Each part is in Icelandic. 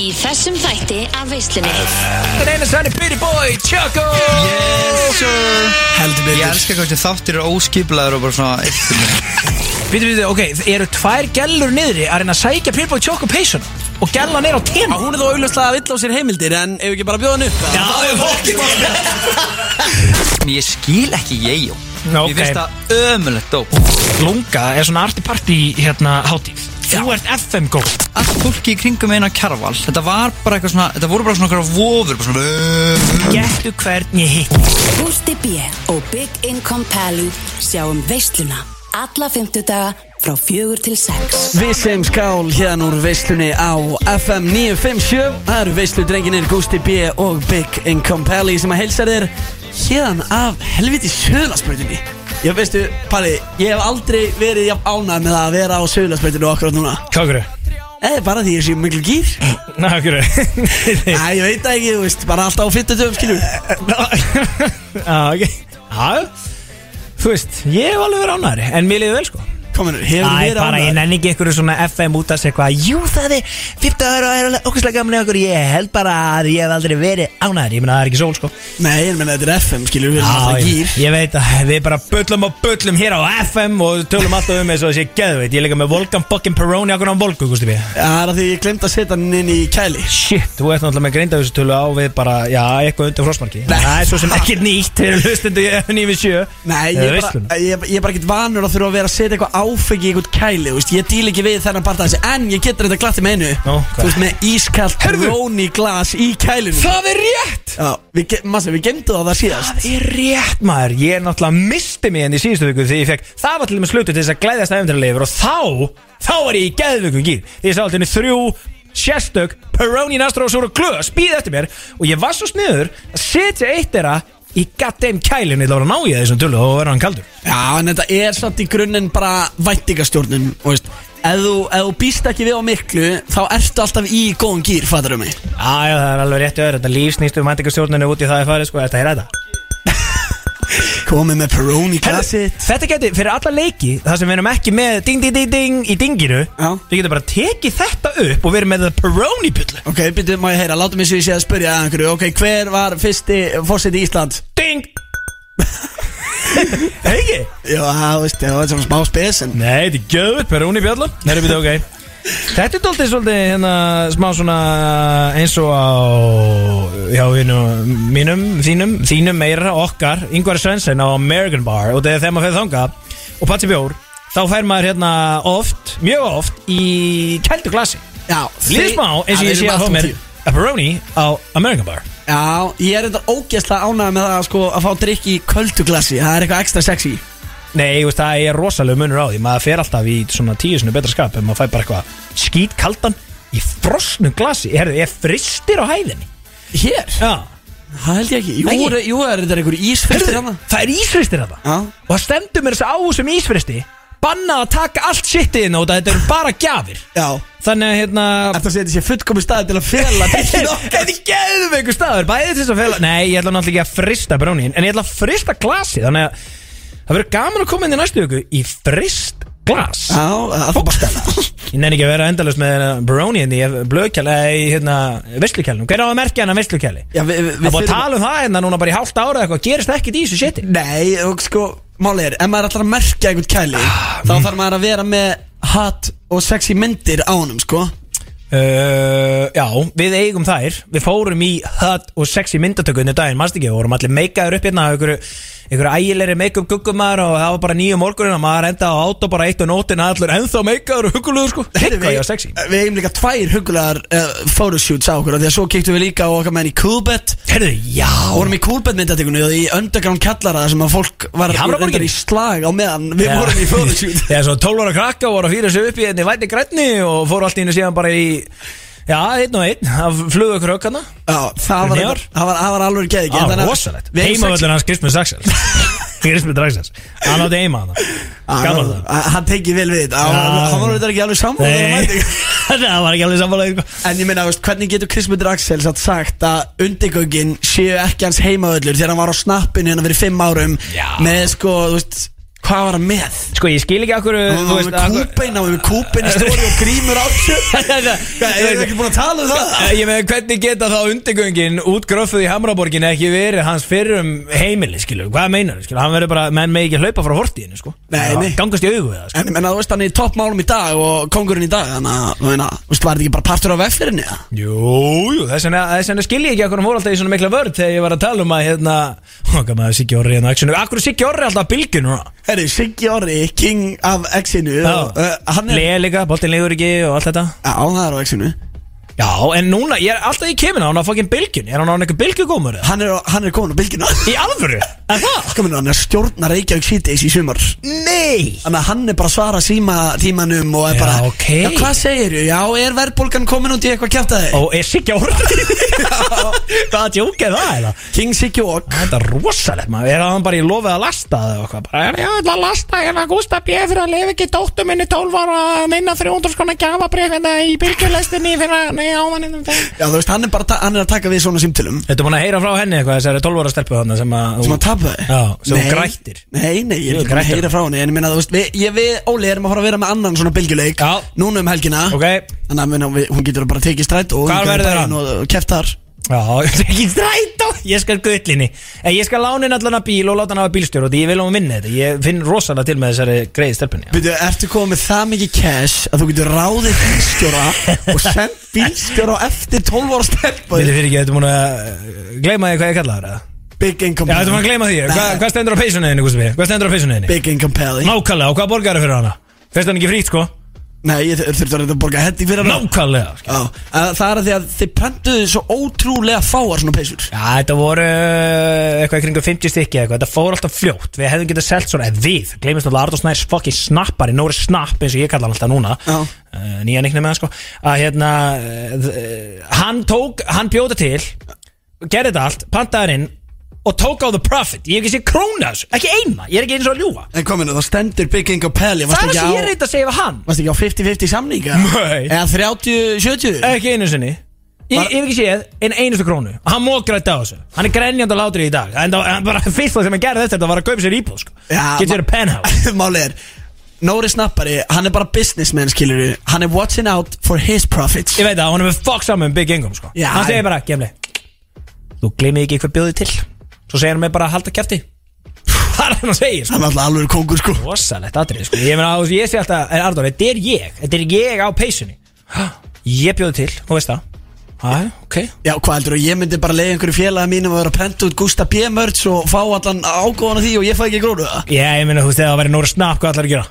Í þessum þætti af veislunni. Það er eina sannig Pretty Boy, Choco! Yes sir. Heldur Ég betur elska hvað þessi þáttir eru óskiplaður og bara svona eitthvað Býtu, býtu, ok, eru tvær gellur niðri að reyna að sækja Pretty Boy Choco peysun og gellan er á tíma Hún er þó augljóslega að vill á sér heimildir En ef við ekki bara bjóða hann upp? Já, ég fokki En ég skil ekki ég Nó, Ég finnst það ömulegt dóp. Lunga er svona arti party hérna hátíð Þú ert FM góð Allt fólki í kringum eina kjarval Þetta var bara eitthvað svona Þetta voru bara svona eitthvað vofur Bara svona Gettu hvern ég hitt Gústi B. og Big Income Pally sjáum veisluna alla fymtudaga frá fjögur til sex. Við sem skál hérna úr veislunni á FM 957 Það eru veislu drenginir Gusti B og Big Income Pally sem að heilsa þér hérna af helviti söðlasbreytinni Ég veistu, Palli, ég hef aldrei verið jafn ánægð með að vera á söðlasbreytinu okkur núna. Hvað okkur? Eða bara því ég sé miklu gýr Ná, okkur Æ, ég veit það ekki, þú veist, bara alltaf á 50 döfum, skilur. Já, ok. Já, þú veist, ég hef alveg verið ánæri En mér liði vel sko Kominu, hefur Æ, verið bara ég ánægð nenni ekki einhverju svona FM út að segja eitthvað. Jú, það er 50 ára og er alveg okkvæmslega gamli okkur. Ég held bara að ég hef aldrei verið ánæri Ég meina, það er ekki sól sko. Nei, ég menna, þetta er FM, skilur, við erum alltaf ég, gýr ég veit að við bara bullum og bullum hér á FM og tölum alltaf um eins og þessi geðveit Ég er líka með Volkan fucking Peroni okkur á Volku, gústi við Það er að því ég glemt að setja hann inn í kæli. Shit, þú ert náttúrulega með greindavísutölu á við bara, já, eitthvað undir frostmarki. Nei. Það er svo sem ekkert nýtt fyrir hlustendu nýfið sjö. Nei, ég er bara, ég, ég er bara ekkert vanur að þurfa að vera að setja eitthvað áfengi eitthvað kæli, veist, ég díl ekki við þennan part af þessi, en ég getur þetta glatt með einu, Nú, hvað? þú veist, með ískalt Heyrðu. róni glas í kælinu. Það er rétt Já, við, ge- Massa, við gemdu á það síðast. Það er rétt maður, ég náttúrulega misti mig enn í síðustu viku því ég fekk það var til og með slutu til þess að glæðast að efndarleifur og þá, þá var ég í geðvöku gýr því ég sá alltaf þrjú sérstök Peroni Nastro og Sora Klös býð eftir mér og ég var svo sniður að setja eitt þeirra í goddamn kælinu ég lára að ná ég þessum tullu og verða hann kaldur. Já, en þetta er samt í grunninn bara væntingastjórnun, þú veist, ef þú, ef þú býst ekki við á miklu, þá ertu alltaf í góðan gýr, fattar um mig. Já, já, það er alveg rétt öður, þetta líf snýst um væntingastjórninu út í það er farið, sko, þetta er þetta Komið með Peroni. Herðu, Þetta geti, fyrir alla leiki, það sem við erum ekki með ding, ding, ding, ding í dinginu Já. Við getum bara tekið þetta upp og verið með það Peroni byllu Ok, byrju, má ég heyra, látum mig svo ég sé að spyrja að einhverju, ok, hver var fyrsti fórseti Ísland? Ding Hegi? Já, það var svona smá spes, en... Nei, þetta er gjöðut, Peroni Nei, þetta er ok Þetta er doldið svolítið hérna smá svona eins og á já, hinu, mínum, þínum, þínum meira okkar, Ingvar Svensson á American Bar. Og þegar maður fyrir þanga og patsi bjór, þá fær maður hérna oft, mjög oft í kældu glasi. Já, Lýðir smá eins og ég sé að fá mér a Peroni á American Bar. Já, ég er þetta ógeðslega ánægð með það sko, að fá drikk í kölduglasi Það er eitthvað ekstra sexy Nei, veist, það er rosalega munur á því. Maður fer alltaf í svona tíu sinni betra skap En maður fær bara eitthvað skít kaldan Í frosnu glasi. Herðu, ég fristir á hæðinni? Hér? Já. Það held ég ekki. Jú, Ekki? er, jú er þetta einhver ísfyrstir Herðu, hana það er ísfristir þetta Já. Og það stendur mér þess að á þessum ísfristi Bannað að taka allt shitið inn og þetta. Eru bara gjafir. Já. Þannig að hérna Þetta setja sér fullkomi staði til að fela drikkin Þetta er geðum einhver staður Bæði til þess að fela Nei, ég ætla náttúrulega ekki að frista brónin En ég ætla að frista glasi Þannig að það verður gaman að koma inn í næstu viku Í frist glas. Já, er bara stefna Ég nenni ekki að vera endalust með Baroni hérna í blöðkjæli eða í hérna visslukjælnum Hver á að merkja hann að visslukjæli? Já, við, við, Það búið að tala um það hérna núna bara í hálft ára eða eitthvað Gerist ekkert í þessu shiti? Nei, og sko, máli er Ef maður ætlar að merkja einhvern kæli Þá þarf maður að vera með hot og sexy myndir á honum, sko. Uh, Já, við eigum þær. Við fórum í hot og sexy myndatökunni daginn Mást ekki, við vorum allir meikaður upp hérna einhverju ægilegri make-up guggumar og það var bara nýju morgunin og maður enda á átó bara eitt og nótin allur ennþá meikaður og hugulugur sko. Heyrðu, Hikka ég á sexy Við eigum líka tvær hugulegar uh, photoshoots á okkur af Því að svo kíktum við líka á okkar menn í Coolbet. Herðu, já. Vorum í Coolbet myndatíkunni og í underground kallara sem að fólk var reyndar í slag á meðan við Já. vorum í photoshoot. Þegar svo 12 ára krakka voru að fýra sig upp í henni væti Já, einn og einn, það flugu okkur ökkana Já, það var, var, alveg geði Það var rosalegt. Heimavöllur hans Kristmur Saxel Kristmur Draxels. Hann átti heima hann Hann tekið vel við. Þetta. Hann var ekki alveg mætti. það var ekki alveg sammála sko. En ég meina, hvernig getur Krismundur Axel satt sagt að undirgöngin séu ekki hans heimavöllur þegar hann var á snappinu hérna fyrir fimm árum með sko, þú veist hvað var hann með? Sko, ég skil ekki akkur Hann var með kúbein, hann var með kúbein í stóri og grímur á þessu Hvað, Erum við ekki búin að tala um það? Ég með hvernig geta þá undirgöngin útgröffuð í Hamraborgin ekki verið hans fyrrum heimili, skilur, hvað meinar skilur, hann verður bara, menn með ekki hlaupa frá hortíðinu, sko Nei, nei. Gangast í það, sko En ég þú veist, hann er í toppmálum í dag og kongurinn í dag Þannig að, þú veist, var þetta ekki bara partur af vefflirinni? eða? Jú, þess vegna skil ég ekki akkur hann fór alltaf í svona mikla vörð þegar ég var að tala um að, hérna, Herri, Siggi Orri, king af X-inu uh, Hann Lega líka, boltin legur ekki og allt þetta. Já, það er á X-inu Já, en núna, ég er alltaf í kemina, hann á fokkin bylgjun Er hann á einhver bylgjugómur eða? Hann er, hann er komin á bylgina Í alvöru? En það? Minn, hann er að stjórna Reykjavík síðdeis í sumar Nei Þannig að hann er bara að svara síma tímanum og er Já, bara ok. Já, hvað segir þú? Já, er verðbólgan komin út í eitthvað kjátt að Og er Siggi Orri? Hvaða djók er það eða? King Siggi Walk Þetta er rosalegt maður, er hann bara í lofið að lasta það og eitthvað bara, já, ég ætla að lasta hérna Gústa B. fyrir að lifa ekki dóttu minni 12 ára að minna 300 skona gjafabrif hérna í byrgjulestinni fyrir að, nei, ávaninn Já, þú veist, hann er bara hann er að taka við svona símtölum Þetta búin að heyra frá henni eitthvað, þessari 12 ára stelpu þarna sem að Sem að tapa þig Já, sem hún grættir. Nei, nei, ég er ekki búin að grættir. heyra frá henni En ég minna, þú veist, við, ég, við Óli erum að fara að vera með annan svona bylgjuleik Já. Núna um helgina Ok, Þannig að minna, við, hún getur bara tekið strætt og Hvar verður hann? Og, og keft þar já, ekki strætó Ég skal gullinni En ég skal lána henni allan að bíl og láta hann hafa bílstjóru og því ég vil hún vinna þetta Ég finn rosalega til með þessari greiði stelpunni Byrju, ertu komið með það mikið cash að þú getur ráðið bílstjóra og sendt bílstjóra á eftir 12 ára stelpa Þetta fyrir ekki, þetta búin að uh, gleyma því hvað ég kalla það? Big income Já, þetta búin að gleyma því, Hva, hvað stendur á peysunniðinni? Hvað stendur á peysunniðinni? Big income pally Nákvæmlega, og hvað borgar það fyrir hana? Fyrst hann ekki frýtt, sko? Nei, ég þur- þurfti að borga hendi fyrir hana Nákvæmlega sko. Já, að það er að því að þið prentuðu svo ótrúlega fáar svona peysur. Já, þetta voru uh, eitthvað í kringu 50 stykki eitthvað, þetta fór alltaf fljótt. Við hefðum getað selt svona, eða við, gleymist náttúrulega Arður Snærs fokki snappari, Nóri Snapp eins og ég kalla hann alltaf núna. Uh, Nýja nikni með hann sko. Að hérna, uh, hann tók, hann bjóða til Gerði þetta allt, pantaði inn Og tók á the profit, ég hef ekki séð krónu þessu. Ekki eina, ég er ekki eins og að ljúga. En kominu, það stendur Big income pally Það er það sem ég reyndi að segja við hann. Varst ekki á 50-50 samninga? Nei. Eða 30-70? Ekki einu sinni. Ég, ég hef ekki séð en einustu krónu. Hann mókrætti á þessu. Hann er grenjandi og látri í dag. En það hann bara fyrst það sem hann gerði þetta var að kaupa sér íbúð sko. Já, Getur ma- þér penthouse. Máli er Nóri snappari, hann er bara businessman skilur Hann er watching out for his profits. Ég veit að hann er með fokk saman með Big Income sko. Já, Hann segir ég- bara, gemli Þú gleymið ekki hvað bjóði til Svo segir hann mig bara að halda kjafti Það er hann að segja sko. Hann er alltaf alveg kongur sko Rosalegt atrið sko. Ég meina, þú veist, ég sé alltaf En Arnór, þetta er ég Þetta er ég á peysunni Ég bjóði til, þú veist það Æ, ok Já, hvað heldur þú, ég myndi bara leiða einhverju félagi mínum að vera að prenta út Gústa B. Merch og fá allan ágóðan af því og ég fæ ekki grónu það Já, ég meina, þú veist, þegar það væri Nóra Snapp Hvað ætlar að gera?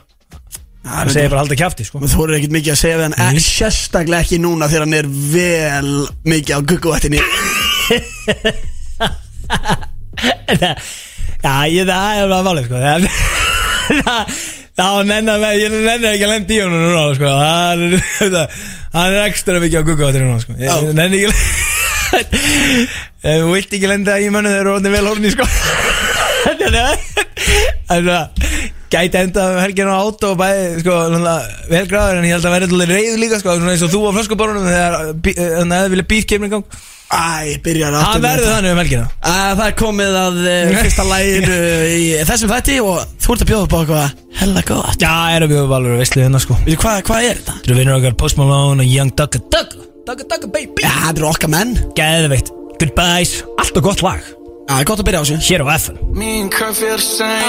Hann segir bara halda kjafti sko. Þú er ekkert mikið að segja við hann mm. Sérstaklega ekki núna þegar hann er vel mikið á gugguvættinni Já, ég, það er bara válið sko. Það það- Það nenni að ég nenni ekki að lendi í honum núna sko. Hann er, það, hann er ekstra mikið á guggavatri núna sko. Ég nenni ekki Þú vilt ekki lenda í mönnu þegar þú er vel horni sko. Þannig að Gæti enda um helginu á átó og bæði sko náttúrulega vel gráður en ég held að verði reyð líka sko eins og þú á flöskuborunum þegar að þið vilja í gang Æ, byrjar aftur Það verður þannig um helgina. Það er komið að uh, fyrsta læginu í þessum þætti og þú ert að bjóða upp á eitthvað hella gott. Já, erum við valur veistlið hérna sko. Veitu hvað, hvað er þetta? Þú vinnur okkar Post Malone og Young Dugga Dugga Dugga Dugga baby. Já, þetta eru okkar menn. Geðveikt. Goodbyes. Allt og gott lag. Já, það er gott að byrja á þessu. Hér á FM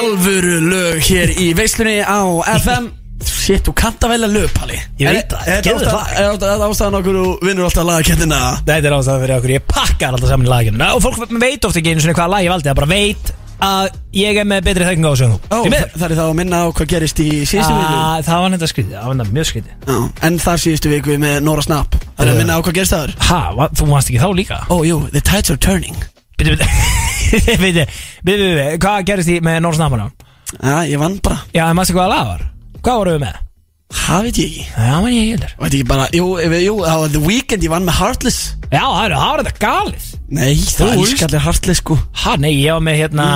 Alvöru lög hér í veislunni á FM Shit, þú kanta vel að lög, Palli Ég veit það, Er ástæðan- lag. er þetta ástæðan okkur og vinnur alltaf lagakettina? Þetta er ástæðan fyrir okkur. Ég pakkar alltaf saman laginu Og fólk veit ofta ekki einu svona hvaða lag ég valdi. Það bara veit að ég er með betri þekking á þessu Ó, Því það, það er þá að minna á hvað gerist í síðustu viku. Ah, Það var nefnda skrítið. Það var nefnda mjög skrítið. Já, En þar síðustu viku með Nora Snapp Það er að minna á hvað gerist þar. Ha, þú varst ekki þá líka? Ó, jú, the tides are turning. Bitti, bitti Bitti, bitti, bitti Hvað gerist í með Nóra Snappana? Já, ég vann bara. Já, en maður hvaða lag var? Hvað voru við með? Það veit ég ekki Já, man ég heldur Veit ekki bara, jú, ef- jú, það var The Weeknd Ég vann með Heartless Já, það er- það var þetta galið Nei, það er veist. allir Heartless sko Ha, nei, ég var með hérna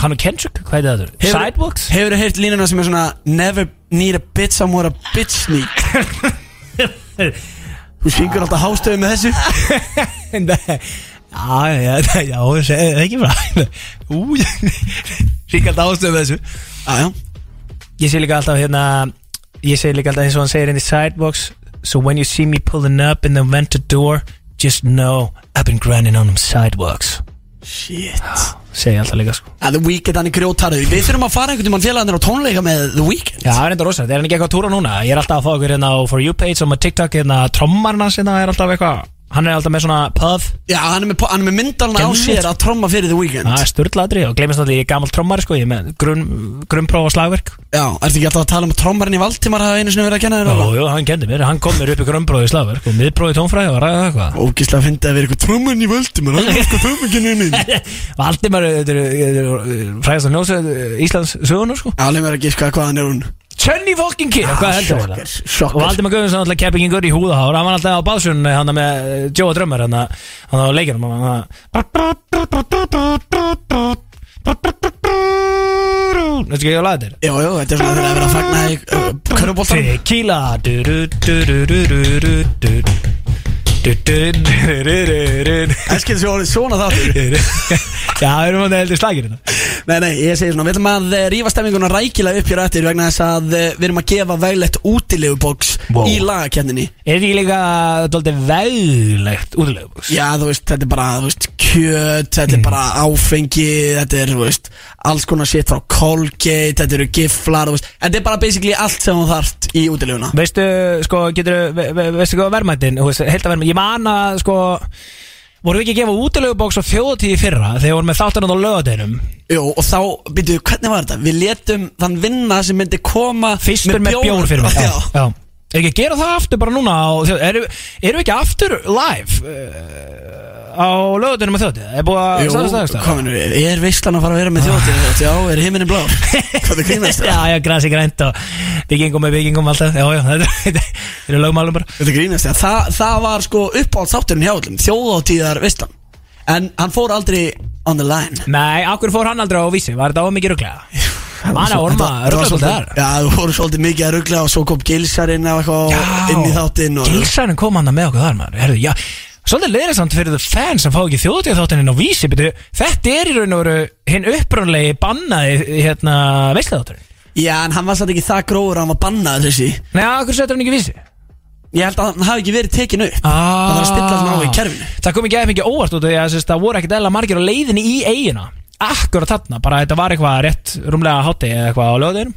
Hann og Kendrick, hvað heitir það? Hefur- Sidewalks? Hefur þú heyrt línuna sem er svona Never need a bitch, I'm what a bitch sneak Þú syngur alltaf hástöðu með þessu Nei Já, já, já, já, það er ekki bara Ú, Ríkald ástöðum þessu Já, já Ég sé líka alltaf hérna Ég sé líka alltaf eins og hann segir in the sidewalks So when you see me pulling up in the vented door Just know I've been grinding on them sidewalks. Shit. Segi alltaf líka sko. Að The Weeknd hann er grjótarður Við þurfum að fara einhvern tímann félagarnir á tónleika með The Weeknd. Já, það er enda rosa, það er ekki eitthvað að túra núna? Ég er alltaf að fá ykkur hérna á For You page og með TikTok hérna trommarinn hans hérna er alltaf eitthvað Hann er alltaf með svona pub Já, hann er með, hann er með myndalna á sér að tromma fyrir The Weeknd Það er störtlaðri og gleymist alltaf ég er gammal trommari sko Ég er með grunn, grunnpróf og slagverk. Já, ertu ekki alltaf að tala um trommarinn í Valdimar hafa einu sinni verið að kenna þér Jú, jú, hann kendi mér, hann kom mér upp í grunnpróf í slagverk Og miðpróf í tónfræði og ræða eitthvað. Ógislega fyndi að vera eitthvað trommarinn í Valdimar Hann er eitthvað trommarinn minn. Valdimar, þetta er- þetta er mér að giska hvað er heldur Sjokker, þetta? Og Valdimar Guðmundsson alltaf keppingingur í húðahár Hann var alltaf á básunni hann með eh, Joe Drömmar hann á leikinum hann Veistu ekki ég að laga þetta? Jú, jú, þetta er svona þegar að vera að fagna í uh, Körubóltan Tequila Það skilur sér orðið svona þáttur Já, við erum að heldur slagir hérna Nei, nei, ég segi svona, við ætlum að eh, rífa stemminguna rækilega upp hér eftir vegna þess að eh, við erum að gefa veglegt útilegubóks Wow. í lagakenninni Er þetta ekki líka Dóldi veglegt útilegubús Já, þú veist, þetta er bara, þú veist, kjöt, þetta er bara áfengi, þetta er, þú veist, alls konar shit frá Colgate, þetta eru giflar, þú veist, þetta er bara basically allt sem þú þarft í útileguna. Veistu, sko, getur ve, ve, Veistu hvað verðmættin Ég man að, sko Voru við ekki að gefa útilegubóks á þjóðatíði fyrra Þegar við vorum með þáttan á lögadeinum Jú, og þá, byrju, hvernig var þetta? Við letum þann vinna sem myndi koma Fyrstur með bjór fyrir mig Já, já. Er ekki að gera það aftur bara núna þjóð- Erum erum við ekki aftur live uh, Á lögadeinum með þjóðatíð Er búið að minnur við? Er veistlan að fara að vera með þjótið? Já, er himinin blár? Hvað það grínast Já, já, grasi grænt og byggingum með byggingum alltaf Já, já, þetta eru lögmálum bara Þetta grínast það? Það, það var sko uppáhalds þátturinn hjá öllum, þjóðáttíðar veistlan. En hann fór aldrei on the line. Nei, akkur fór hann aldrei á vísi Var þetta ómikið rugglega? Manna, orma, rugglega svolítið- þar Já, þú voru svolítið mikið að ruggla og svo kom Gilsarinn eða eitthvað inn í þáttinn Gilsarinn kom hann með okkur þar maður Herðu, já, Svolítið leiðisamt fyrir the fans sem fá ekki þjóðtíð þáttin inn á vísi byrju, Þetta er í raun og veru hinn upprunlegi bannaði hérna veisliðátturinn Já, en hann var satt ekki það gróður að hann var bannaður þessi. Nei, akkur setur hann ekki í vísi? Ég held að hann hafi ekki verið tekin upp. Ah. Það var að stilla svona á í kerfinu. Það kom ekki aðeins mikið óvart út af því að sérst, það voru ekkert eðla margir á leiðinni í eigina Akkur að þarna, bara þetta var eitthvað rétt rúmlega hátti eða eitthvað á löðinum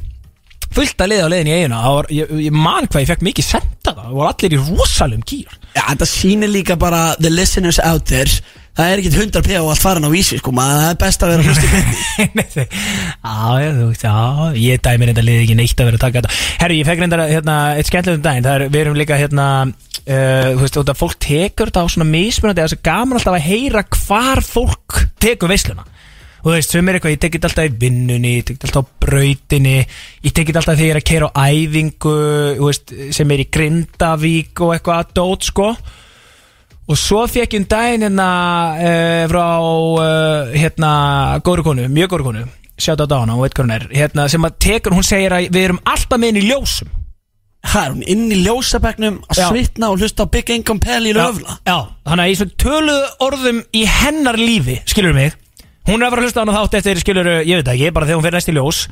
Fullt að liða á leiðinni í eigina Það var, ég, ég man hvað ég fekk mikið senda það Það voru allir í rosalum kýr Já, þetta sýnir líka bara the listeners out there Það er ekkit 100 p á allt farin á vísi sko maður Það er best að vera þau- Já, ég dæmi reynda liði ekki neitt að vera að taka þetta. Herru, ég fekk reynda hérna, eitt skemmtilegum daginn Það er, við erum líka hérna uh, Þú veist, fólk tekur þetta á svona mismunandi Það er svo gaman alltaf að heyra hvar fólk tekur veisluna Og þú veist, sem er eitthvað, ég tekit alltaf í vinnunni Ég tekit alltaf á brautinni Ég tekit alltaf þegar ég er að keira á æfingu veist, sem er í Grindavík og eitthvað að dót, sko. Og svo fekk ég um daginn hérna uh, frá uh, hérna góru konu, mjög góru konu sjátt á dána og veit hvað hún er hérna, sem að tekur, hún segir að við erum alltaf með henni í ljósum. Það er hún inn í ljósabæknum að Já. svitna og hlusta á Big Income Pally í löfla já, þannig að í svona töluðu orðum í hennar lífi, skilur mig hún er að fara að hlusta á hana þátt eftir, skilur ég veit ekki, bara þegar hún fyrir næst í ljós.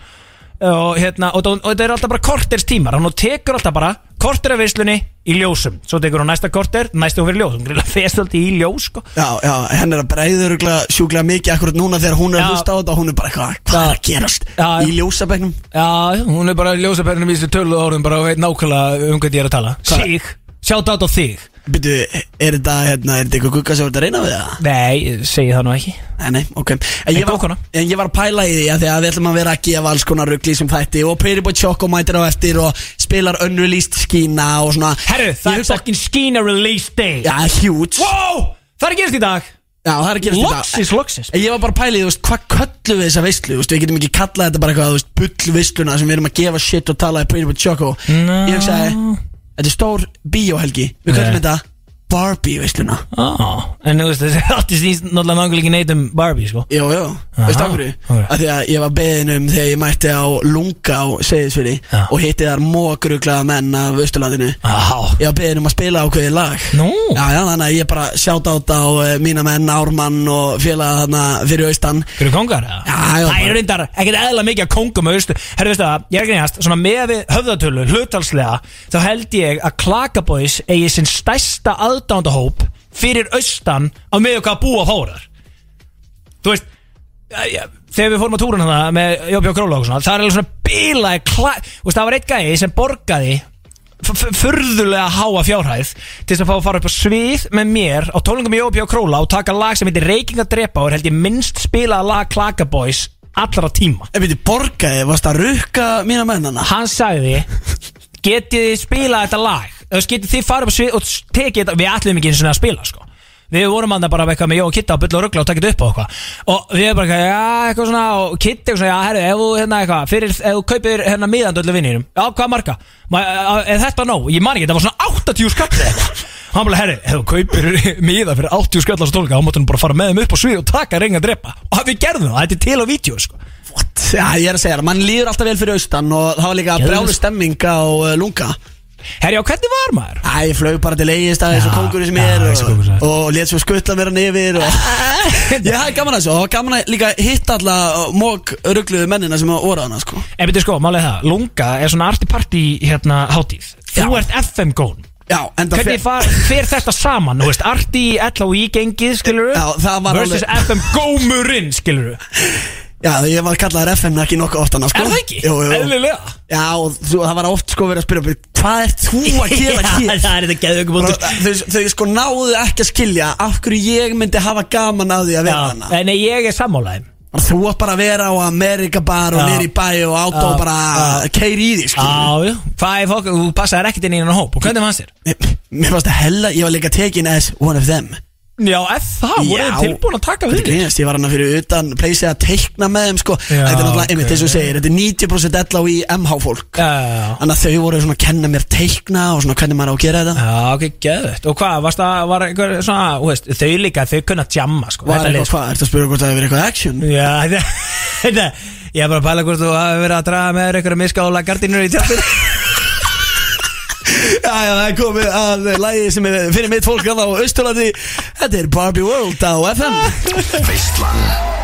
Og hérna, og, og þetta er alltaf bara korters tímar, hann tekur alltaf bara korter af veislunni í ljósum. Svo tekur hún næsta korter, næsta hún fyrir ljós. Hún grilla fest alltaf í ljós, sko. Já, já, henn er að breiður sjúklega mikið akkurat núna þegar hún er að hlusta á þetta. Og hún er bara eitthvað, hvað er að gerast Já. í ljósabæknum Já, hún er bara ljósapennum í þessu töluðu orðum bara og veit nákvæmlega um hvað ég er að tala. Hvað? Sig, sjátt át á þig Byrju, er þetta, hérna, er þetta eitthvað gugga sem ert að reyna við það? Nei, segi það nú ekki. Nei, nei, ok. En ég, góð var, kona. en ég var að pæla í því að því að við ætlum að vera að gefa alls konar ruggli sem þætti og Pretty Boy Choco mætir á eftir og spilar unreleased skína og svona. Herru, það er fucking Skina release day. Já, huge. Wow, það er að gerast í dag. Já, það er að gerast í dag. Loxis, loxis En ég var bara að pæla í, þú veist, hvað köllu við þessa veistlu, þú veist, við getum ekki kallað þetta bara eitthvað, þú veist, bull veistluna sem við erum að gefa shit og tala í Pretty Boy Choco. Ég hugsaði, þetta er stór bíóhelgi, við köllum þetta Barbie veisluna. Ah, En þú veist, þessi átti snýst náttúrulega náttúrulega neitt um Barbie, sko. Jú, jú, veistu af hverju? Af því að ég var beðin um þegar ég mætti á Lunga á Seyðisfyrir Já. og hitti þar mógruglaða menn af Östurlandinu ah, Ég var beðin um að spila ákveðið lag. Nú, Já, já, þannig að ég bara sjátt át á uh, mína menn Ármann og félaga þarna fyrir austan. Hverju kongar? Já, já, Það er reyndar ekkert eðla mikið að konga með austu Herru, veistu það, ég er ekki nefnast Með að aðdándahóp Fyrir austan á með hvað búa fórar Þú veist Þegar við fórum á túrun hana með Jópi og Króla og svona Það er alveg svona veist, það var eitt gæi sem borgaði f- f- furðulega háa fjárhæð til þess að fá að fara upp á svið með mér á tólingum í Jópi og Króla og taka lag sem heitir Reyking að drepa og er held ég minnst spilaða lag Klakaboys allra tíma. Ef við borgaði, varst að rukka mína mennana hann sagði getið þið spilað þetta lag þið farið upp á svið og tekið þetta við ætlum ekki eins og að spila sko. Við vorum að bara eitthvað með Jó og Kitta og Bull og Ruggla og takið upp á eitthvað. Og við erum bara eitthvað, já, eitthvað svona Og Kitta eitthvað svona, já, herru, ef þú, hérna, eitthvað Fyrir, ef þú kaupir, hérna, miðandu öllu vinninum Já, hvað marga? Ma, er þetta nóg? Ég man ekki, þetta var svona 80 skall eða eitthvað. Hann bara, herru, ef þú kaupir miða fyrir 80 skall á stónleika Þá máttu hann bara fara með þeim upp á svið og taka reynga drepa. Og við gerðum það, þetta er til á vídeo, sko. What? Já, ég er að segja það, mann líður alltaf vel fyrir austan og það var líka brjálu stemming á uh, Lunga Herri, já, hvernig var maður? Æ, ég flög bara til eigist að þessu Já, kongurinn sem ég er og, er. og let svo skutta mér hann yfir og Ég hafði gaman að þessu og það var gaman að líka hitta alla mók ruggluðu mennina sem var orðana sko. En byrju sko, er það, Lunga er svona arti party hérna hátíð. Þú Já. ert FM gón. Já, en það Hvernig far, fer þetta saman, þú veist, arti LHI gengið, skilur Já, það var Versus alveg- FM gómurinn, skilur Já, ég var kallaður FM ekki nokkuð oftan sko. Er það ekki? Jú, jú Eðlilega Já, og þú, það var oft sko verið að spyrja Hvað ert þú að gera hér? það er þetta búndur þau, þau sko náðu ekki að skilja af hverju ég myndi hafa gaman að því að vera hana nei, ég er sammálaðin Þú átt bara að vera á Amerika bar og Já. nýri í bæ og Já. og bara keiri í því skilur Já, já, hvað er fólk, þú passaðir ekkert inn í hennan hóp Og hvernig fannst þér? Mér- Mér fannst það hella, ég var líka tekin as one of them Já, ef það, voru þið tilbúin að taka Þetta við þér? grínast, ég var hann fyrir utan pleysið að teikna með þeim sko. Þetta er náttúrulega, einmitt eins og þú segir, þetta er 90% ella í MH fólk. Þannig að þau voru svona að kenna mér teikna og svona hvernig maður á að gera þetta. Já, ok, geðvögt Og hvað, varst það, var einhver svona, þú veist, þau líka, þau kunna jamma, sko Var þetta eitthvað hvað, ertu að spyrja hvort það hefur eitthvað action? Já, þetta, þetta Ég er bara að pæla hvort þú hafi verið að draga með þér einhverja miskála gardínur í tjálfinn Já, já, það er komið að lægi sem er fyrir mitt fólk að á Östurlandi Þetta er Barbie World á FM Veistlan.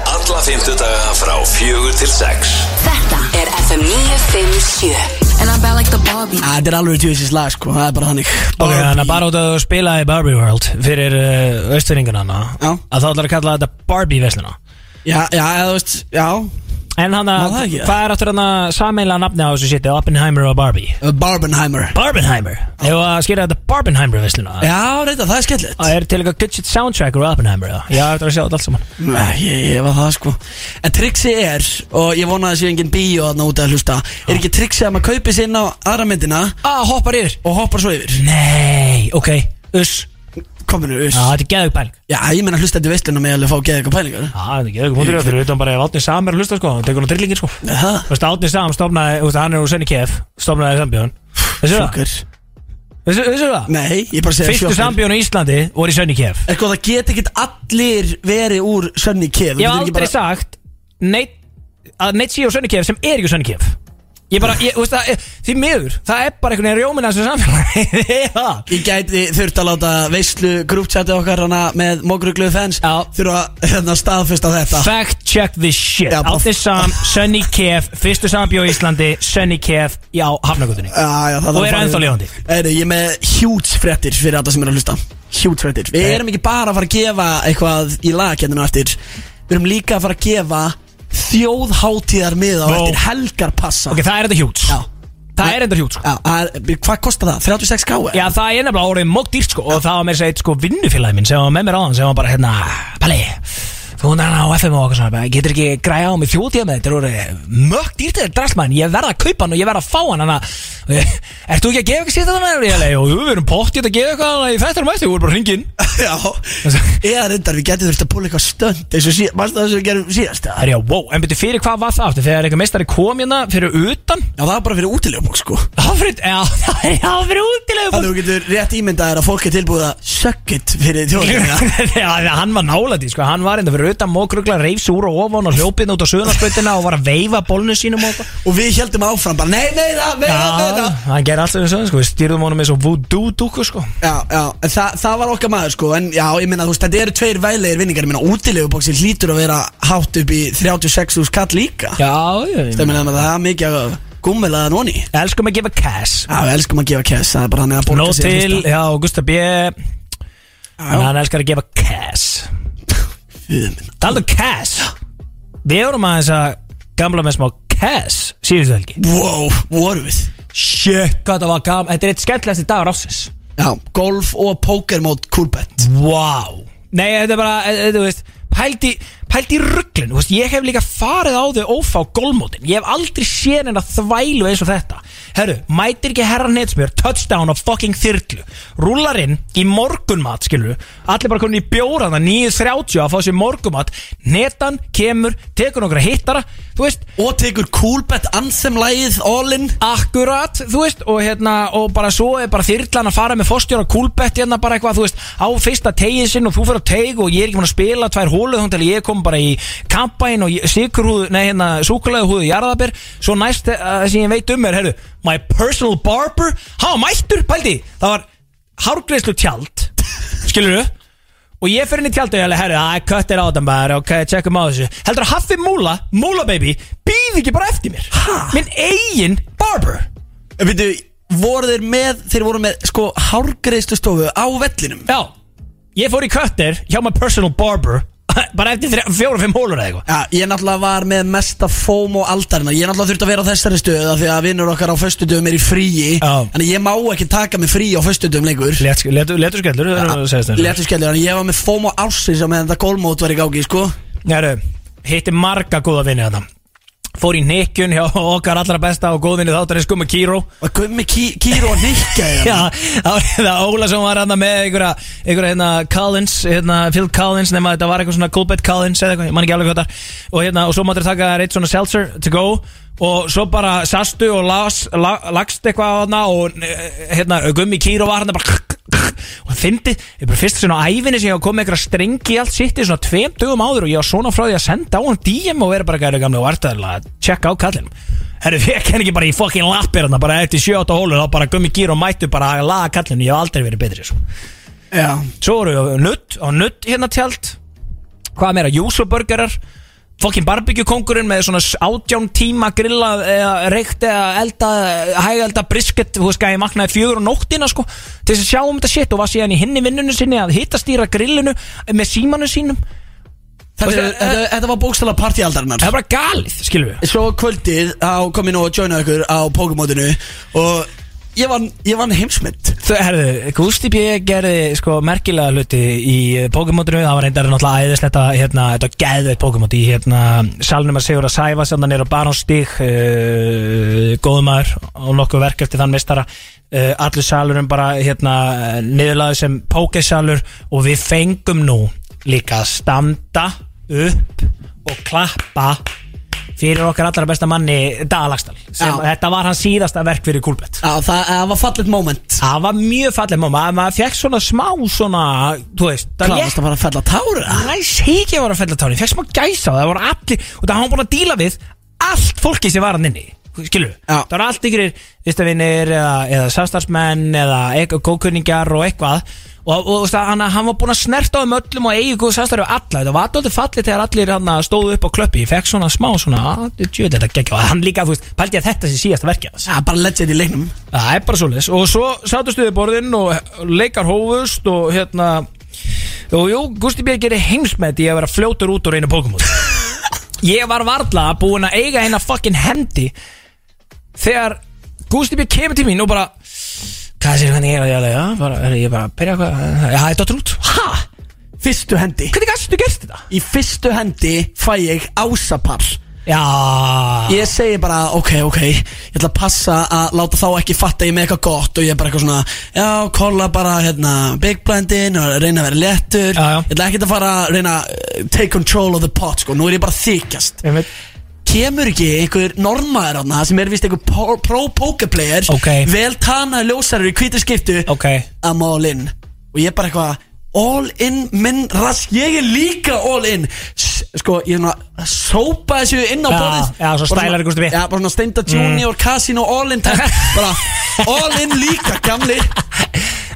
Alla fymtudaga frá fjögur til sex. Þetta er FM 957 And I'm bad like the Barbie. Æ, Þetta er alveg tjóðsins lag sko, það er bara þannig. Ok, þannig að bara út að þú spilaði Barbie World fyrir uh, austfyrringuna Já. að þá ætlar að kalla þetta Barbie vesluna Já, já, eða, þú veist, já En hann að, það hvað er áttur hann að sameinlega nafni á þessu sýtti Oppenheimer og Barbie? uh, Barbenheimer. Barbenheimer? Ef að skýra þetta Barbenheimer vesluna Já, reynda, það er skemmtilegt. Það er til eitthvað good shit soundtrack úr Oppenheimer eða? Já, þetta er að sjá þetta allt saman. Nei, ég, ég var það sko. En triksi er, og ég vona að það sé engin bíó þarna út að hlusta Er ekki triksi að maður kaupi sér inn á aðra myndina? Ah, hoppar yfir. Og hoppar svo yfir. Nei, ok, uss Kominu, Já, þetta er geðug pæling. Já, ég menna hlusta þetta veisluna með alveg fá eitthvað pælingar. Já, þetta er geðug mútur Þeir eru utan bara ef Átni Sam er að hlusta sko Hann tekur hann drillingin sko. Þú veist, Átni Sam stofnaði, þú veist, hann er úr Senni Kef Stofnaði það? sjokkar Þessu það? Nei, ég bara segja Fyrstu Sambjörn í Íslandi voru í Senni Er sko, það get ekkert allir verið úr Sönni Kef Ég hef aldrei sagt neitt, að neitt sé á Sönni Kef sem er ekki á Sönni Kef Ég bara, ég, veist það, því miður Það er bara einhvern veginn rjóminn að þessu samfélagi. Já Ég gæti þurft að láta veislu grúptjati okkar hana með mógrugluðu fans Já. Þurfa hérna staðfesta þetta. Fact check this shit. Já, bara- Átni Sam, Sönni Kef Fyrstu Sambjörn í Íslandi Sönni Kef á Hafnagutunni Já, já, það Og er að fara ennþá lifandi. Heyrðu, Ég er með hjúts fréttir fyrir alla sem er að hlusta. Hjúts fréttir. Við erum ekki bara að fara að gefa eitthvað í lagakenninu eftir. Við erum líka að fara að gefa þjóðháttíðar miða á Ó. eftir helgar passa Ok, það er enda hjúts Já. Það er enda hjúts sko Já, það er- Hvað kostar það? 36 k? Já, það er nefnilega orðið mótt dýrt sko Og það var með að eitt sko vinnufélagi minn sem var með mér á hann sem var bara hérna Palli, þú er á FM og okkur svona getur ekki græja á mig þjóðtíða með þetta, þetta er mökk dýrt þetta drastmann, ég verða að kaupa hann og ég verða að fá hann að, ert þú ekki að gefa eitthvað síðan þannig ég og við erum pottið að gefa eitthvað í þættar mætti, þú er bara hringin Já, eða reyndar við getum þurft að púla eitthvað stönd eins og síðan, mannstu það sem við gerum síðast Já, Það er já, wow, en byrju fyrir hvað var það aftur, þegar eitthvað meistari kom hérna fyrir utan? Það var bara fyrir útilegubók sko. Það var fyrir, já, það er já, fyrir útilegu Þannig að þú getur rétt ímyndaðir að fólk er tilbúið að suck it fyrir þjóðlega Já, hann var nálæti, sko, hann var enda fyrir utan mókrugla, reifs úr og ofan og hljópið út á söðunarspöytina og var að veifa bólnu sínum og eitthvað. Og við heldum áfram bara, nei, nei, það, nei, nei, nei, Já, hann ger allt sem við sögum, sko, við stýrðum honum með svo voodoo dúku, sko. Já, já, en það, það var okkar maður sko En já, ég meina, þú veist, þetta eru tveir vælegir vinningar. Ég meina, útilegubóksi hlýtur að vera hátt upp í 36.000 kall líka. Já, ég, Það meina, það er mikið að gummilaða noni Já, elskum að gefa cash. Við elskum að gefa kess Það er bara hann að borga Nó að til, já, Augusta B. Hann elskar að gefa cash. Taldu um cash Við vorum aðeins að gamla með smá cash síðustu helgi. Wow, voru við? Shit, hvað það var gaman. Þetta er eitt skemmtilegasti dagur ásins Já, golf og poker mót coolbet. Wow Nei, þetta er bara, eh, eh, þú veist Pældi, pældi veist, Ég hef líka farið á þau ófá gólmótin Ég hef aldrei séð hennar þvælu eins og þetta. Herru, mætir ekki herra netsmjör Touchdown á fucking þyrlu. Rúlar inn í morgunmat, skilur Allir bara komin í bjórana 9.30 að fá sér morgunmat. Netan kemur, tekur nokkra hittara Þú veist, Og tekur coolbet anthem lagið all in. Akkurat, þú veist, og hérna og bara svo er bara þyrlan að fara með fórstjóra kúlbett hérna bara eitthvað, þú veist, á fyrsta tegið sinn og þú fyrir á teg og ég er ekki hóluð þá til ég kom bara í kampæn og sikurhúðu, nei hérna súkulega húðu jarðabir, svo næst uh, sem ég veit um er, herru, my personal barber. Var mættur, pældi, það var hárgreislu tjald skilur og ég fyrir inn í tjaldu og ég herru, að köttir á þetta bara, ok, tjekkum á þessu. Heldur að Haffi Múla, Múla baby býð ekki bara eftir mér. Minn eigin barber. Veitu, voru þeir með Þeir voru með, sko, hárgreðslu stofu á vellinum? Já, ég fór í köttir hjá my personal barber bara eftir þrjá- fjóra, fimm hólur eða eitthvað. Já, ég náttúrulega var með mesta fóm og aldarina Ég náttúrulega þurfti að vera á þessari stöðu af Því að vinnur okkar á föstudöfum er í fríi. Já. Þannig ég má ekki taka mig frí á föstudöfum lengur. Letur letu, letu skellur, það er að segja þetta Letu skellur, þannig ég var með fóm og ársins á meðan þetta gólmót var í gági, sko. Næru, hitti marga góða vinni þarna Fór í nikkjun hjá okkar allra besta og góðvinni þáttarins Gummi Kíró. Og gummi kí, kýru og nikka Já, það var það Óla sem var hann með einhverja, einhverja hérna Collins, hérna Phil Collins nema þetta var eitthvað svona Coolbet Collins eða eitthvað, ég man ekki alveg hvað það og hérna, og svo máttir taka þér eitt svona seltzer to go og svo bara sastu og las, la, lagst eitthvað á hana og eh, hérna, Gummi Kíró var hann bara og það fyndi, ég bara fyrst svona á æfinni sem ég var komið eitthvað strengi í allt sitt í svona tveim dögum áður og ég var svona frá því að senda á hann DM og vera bara gæri gamlega og vartaðilega að checka á kallinu Herru, ég kenn ekki bara í fucking lappir hérna bara eftir 7-8 hólu þá bara gummi gýr og mættu bara að laga kallinu ég hef aldrei verið betri svo Svo voru við nutt, á nutt hérna tjald Hvað meira, júsuburgerar Fokkin barbecue-kongurinn með svona átján tíma grillað eða reykt eða elda, hægelda brisket Þú veist, ég maknaði fjögur á nóttina sko Til þess að sjá um þetta shit og var síðan í hinni vinnunum sinni að hittastýra grillinu með símanu sínum. Þetta, Og það- þetta, þetta var bókstala partíaldarinnar Það er bara galið, skilur við Svo kvöldið á kom ég nú að joina ykkur á Pokémótinu Og ég vann, ég vann heimsmynd herðu, Gusti P. gerði sko merkilega hluti í Pokémon-drinu Það var reyndar náttúrulega æðislegt að hérna, þetta geðveitt Pokémon í hérna salnum að segjur að sæfa sem þannig er á Barónstík uh, góðumæður og nokkuð verk eftir þann mistara uh, allur salurum bara hérna niðurlaði sem Pokésalur og við fengum nú líka að standa upp og klappa fyrir okkar allra besta manni Dalagsdal þetta var hans síðasta verk fyrir Kúlbett það, var fallet moment. Það var mjög fallið mamma Maður fekk svona smá svona Þú veist varst að fara að fella tára? Næ, segi ekki að vera að fella tárin Ég fekk smá gæsa það voru allir Og það hann búin að díla við Allt fólki sem var hann inni Skilur Já. Það voru allt ykkur Vistavinnir eða, eða samstarfsmenn Eða góðkunningar og eitthvað. Og, og það, hann, hann var búin að snerta um öllum Og eigi góð samstarfi við alla. Þetta var alltaf fallið þegar allir hann stóðu upp á klöppi. Ég fekk svona smá svona "Ah, Djöð þetta geggja Og hann líka, þú veist, pældi að þetta sé síðasta verkið hans. Já, bara legend í leiknum. Það er bara svoleiðis. Og svo sáttu stuði borðinn og leikar hófust og hérna Jú, jú, Gusti B. gerir heimsmet í að vera fljótur út úr einu Pokémon. Ég var varla búinn að eiga eina fucking hendi Þegar Gusti B. kemur til mín og bara Hvað sér hvernig ég er að ég, bara, er ég bara að byrja hvað Já, þetta er út Ha? fyrstu hendi Hvernig gæstu gert þetta? Í fyrstu hendi fæ ég ásapar Já Ég segi bara, ok, ok Ég ætla að passa að láta þá ekki fatta ég með eitthvað gott Og ég er bara eitthvað svona Já, kolla bara, hérna, big blendin Og reyna að vera léttur Já, já. Ég ætla ekki að fara að reyna að Take control of the pot, sko Nú er ég bara að þykjast Einmitt. Kemur ekki einhver normaður þarna Sem er vist einhver pro- pro-pokerplayer Ok. Vel tanaði ljósarur í hvítu skiptu. Ok. I'm all in Og ég er bara eitthvað All in minn rask Ég er líka all in. Sko ég er svona að Sópa þessu inn á Já, borðið. já, svo Bara stælar Gústi B. Já, bara svona Steinda Junior, Casino, all in Bara all in líka, gamli.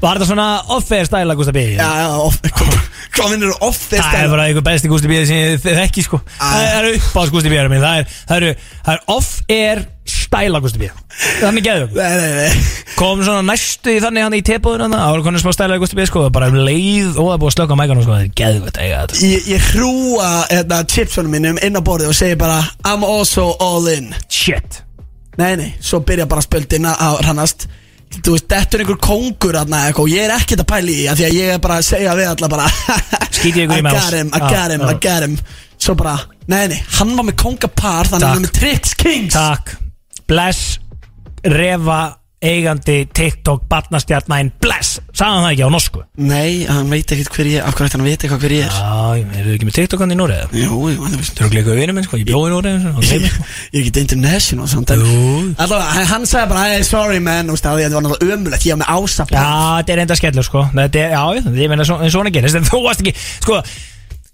Var þetta svona off-air stæla Gustaf B? Já, já, off, hvað, hvað minnur off Það er bara einhver besti Gústi B sem ég þekki sko. Það er upp á Gústi B Það er, eru, er off-air stæla Gústi B Þannig geðum Nei, nei, nei. Kom svona næstu í þannig hann í tepóðun Það var konar smá stæla Gústi B sko. Bara um leið og það búið að slöka á mækanum sko. Það er geðum þetta eiga þetta. Ég, ég hrúa hérna, chipsunum minnum inn á borðið og segi bara I'm also all in. Shit. Nei, nei, svo byrja bara spöldin að rannast Þú veist, þetta er einhver kongur aðna eitthvað og ég er ekkert að pæla í því af Því að ég er bara að segja við alla bara Skítið ykkur í I más. got him, I Já, got him. I got him. Svo bara, nei, nei, hann var með kongapar Þannig að hann er með Tricks Kings. Takk Bless Refa Eigandi TikTok Barnastjarnæn Bless. Sagði hann það ekki á norsku? Nei, hann veit ekkert hver ég ætti hann vita eitthvað hver ég er. Já, ég er ekki með TikTok hann í Núrið Jú, jú, hann er vist Þú eru líka vinur minn sko Ég bjóði í Núrið Ég er ekki international samt en. Allavega, hann- sagði bara, hey, sorry man af því að þetta var náttúrulega ömulegt Ég var með ásapar Já, þetta er enda skellur sko. Þetta er, já, ég meina svona gerist En þú varst ekki, sko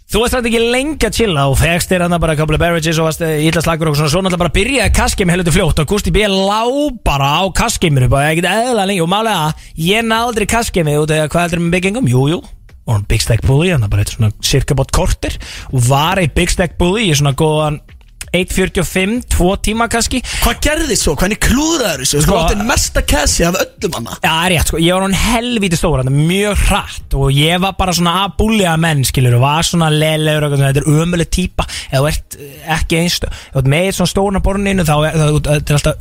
Þú varst þetta ekki lengi að chilla og fegst þér hann bara a couple of beverages og varst eh, slagur og svona. Svo náttúrulega bara byrjaði kaskemi heldur fljótt og Gusti B. lá bara á kaskeminu bara ekkert eðla lengi. Og málega að ég náði aldrei kaskemi út eða hvað heldur með byggingum, jú, jú. Og hann Stack Bully, hann bara eitt svona cirka bótt korter og var eitt Stack Bully í svona góðan 1.45, 2 tíma kannski. Hvað gerði svo? Hvernig klúðraður þessu? Þú Sko- átti mesta kassi af öllum hana Já, það er rétt, sko, ég var hann helvíti stóra mjög hratt og ég var bara svona að búlega menn, skilur, og var svona lelegur og þetta er ömuleg típa. Eða þú ert eh, ekki einstu, þú ert með eitt svona stóra borðinu þá er það þetta er alltaf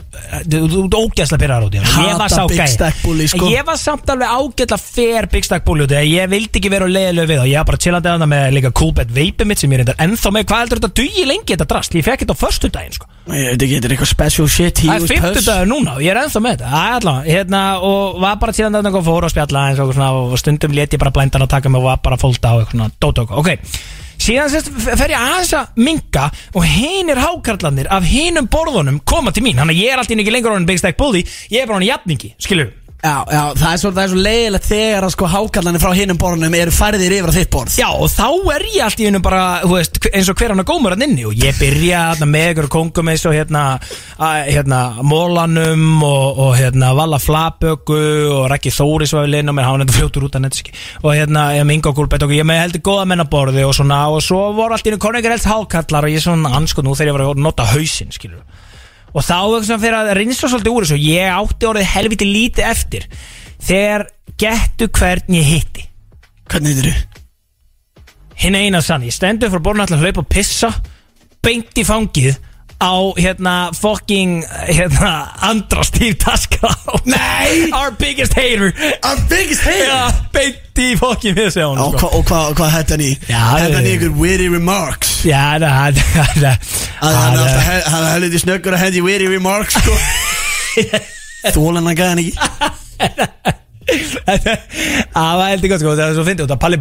þú þú ert ógæsla pyrrar út í hann ég var Hata sá Big gæi. Stack Bully, sko. ég var samt alveg ágætla fer Big Stack Bully út í það, ég vildi ekki vera leðileg við og ég var bara chillandi að það með líka Coolbet veipið mitt sem ég reyndar ennþá með, hvað heldur þetta dugi lengi þetta drast, ég fekk þetta á förstu daginn sko. Ég veit ekki, þetta er eitthvað special shit Það er 50 dagur núna og ég er ennþá með þetta. Það er allavega, hérna, og var bara tíðan þetta og fór að spjalla eins og, svona, og stundum let ég bara blændan að taka mig og var bara fólta á eitthvað svona dótók Ok, síðan sérst fer ég aðeins að minka og hinir hákarlarnir af hinum borðunum koma til mín. Þannig að ég er alltaf ekki lengur orðin Big Stack Bully Ég er bara orðin jafningi, skilur Já, já, það er svo, það er svo leiðilegt þegar að sko hákallanir frá hinnum borðunum eru færðir yfir á þitt borð. Já, og þá er ég alltaf í hennu bara, þú veist, eins og hver hann að gómur hann inni og ég byrja þarna með ykkur kongum eins og hérna, að, hérna, Mólanum og, og hérna, Valla Flaböku og Rækki Þóris var við linn og mér hann þetta fljótur út að nettiski og hérna, ég með Ingo Gúlbett og ég með heldur góða menn að borði og svona og svo voru alltaf í hennu konungar helst hákallar og ég svona, ansko nú þegar ég var að nota hausinn, skilur og þá eitthvað svona fyrir að reynsa svolítið úr þessu ég átti orðið helviti lítið eftir. Þegar gettu hvern ég hitti. Hvernig heitir þú? hinn eina sann, ég stendur fyrir borna alltaf að hlaupa og pissa. Beint í fangið á hérna fucking hérna Andra Steve Taska Nei! Our biggest hater. Our biggest hater? Já, beint í fucking við hann hva, og hvað hva hætti hann í? Hætti hann í ykkur witty remarks? Já, það, Að hann er alltaf he- hann helviti snöggur að hendi witty remarks sko. Þólan hann gæði hann ekki? Það var heldur gott sko, það er svo fyndið út að Palli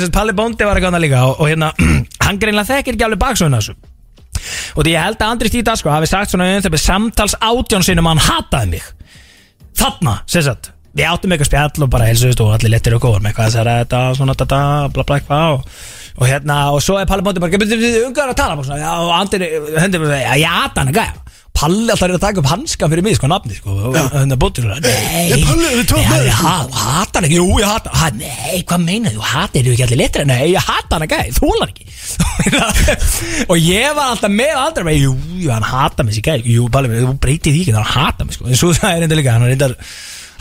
sagt, Palli Bóndi var eitthvað annað líka og, hérna, hann greinlega þekkir ekki alveg baksöguna þessu og því ég held að Andri Stíta sko hafi sagt svona um þegar samtals átjón sinum að hann hataði mig. Þarna, sem sagt við áttum eitthvað spjall og bara helsuðist og allir lettir og góður með eitthvað þessar þetta, svona þetta, bla bla eitthvað og, og hérna, og svo er Palli Bóndi bara, ungar að tala já, og Andri hendur bara, já, hann að gæja Palli alltaf er að taka upp hanskan fyrir mig, sko, nafni, sko og hérna bóttir, nei. Ég, Palli, við tókum Nei, með ég þér, sko. ha- hata hann ekki, jú ég hata ha, Nei, hvað meinar þú, hata eru ekki allir letri Nei, ég hata hann ekki, hann ekki. Og ég var alltaf með aldrei með, Jú, hann hata mig sér gæði Jú, Palli, þú breytið því ekki, hann hata mig sko. En svo það er reynda líka, hann er reynda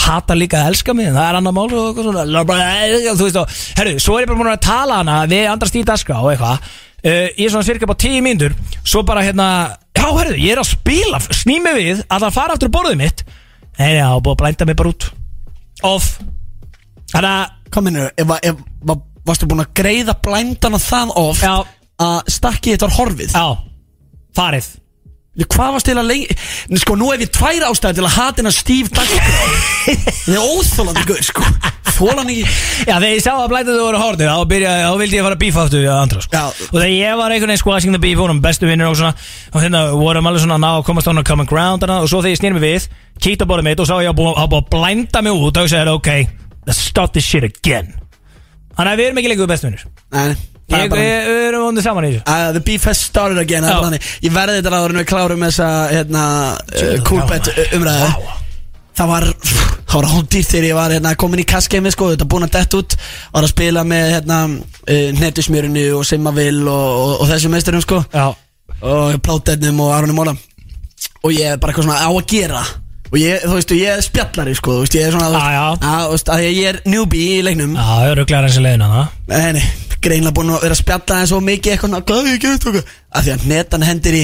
Hata líka að elska mig, en það er annar mál og eitthvað svona. Veist, og, herru, svo er ég bara múin að tala hana Við andra stíð daska og eitthvað. Uh, Ég er svona cirka bara tíu mínútur Svo bara hérna, já, herru, ég er að spila Sný mig við að það fara aftur borðið mitt. Nei, já, búið að blænda mig bara út. Off. Þannig að Hvað minnur, ef, ef, ef varstu búin að greiða blændana það oft Já. að stakki þetta var horfið? Já, farið. Hvað varst til að lengi Sko, nú hef ég tvær ástæði til að hata hennar Steve Dagskrá Það er óþólandi guð, sko Þólan ekki Já, þegar ég sá að blætið þú voru hortið þá, byrjaði, þá vildi ég fara að bífa aftur við andra sko. Já. Og þegar ég var einhvern veginn sko að syngja bíf honum bestu vinnur og svona og hérna vorum alveg svona að ná að komast hana common ground hana, og svo þegar ég snýr mig við kíkt á borðið mitt og sá ég að búið að, búið að blænda mig út og ég segði ok, let's start this shit again Þannig að við erum ekki lengur bestu vinnur Nei, það Ég, er bara við, við erum vondið saman í þessu Uh, the beef has started again það er Já. bara þannig. Ég verði þetta ráður en við klárum þessa hérna, uh, cool bet umræðu Vá. Það var, það var hóndýrt þegar ég var hérna, komin í kaskemi sko, þetta búin að dett út. Var að spila með hérna, uh, netusmjörinu og Simmavil og, og, og þessum meisturum sko. Já, og plátennum og Aroni Móla og ég er bara eitthvað svona á að gera. Og ég, þú veist, ég er spjallari sko, þú veist, ég er svona, Já, já. að, þú veist, að ég er newbie í leiknum. Já, ég rugglar eins og leiðina það. Nei, nei, greinlega búin að vera að spjalla en svo mikið eitthvað, svona, hvað ég gett okkur? Af því að netan hendir í,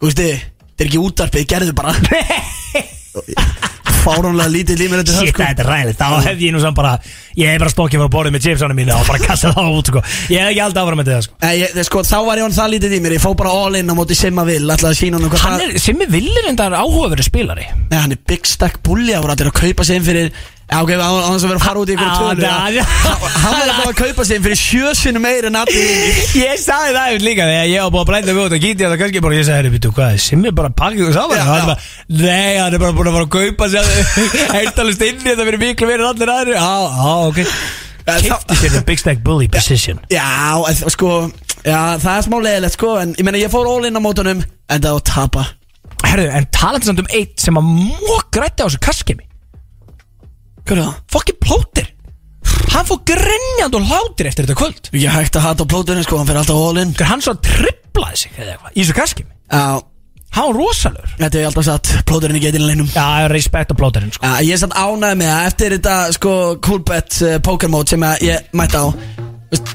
þú veist þið þetta er ekki útvarpið, gerðu bara fáránlega lítið límir þetta Shit, þetta er ræðilegt, þá hefði ég nú samt bara Ég hef bara stokkið frá borðið með chipsana mínu og bara kassað það út, sko. Ég hef ekki aldrei áfram með þetta, sko. Ég, þið, sko, þá var ég hann það lítið í mér, ég fó bara all in á móti Simma Vil, ætlaði að sína hann hvað er, Simmi Villir endar áhugaverið spilari. Nei, hann er big stack bulli, það voru allir að kaupa sig inn fyrir Já, ok, á þess að vera að fara út í ykkur tölu það-. Hann var alltaf að kaupa sig fyrir sjösinu meir en allir Ég sagði það einhvern líka þegar ég var búin að blænda mig út og gíti það kannski bara Ég sagði, býttu, hvað, er Simmi bara að pakka ykkur saman? Já. er bara, Nei, hann er bara búin að fara að kaupa sér Heiltalist inn í þetta fyrir miklu verið allir aðri Já, já, ok. Kifti sér the big stack bully position. Já, en, sko, já, það er smá leiðilegt, sko En ég meina, ég fór all in á mótunum En það var að tapa Herðu, en talandi samt um eitt sem að mókrætti á þessu kaskemi Hvað er það? Fokkin plóter. Hann fór grenjand og hlátir eftir þetta kvöld. Ég hægt að hata plótunum, sko, hann fyrir alltaf all in. Hann svo triplaði sig eða eitthvað? Í þessu kaskemi Já, Hann var rosalur þetta ég alltaf sagt, plóturinn í getinu leinum Já, respekt á plóterinn sko. Já, ég er samt ánægð með það eftir þetta, sko, coolbet uh, poker mode sem að ég mætti á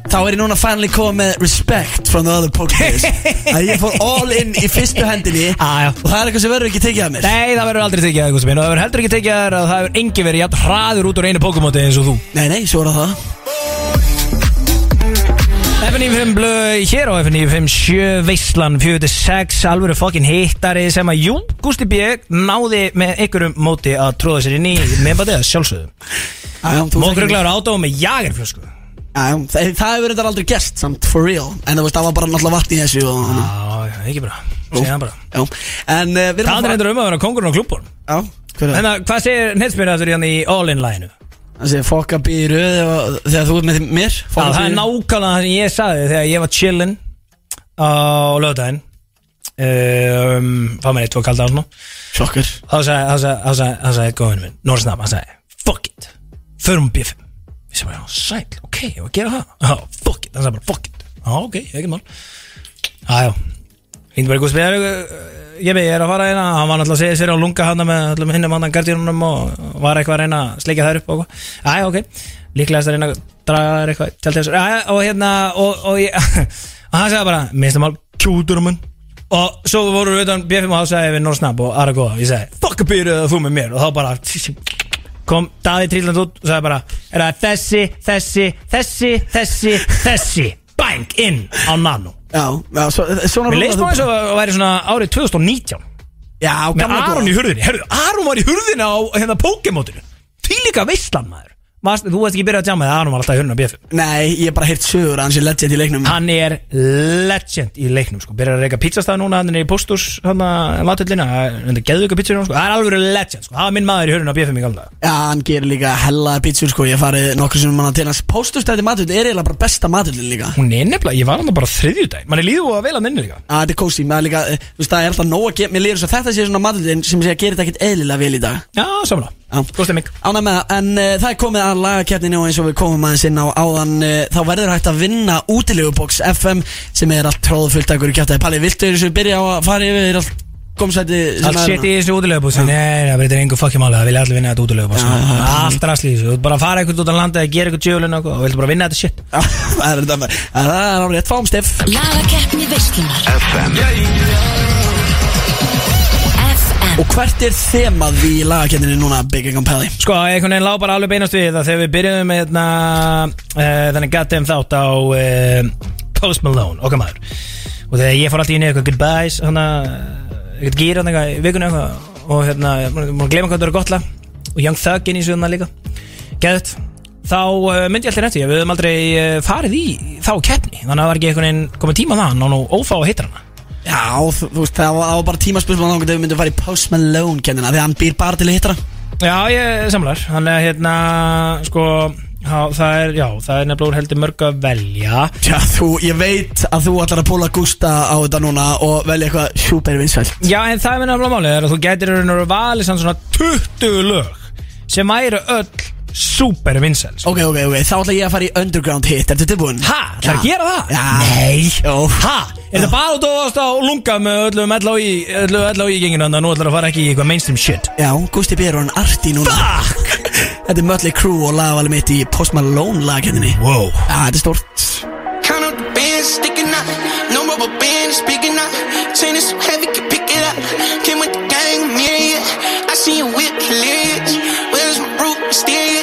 Þá er ég núna finally komið með respect from the other players Að ég fór all in í fyrstu hendinni já. Og það er eitthvað sem verður ekki tekið af mér. Nei, það verður aldrei tekið að Gústi minn og það verður heldur ekki tekið að þér að það verður engi verið jafn hraður út úr einu Pokémon eins og þú. Nei, nei, svo er það. FN95 blöð hér á FN957 Veislan 46 alvöru fokkin hittari sem að jú, Gústi B. náði með einhverjum móti að tróða sér inn í meðbætið að sjálfsögðum Já, já, þú Mókruglaður átóð með jagerflösku Já, það, það hefur þetta aldrei gest samt, for real. En þú það var bara náttúrulega vatn í þessu og, Já, já, ekki bara. Segja það bara. Já, en uh, við Það er eitthvað um að vera kongurinn á klubborn Já, hver er það? En hvað segir Netsmjörn aftur hérna í all-in-læginu? Það sé fokka býru þegar þú ert með mér Já, það er nákvæmlega það sem ég sagði þegar ég var chillin á lögdæðin um, Fá mér eitt og kalda á svona Sjokkar. Þá sagði, þá sagði, þá sagði, þá sagði hann sagði, fuck it Förum á B5 Ég sagði bara, sæl, ok, ég var að gera það. Já, fuck it, hann sagði bara, fuck it. Já, ok, ekkert mál. Já, já. Hindi bara, við ég veit, ég er að fara hérna. Hann var náttúrulega að segja sér á lunga hann með öllum hinnum hann gardínunum og var eitthvað að reyna að sleikja þær upp og eitthvað. Já, já, ok, líklegast að reyna að draga þær eitthvað til þess. Já, já, og hérna, og, og ég og hann sagði bara, minnst það mál, kjútur um hann og svo voru við utan B5 og þá sagði ég við Norr Snapp og Ara Góða ég sagði, fuck up byrjuð þú með mér? Og þá bara kom Daði Tríland út og sagði bara er það þessi, þessi, þessi, þessi, þessi? Bang, inn á nano. Já, já, svo, svona Mér leist nú eins og það væri svona árið 2019 Já, með gamla Aron góða. í hurðinni, herru, Aron var í hurðinni á hérna Pokémotinu því líka veistlan maður Varst, þú veist ekki byrjað að tjama þegar Aron var alltaf í hurðinni á BF Nei, ég hef bara heyrt sögur hann sé legend í leiknum. Hann er legend í leiknum sko. byrjar að reyka pizzastað núna hann er í postús hann að latullina hann er ykkur pizzur sko. það er alveg legend sko. það var minn maður í hörun á í gamla daga. Já, hann gerir líka hellaði pítsur sko. Ég farið nokkur sem manna til hans. Póstustætti maturinn er eiginlega bara besta maturinn líka. Hún er nefnilega, ég var hann bara þriðjúdag mann er líðu að vel að nynni líka. Þetta er kósi, líka, veist, það er alltaf nóg að gera. Mér líður svo þetta sé svona maturinn sem sé að gera þetta ekkert eðlilega vel í dag. Já, samanlega, Já. góð stemming. Ánæg með það, en uh, það er komið að lagakeppninu og eins og við komum aðeins inn á áðan uh, þá verður hægt að vinna útilegubox FM sem er allt tróðfullt að hverju kjátaði Palli, viltu þessu byrja á að fara yfir allt komsæti sem allt shit í þessu útilegubúsi nei, það breytir engu fokki máli, það vilja allir vinna þetta útilegubúsi allt rasli í þessu, þú ert bara að fara eitthvað út á landa eða gera eitthvað tjöflun og og viltu bara vinna þetta shit. Já, það er þetta. Það er Og hvert er þemað í lagakendinni núna Big Income Pally? Sko, einhvern veginn lá bara alveg beinast við það þegar við byrjuðum með hérna, uh, þannig goddamn þátt á uh, Post Malone, okkar maður. Og þegar ég fór alltaf í eitthvað goodbyes hann að, eitthvað hann eitthvað í vikunni eitthvað og hérna, að glema hvað það eru gott lag. Og Young Thug inn í svona líka. Geðut, þá uh, myndi ég alltaf rétti við höfum aldrei farið í þá keppni, þannig að það var ekki einhvern veginn komið tíma á það, ná nú ófá að hittar hana Já, þú, veist, það var, það var bara tímaspörsmál þá við myndum fara í Post Malone kendina Því að hann býr bara til að hana Já, ég samlar Þannig að hérna, sko já, það er, já, það er nefnilega úr heldur mörg að velja. Já, þú, ég veit að þú ætlar að púla Gústa á þetta núna og velja eitthvað super vinsælt. Já, en það er minna alveg málið er að þú getur raun og valið svona 20 lög sem væru öll super vinsæl Ok, ok, ok, þá ætla ég að fara í underground hit Ertu tilbúin? Ha, það er að gera það? Já. Nei Jó. Ha, er það bara að þú varst á lunga með öllum LHI, öllu LHI genginu þannig að nú ætlar að fara ekki í eitthvað mainstream shit Já, Gústi B. er hann arti núna Fuck Þetta er Mötley Crüe og lagvalið mitt í Post Malone lagkendinni Wow Já, þetta er stort Count up the bands sticking out. No rubber band is speaking out. Chain is so heavy, can pick it up. Came with the gang, myriad. I see you whip hilarious. Where's my root mysterious?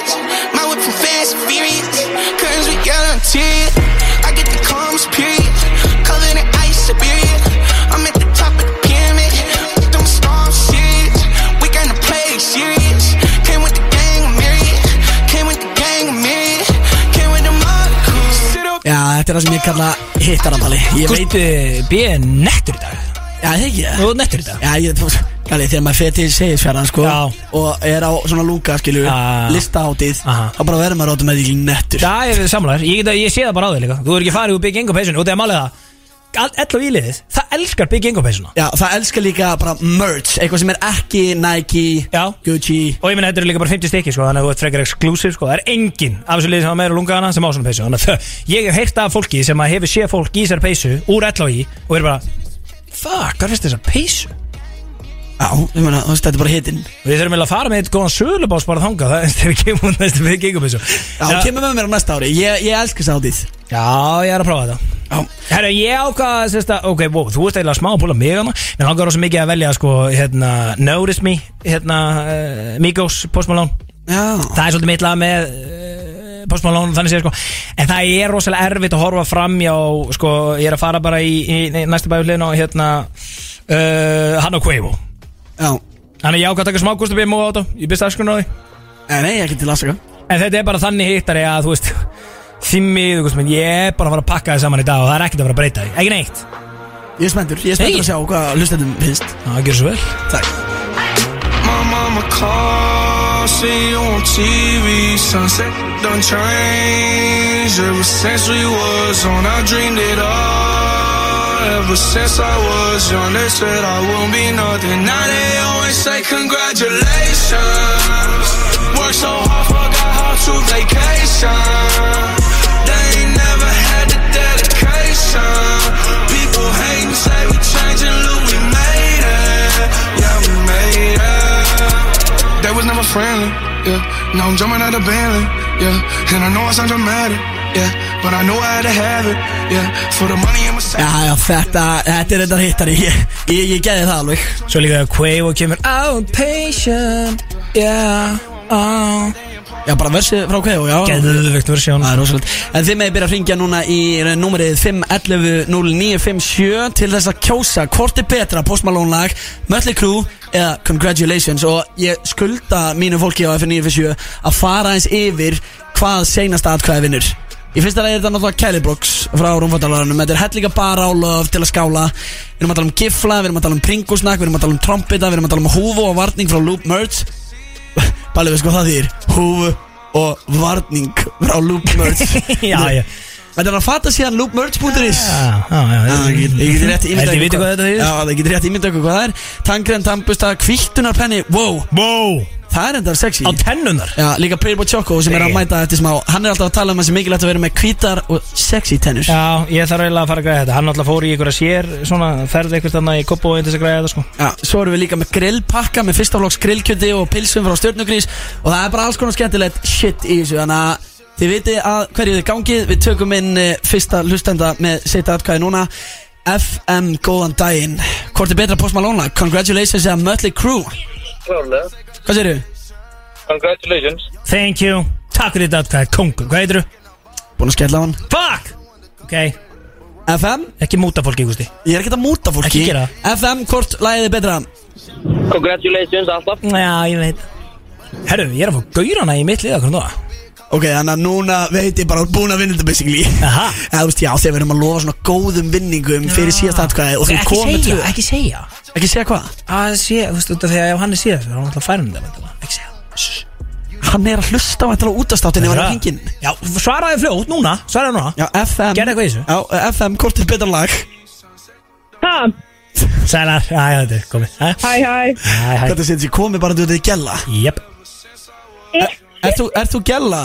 Þetta er það sem ég kalla hittarabali Ég veit, Gusti B. er nettur í dag já, það ekki Þú er nettur í dag Já, ég, Gali, þegar maður fer til segisfjörðan, sko. Og er á svona lunga, skilju. Listaháttið. Þá bara verður maður átum með því nettur Já, ég er ég, að- sé það bara á þig líka Þú er ekki farið úr Big Ingo peysunni og það er málið það Ell og íliðið, það elskar Big Ingo peysuna Já, það elskar líka bara merch Eitthvað sem er ekki Nike, Já. Gucci Og ég meina þetta eru líka bara 50 stykki sko, Þannig að þú ert frekar exclusive sko. Það er enginn af þessu liði sem hafa meira lunga hana sem á svona peysu Þannig að ég hef heyrt af fólki sem að hefur séð fólk í þessar peysu Úr LHI Og er bara Fuck, hvað finnst þessar peysu? Já, ég meina, þú veist, þetta er bara hitinn. Við þurfum eiginlega að fara með eitt góðan sölubás bara þangað Það er við kemum út næstu Big Ingo peysu Já, kemur með mér á næsta ári. Ég, ég elskar þess áttið Já, ég er að prófa þetta. Já, Herra, ég ákvaða, sérst að, ok, wow, þú ert eiginlega smá að púla mig hana Mér langar rosa mikið að velja, sko, hérna, Notice Me, hérna, uh, Migos, Post Malone. Já. Það er svolítið mitt lag með uh, Post Malone, þannig séð, sko. En það er rosalega erfitt að horfa fram hjá, sko, ég er að fara bara í, í, í næstu bæðulegin og, hérna, uh, hann og Quavo Já, Þannig ég ákvaða að taka smá Gustav B. Móa á þetta, ég byrst afskunna á því? En nei, ekki til aðsaka En þetta er bara þannig hittari að, þú veist, Þimmið, þú veist, menn, ég er bara að fara að pakka þið saman í dag og það er ekkert að fara að breyta því, ekki neitt? Ég er spenntur, ég er spenntur að sjá hvað hlustendum finnst. Það gjör svo vel. Takk. My mama called, see you on TV. Sunset done changed. Ever since we was on, I dreamed it all. Ever since I was young, they said I won't be nothing. Now they always say congratulations. Work so hard, forgot how to vacation. They ain't never had the dedication. People hate and say we changing, look, we made it. Yeah, we made it. They was never friendly, yeah. Now I'm jumping out of Bentley, yeah. And I know I sound dramatic, yeah. But I know I had to have it, yeah. For the money in my sack. Já, já, þetta, þetta er þetta hittari Ég, ég, ég geði það alveg. Svo líka Quavo kemur Outpatient Yeah oh. Já, bara versið frá Kvevo, já. Geðvögt versjón. Það er rosalegt. En þið meði byrja að ringja núna í númerið 511-0957 til þess að kjósa hvort er betra Post Malone lag, Mötley Crüe eða Congratulations. Og ég skulda mínu fólki á FN957 að fara eins yfir hvað seinasta atkvæði vinnur Í fyrsta lagi er þetta náttúrulega Kelly Brooks frá Rúmfattalarunum Þetta er hellinga bara á löf til að skála. Við erum að tala um gifla, við erum að tala um pringusnakk Við erum að tala um trompeta, við erum að tala um húfu og varning frá Loop Merch Balli við sko hvað þýr Húfu og varning frá Loop Merch Já, já Þetta er að fatta síðan loopmerch.is ég get- ég get rétt ímynda ykkur hvað það er. Tangren, tampusta, kviltunarpenni Wow, Wow. Það er enda sexy. Á tennunar Já, líka Boy Choco sem er að mæta eftir smá. Hann er alltaf að tala um að það er mikilvægt að vera með kvítar og sexy tennur. Já, ég þarf eiginlega að fara að græða þetta. Hann alltaf fór í einhverja sér Svona ferði einhvers þarna í koppu og þess að græða þetta sko. Já, svo erum við líka með grillpakka með fyrsta flokks grillkjöti og pilsum frá stjörnugrís og það er bara alls konar skemmtilegt shit í þessu þannig að þið viti að hverju þið gangið við tökum inn uh, fyrsta hlustenda með setja atkvæði núna FM, góðan daginn Hvort er betra Post Malone? Congratulations eða Mötley Crüe Klárlega. Hvað segirðu? Congratulations. Thank you Takk fyrir þetta atkvæði, kongur, hvað heitir þú? Búin að skella á hann Fuck Ok, FM, ekki múta fólki, Gústi ég er ekkert að múta fólki Ekki gera FM, hvort lagið er betra? Congratulations alltaf. Já, ég veit Herru, ég er að fá gaurana í mitt liða, hvernig það? Ok, þannig að núna veit ég bara að búin að vinna þetta basically. Aha. Eða þú veist, já, þegar við erum að lofa svona góðum vinningum fyrir síðast atkvæði og þú Ekki komið segja, ekki segja. Ekki segja hvað? að sé, þú veist, út af því að ef hann er síðast þá er hann alltaf færum þetta væntanlega. ekki segja. Hann er að hlusta á þetta á útastáttinni var að hringin Já, svaraði fljótt núna, svaraði núna. Já, FM Gerðu eitthvað í þessu? Já, FM, hvort er betra lag? Sælar, já, já, þetta er komið. Hæ, Hæ, hæ. Hæ, hæ. Þetta sé komið bara til þetta í gella Jep Ert þú, ert þú gella?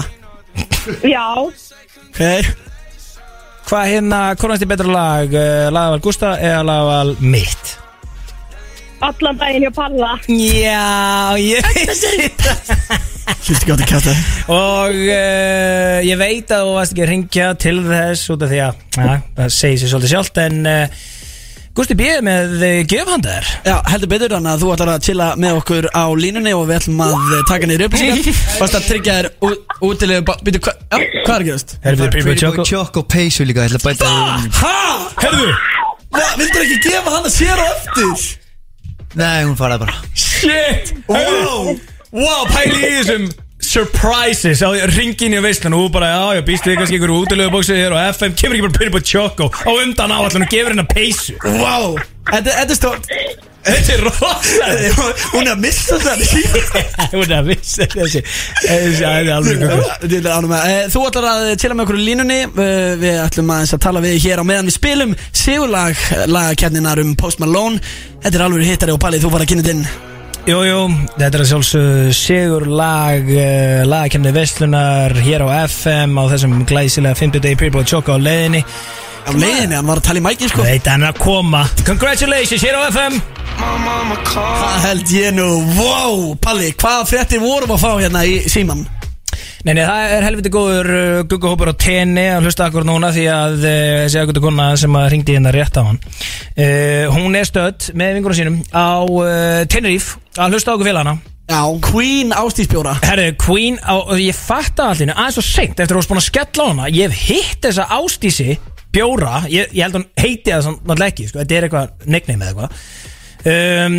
Já, Ok. Hvað hérna, hvornast er betra lag uh, Lagaval Gústa eða lagaval mitt? allan daginn hjá Palla. Já, ég veit. Hlusti ekki átt að kjáta Og uh, ég veit að þú varst ekki að ringja til þess út af því að ja, það segir sér svolítið sjálft en uh, Gústi B. með gjöfhandar Já, heldur betur þannig að þú ætlar að chilla með okkur á línunni og við ætlum að eh, taka niður upplýsingar Fast að tryggja þér útilegu Býtu, hva, já, hvað er gerast? Herðu Pretty Boy Choco? Peysu líka, ég ætla að bæta það Hæ? Herðu Vildur ekki gefa hann að sér á eftir? Nei, hún faraði bara. Shit! Wow! Wow, pæli í þessum Surprises á ringin í veislan og þú bara, já, ég býst við kannski einhverju útilegu bóksið hér og FM kemur ekki bara Pretty Boy Choco á undan áallan og gefur hennar peysu. Vá. Þetta þetta er stórt. Þetta er rosalega Hún er að missa þetta Hún er að vissi þessi Þessi, það er alveg með. Eh, Þú ætlar að chilla með okkur í línunni. Eh, Við ætlum að tala við hér á meðan við spilum Sigurlag lagakenninar um Post Malone. Þetta er alveg hittari og palið, þú var að kynna þetta inn Jú, jú, þetta er að sjálfsögðu sigur lag uh, lagakemni Vestlunar hér á FM á þessum glæsilega 50 day Boy Choco á leiðinni. Á leiðinni, hann var að tala í mækin sko. Hann er að koma. Congratulations hér á FM Það held ég nú, wow, Palli, hvaða fréttir vorum að fá hérna í síman? Nei, nei, það er helviti góður uh, guggahópur á tenni. Að hlusta akkur núna því að uh, þessi akkurtu kona sem að ringdi hérna rétt á hann. Uh, hún er stödd með vingunum sínum á uh, Tenerife að hlusta á okkur félagana. Já, Queen Ástísbjóra Herru, Queen, á, og ég fatta allir aðeins svo seint eftir að þú varst búin að skella á hana ég hef hitt þessa ástísi bjóra, ég, ég held að hún heiti það svona náttúrulega ekki, sko, þetta er eitthvað nickname eða eitthvað. Um,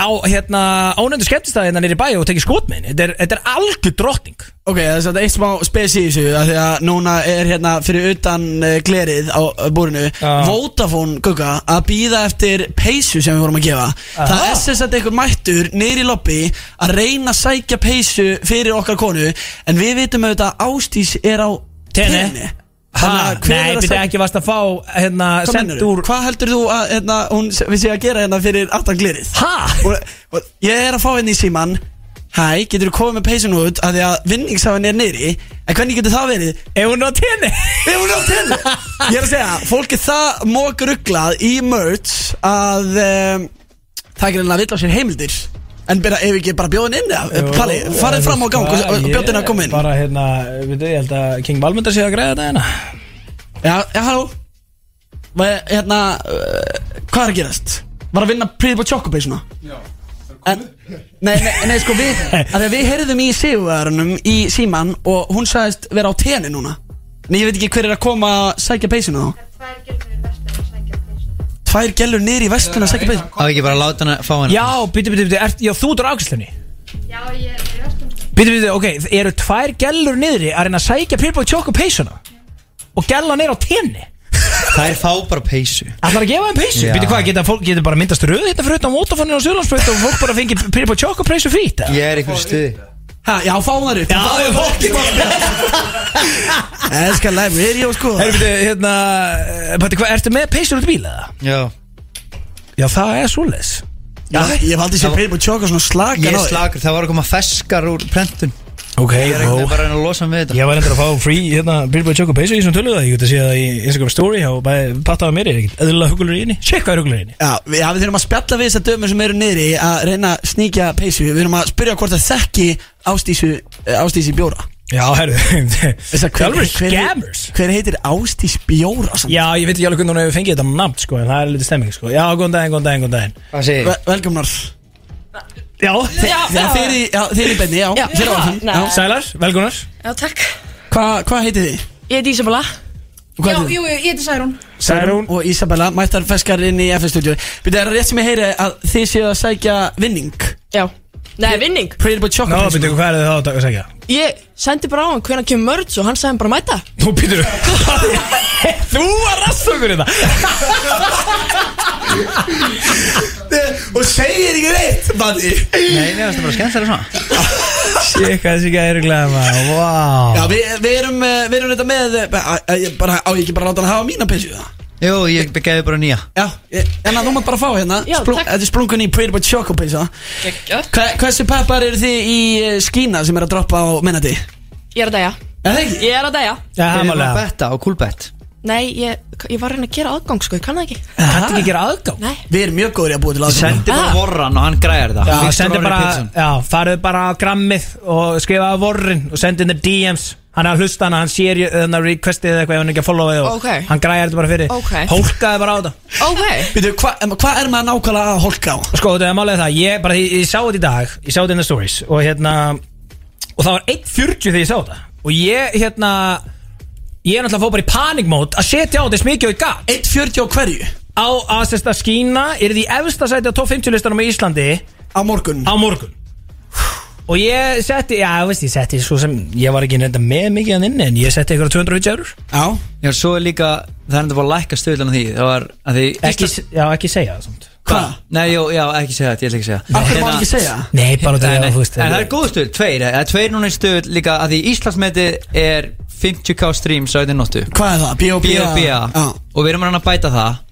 á hérna ánöndu skemmtistæði hérna nýri bæ og tekið skotminn, þetta er, þetta er algjör drottning. Ok, það er þetta eitt smá spes í þessu af Því að núna er hérna fyrir utan uh, glerið á uh, búrinu Já. Vodafone Gugga að býða eftir peysu sem við vorum að gefa. Það er sem sagt einhver mættur í lobby að reyna að sækja peysu fyrir okkar konu En við vitum auðvitað að Ástís er á Tenni. Ha, að nei, er að byrja sækja- ekki varst að fá hérna, Hvað send meinarðu? úr Hvað heldur þú að hérna, hún við sé að gera hérna fyrir aftan? Og, og ég er að fá henni í síman Hæ, getur þú komið með peysun út af því að vinningshafin er neyri En hvernig getur það verið? Ef hún er á tenni. Ef hún er á tenni. Ég er að segja, fólk er það mókrugglað í merch að um, það er greinlega vill á sér heimildir En byrja, ef ekki bara bjóðin inn eða, Palli, farið fram á gang og, bjóðin að koma inn. Bara hérna, veitu, ég held að King Valmundar sé að greiða þetta hérna. Já, já, halló. Hérna, uh, hvað er að gerast? Var að vinna Pretty Boy Choco Paysuna? Já en, nei, nei, nei, sko við að Við heyrðum í sigurverðunum í síman Og hún sagðist vera á tenni núna. En ég veit ekki hver er að koma að sækja peysuna þá Tvær gælur niður í vestlun að sækja peysuna Á ekki bara að láta hana fá hana? Já, býtu, býtu, býtu, ert- já, þú ert á ákvæmstunni Já, ég er Býtu, býtu, ok, eru tvær gellur niðri að reyna að sækja Pirbo Choco peysuna? Og gellan er á tenni? Það er fá bara peysu. Ætlar að gefa þeim peysu? Já. Býtu hvað, geta fólk geta bara myndast röð þetta fyrir utan Votafónin og Sjölandsbreyt og fólk bara fengi Pirbo Choco peysu frýtt eða? Ég er einhver stuði Ha, já, fá það upp. Já, ég fólk Elskar library og sko. Herru, býtu, hérna, eh, Patti, hvað, ertu með peysur út í bíl eða? Já. Já, það er svoleiðis. Já, ég hef aldrei sér Pretty Boy Choco svona slagan Ég á er því. slagur, það var að koma feskar úr prentun Ok, Ég er ekki bara að losa við þetta. Ég var endur að fá free, hérna, Pirbo Choco peysu í svona töluða Ég geti að sé það í Instagram story og bara pattaði mér er ekkert eðlilega hugulur í henni. Sjekk hvað er hugulur í henni? Já, við, já, við þurfum að spjalla við þessar dömur sem eru niðri að reyna að sníkja peysu Við þurfum að spyrja hvort það þekki ástísu, eh, ástísi bjóra. Já, herru Þess að Það er alveg hver- scammers. Hver heitir Ástís Bjóra samt? Já, ég veit ekki alveg hvernig hún hefur fengið þetta nafn sko En það er sko Já, er í- já, þið í benni, já. Er á. Já. Sælar, velkonar Já, takk. Hvað hva heitið þið? Ég heiti Ísabella. Og hvað Já, jú, ég heiti Særún. Særún og Isabella Mættar feskar inn í FN-stúdíu Býtu, er það rétt sem ég heyri að þið séu að sækja vinning? Já. Nei, vinning. Pretty Boy Ná, Chocolate byrju, hvað er þið þá að segja? Ég sendi bara á hann hvenær kemur mörds og hann sagði hann bara mæta. Nú, byrju Þú var rassokur þetta Og segir ekki reitt, manni Nei, mér finnst það bara skemmt þeirra svona? Shit, hvað þessi gæri glæða maður? Já, Vá við, við erum, eh, við erum þetta með eh, bara, Á ég ekki bara láta hann hafa mína peysu það? Jú, ég begeði bara nýja. Já, ég- en þú mátt bara fá hérna. Já, takk. Þetta er sprungun í Pretty Boy Choco peysa Geggjör Hva, Hversu peppar eru þið í eh, skína sem er að droppa á minnati? Ég er að dæja Er það ekki? Ég er að dæja Já, bara hamalega að betta á coolbet Nei, ég, ég var að reyna að gera aðgang sko, ég kann það ekki. Kanntu ekki að gera aðgang? Nei. Við erum mjög góður í að búa til aðgang. Sendi bara Ah. vorran og hann græðir það. Já, Viktor sendi Orri bara, Pétursson. já, farið bara á grammið og skrifaði vorrin og sendið inn DMs Hann er að hlusta hana, hann sér þannig að requestið eða eitthvað ef hann ekki að followið og Ok. hann græði þetta bara fyrir Ok. Hólkaði bara á þetta Ok Býtu, hvað hva er maður nákvæmlega að holka á? Sko, þetta er málega það, ég bara, ég, ég sá þetta í dag Ég sá þetta in the stories og hérna Og það var 1.40 þegar ég sá þetta Og ég, hérna Ég er náttúrulega að fá bara í panikmót Að setja á þess mikið og ég gat 1.40 á hverju? Á að sérst að skína Er því efsta sæti á top 50 listanum í Íslandi Á morgun Á morgun Og ég setti, já, veist, ég setti svo sem Ég var ekki nefnda með mikið hann inni En ég setti ykkur 250 eurur Já Já, svo er líka Það er enda bara að lækka stöðlan á því Það var að því ekki, Já, ekki segja það samt Hvað? Nei, jú, já, ekki segja þetta, ég ætla ekki að segja hverju má Hérna- ekki segja? Nei, bara Nei, þetta nei, þú veist En það er góð stöð, tveir Það er tveir núna í stöð líka að því Íslandsmeti er 50k streams á einnig nóttu Hvað er það? B.O.B. B.O.B. Já. Og við erum að að bæta það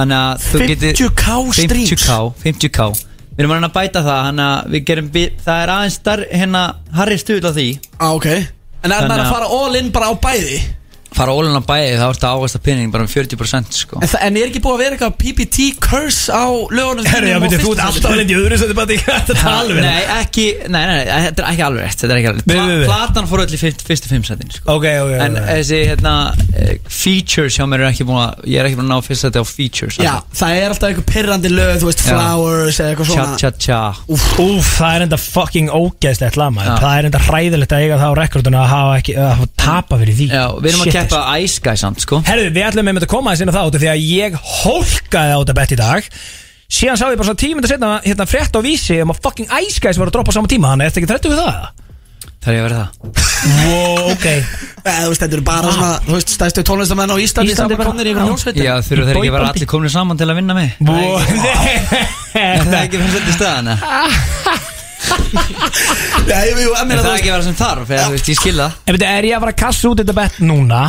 Þannig að þú getur 50k streams 50k, 50k Við erum að bæta það við gerum Það er aðeins hérna Harry stuð á því Á, ok En er Þannig maður að að- fara all in bara á bæði? Fara ólun á bæði þá ertu að ávæsta pinning bara um 40% sko. En, það- en er ekki búið að vera eitthvað PPT curse á lögunum Herri, já, þú ert alltaf að lendi í öðru Þetta er bara ekki hægt að tala við Nei, ekki, nei, nei, nei, þetta er ekki alveg rétt Þetta er ekki alveg. Pla- Platan fór öll í fyrst- fyrstu fimm setin sko. Ok, ok, En ok þessi, hérna, eh, features hjá mér er ekki búin að Ég er ekki búin að ná fyrst seti á features Já, það er alltaf eitthvað pirrandi lög, þú veist, Já. flowers eða eitthvað Tja, svona tja, tja Úf, að að að að keppa samt, sko. Herðu, við ætlum með að koma aðeins inn á það út af Því að ég hólkaði á þetta bett í dag. Síðan sá ég bara svona tímynda setna hérna frétt á vísi um að fucking Ice Guys var að droppa á sama tíma. Þannig, ertu ekki þrættu við það? Það er ég að vera það? Wow, ok. Eða, þú veist, þetta eru bara svona, þú veist, stæðstu tónlistamenn á Íslandi Íslandi bara- komnir í einhverjum hljómsveitum. Já, þurfa þeir ekki að vera allir komin saman til að vinna mig Wow, Er það ekki fyrir þetta staðan? Já, jú, jú, en Er það þú ekki að vera sem þarf? Eða, þú veist, ég skil það. En veitu, er ég að fara að kassa út þetta bett núna?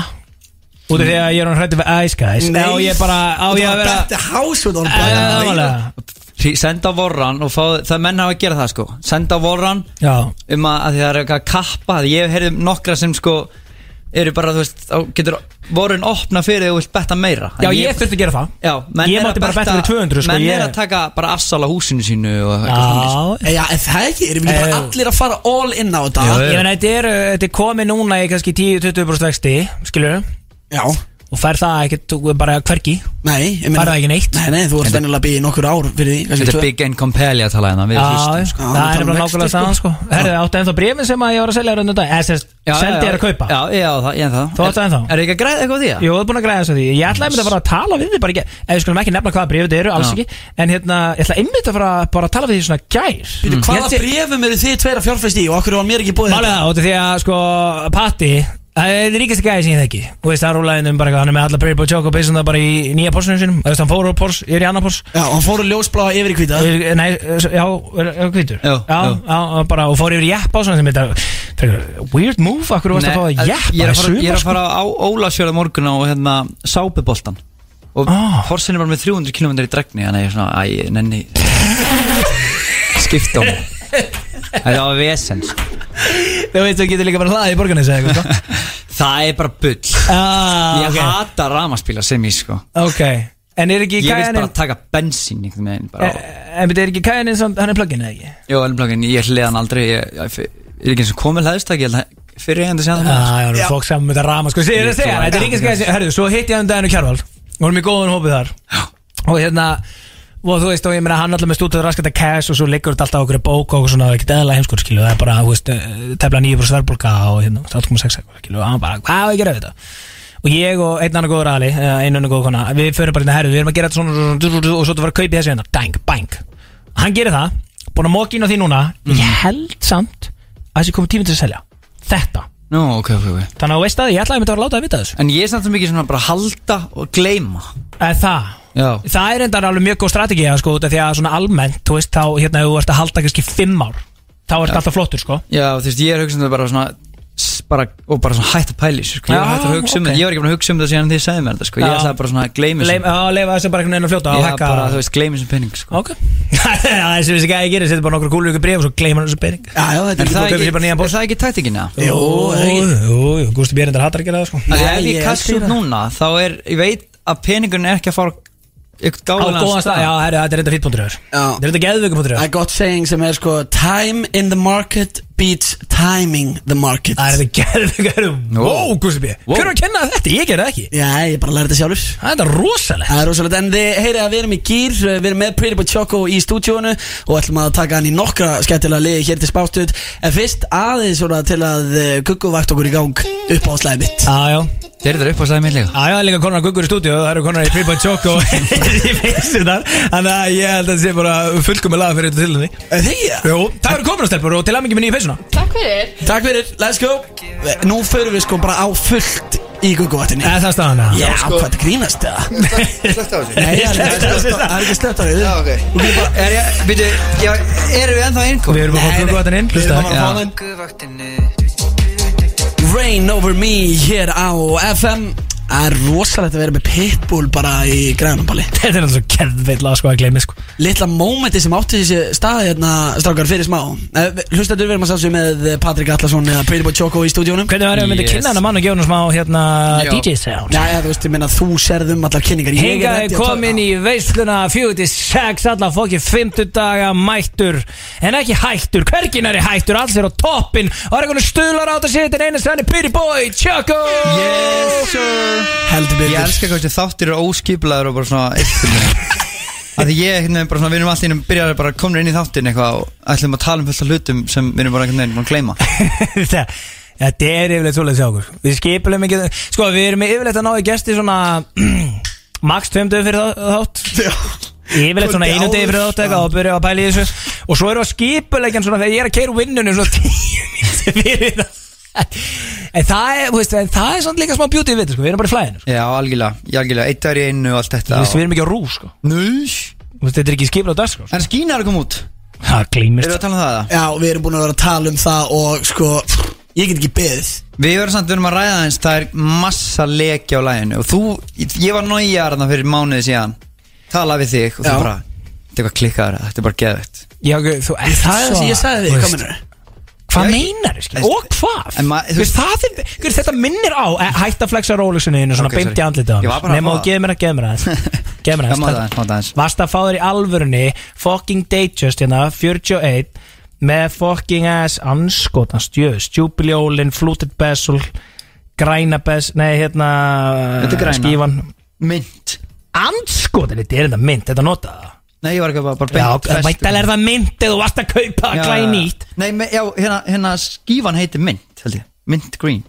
Út af því að ég er hann hrættu við Ice Guys. Nei. Á ég bara, á ég að vera Þetta house with all Æ, Hrí- Senda á vorran og fá, það menn hafa að gera það sko. Senda á vorran Já, um að, að því það er eitthvað að kappa. Því ég hef heyrðum nokkra sem sko eru bara, þú veist, þá getur vorun opna fyrir þú vilt betta meira. Já En ég þurfti að gera það. Já, menn Ég er mátti að bara betta fyrir 200 sko Menn ég... er að taka bara assal á húsinu sínu og eitthvað þannig, Já, Já, en það ekki, erum við Eh. bara allir að fara all in á þetta. Já, Ég meina, þetta er, uh, þetta er komið núna í kannski 10-20% vexti, skilur Já, Og fær það ekkert bara hvergi? Nei, ég Fær það ekki neitt? Nei, nei, þú ert byggja í nokkur ár fyrir því Þetta er big and compelli að tala hérna við Já, sko. sko. það er um vexti, nákvæmlega sko. staðan sko. Herðu, áttu ennþá brefin sem að ég var að selja raunum dag já, ég að kaupa? Já, já, það, ég en það. Þú áttu ennþá? Er ekki að græða eitthvað því? Jú, þú er búin að græða því. Ég ætlaði einmitt að fara að tala við þig bara ekki Eða við skulum ekki nefna hvaða brefið þetta eru, alls ekki. En hérna, ég ætla einmitt að fara bara að tala við því svona gær. Ég Hvaða brefum eru þið tveir að fjárfæst í og okkur var mér ekki búið Málið það, út af því að sko Patti, það er ríkasti gæði sem ég þekki. Þú veist, það rúlaði um bara eitthvað Hann er með alla Pretty Boy Choco Bison það bara í nýja porsunum sinum. Þú veist, hann fór úr pors, er í annar pors Já, og hann fór að ljósbláða yfir í hvita Eh, Nei, já, er er hvítur. Já, já, já. bara, og fór yfir í jeppa og svona sem þetta frekar, Weird move, akkur varst að fá að jeppa ég er að fara, ég er að fara á Ólasjörða morgun á hérna Sápuboltan Og Ah. horsin er bara með 300 km í dregni Þannig að ég er svona, æ, nenni Skipta á mig Það var vesen sko. Þú veist, þú getur líka bara hlaðið í borgarnes eða eitthvað sko. Það er bara bull. Ah, Ég ok, hata ramaspíla sem ég sko. Ok. En er ekki Ég vil bara taka bensín einhvern veginn bara á En betur er ekki kæjanin samt, hann er plugin eða ekki? Jó, elmplögin, ég hliðan aldrei. Ég, ég, ég er ekki eins og komið hlæðistak Ég held að fyrir eigandi sem það Já, já, fólk saman með þetta rama Sko, segir það segja, þetta er ekki skæði Herðu, svo hitti ég um daginn og Kjarval Vorum í góðan hópið þar. Og hérna Og þú veist, og ég meina hann alltaf með stútið raskat að cash og svo liggur þetta alltaf okkur í bók og svona, ekki eðla heimskur, skilu, það er bara, þú veist, eh, tefla nýjur og sverbolga og hérna, 8,6 eitthvað, skilu, og hann bara, hvað ég að gera við þetta? Og ég og einn annar góður aðli, einn annar góður kona, við förum bara hérna, herru, við erum að gera þetta svona, og svo þú var að kaupa þessu hérna, dang, bang. Hann gerir það, búin að móka inn á því núna, ég held samt að þessi komið tíminn til að selja. Þetta. Nú, ok, ok, ok Þannig að þú veist að ég ætlaði að mynda að að láta það vita þessu. En ég er samt svo mikið svona bara halda og gleyma En það, Já það er enda alveg mjög góð strategi sko, því að svona almennt, þú veist, þá hérna, þú ert að halda kannski fimm ár, þá ert alltaf flottur, sko. Já, þú veist, ég er hugsað bara svona bara, og bara svona hætt að pæli sko. ég, Já, að um ok. þetta, ég var ekki búin að hugsa um þetta síðan því ég sagði mér þetta sko. ég ætlaði bara svona að gleymi Leim, já, leifa þessu bara einhvern veginn að fljóta Já, bara, þú veist, gleymi sem penning sko. Ok Það er sem við sér ekki að gera, setja bara nokkur kúlur ykkur bref og svo gleyma hann þetta En er það bara ekki, það ekki já? Jú, Gústi Björndar hattar að gera það sko ef ég ég elska út það. núna þá er, ég veit að peningun er ekki að fara Á gáðan góðan stað, já, herri, þetta er þér. Já. Þetta er þetta geðvöku.ur Það er gott saying sem er sko Time in the market beats timing the market. Það er þetta geðvöku Wow, Björn Wow. Hver var að kenna þetta? Ég gerði það ekki. Já, ég bara lærði þetta sjálfur. Það er rosalegt. Það er rosalega, en þið heyrið að við erum í gýr Við erum með Pretty Boy Choco í stúdíónu Og ætlum að taka hann í nokkra skemmtilega liði hér til spástuð En fyrst aðeins svona til að uh, Guggu vakt okkur í gang upp á slæði mitt. Já, já Þeir eru það upp á slæði millega Já, já, það er líka konar guggur í stúdíu Það eru konar í Free Boy Choco. Í feysu þar. Þannig að ég held að það sé bara fullkomi laga fyrir þetta til Er þið ég? Jú, það eru komin á stelpur og til aðmengi minni í feysuna Takk fyrir. Takk fyrir, let's go. Nú förum við sko bara á fullt í Guggu vaktinni Eða það er staðan eða? Já, hvað þetta grínast það? Slögt á þessu. Nei, það er ekki slögt á- það er því Er já, erum við ennþá að inn Við erum að Rain Over Me hér á FM Það er rosalegt að vera með Pitbull bara í grænumballi Þetta er náttúrulega svo keðveit lag sko að gleymi sko. Litla mómenti sem átti þessi stað hérna strákar fyrir smá. Uh, Hlustaður við erum að sátsum með Patrik Allarsson eða Pretty Boy Choco í stúdíónum. Hvernig var ég að myndi Yes. kynna hana mann og gefa hann smá hérna. DJ sound? Já, já, þú veist, ég meina þú serð um allar kynningar. Ég Hinga er að komin í veisluna 46 alla fokki 50 daga mættur. En ekki hættur, hvergin er hættur? Alls er á toppin Og það er einhvern að Heldur betur. Ég elska þessi þáttir eru óskiplaður og bara svona eitthvað Af því ég, hérna, bara svona, við erum alltaf innum byrjar bara komin inn í þáttin eitthvað og ætlum að tala um fullt af hlutum sem við erum bara einhvern veginn búin að gleyma. Þetta þetta er yfirleitt svolítið sjá okkur. Við skipulum ekki Sko við erum yfirleitt að ná í gesti svona Max tveim dög fyrir þá- þátt. Yfirleitt svona einu degi fyrir þátt eitthvað Og byrja að pæla í þessu. Og svo erum við að skipulegjan svona Þegar ég er að keira úr vinnunum Svona tíu mínútur fyrir það En það er, veist, en það er svona líka smá beauty við þetta sko. Við erum bara í flæðinu Já, algjörlega, ég algjörlega, eitt dagur í einu og allt þetta Þú veist, við erum ekki á rú sko. Nú, Þú veist, Þetta er ekki skipulega dag sko. En skína er að koma út. Það glýmist Erum við að tala um það eða? Já, við erum búin að vera að tala um það og sko Ég get ekki beðið. Við verðum samt, við erum að ræða eins, það er massa leki á læginu og þú, ég var nájar þarna fyrir mánuði síðan. Tala við þig og þú Já. bara, þetta er bara klikkaður, þetta er bara geðvægt Já, ok, þú ert Það er það sem ég sagði þig, hvað minnur Hvað meinar þið, Og hvað? Þú það er, hver, þetta minnir á eh, Hætt að flexa Rolexinu svona Ok, okay, beint í andlitið á Ég var bara að Nefn fá og geð mér að, geð mér að Geð mér að Vast að fá þér í alvörunni Fucking Datejust hérna 41 Með fucking ass anskotans Jöðs, Jubiljólin, Fluted Bezel Græna Bezel Nei, hérna. Skífan. Mynd Anskotin, þetta er þetta mynd, þetta nota það Nei, ég var ekki bara, bara Já, beint væntalega er það mynd Eða þú varst að kaupa glæn já. nýtt? Nei, me, já, hérna, hérna skífan heitir Mint, held ég. Mint Green.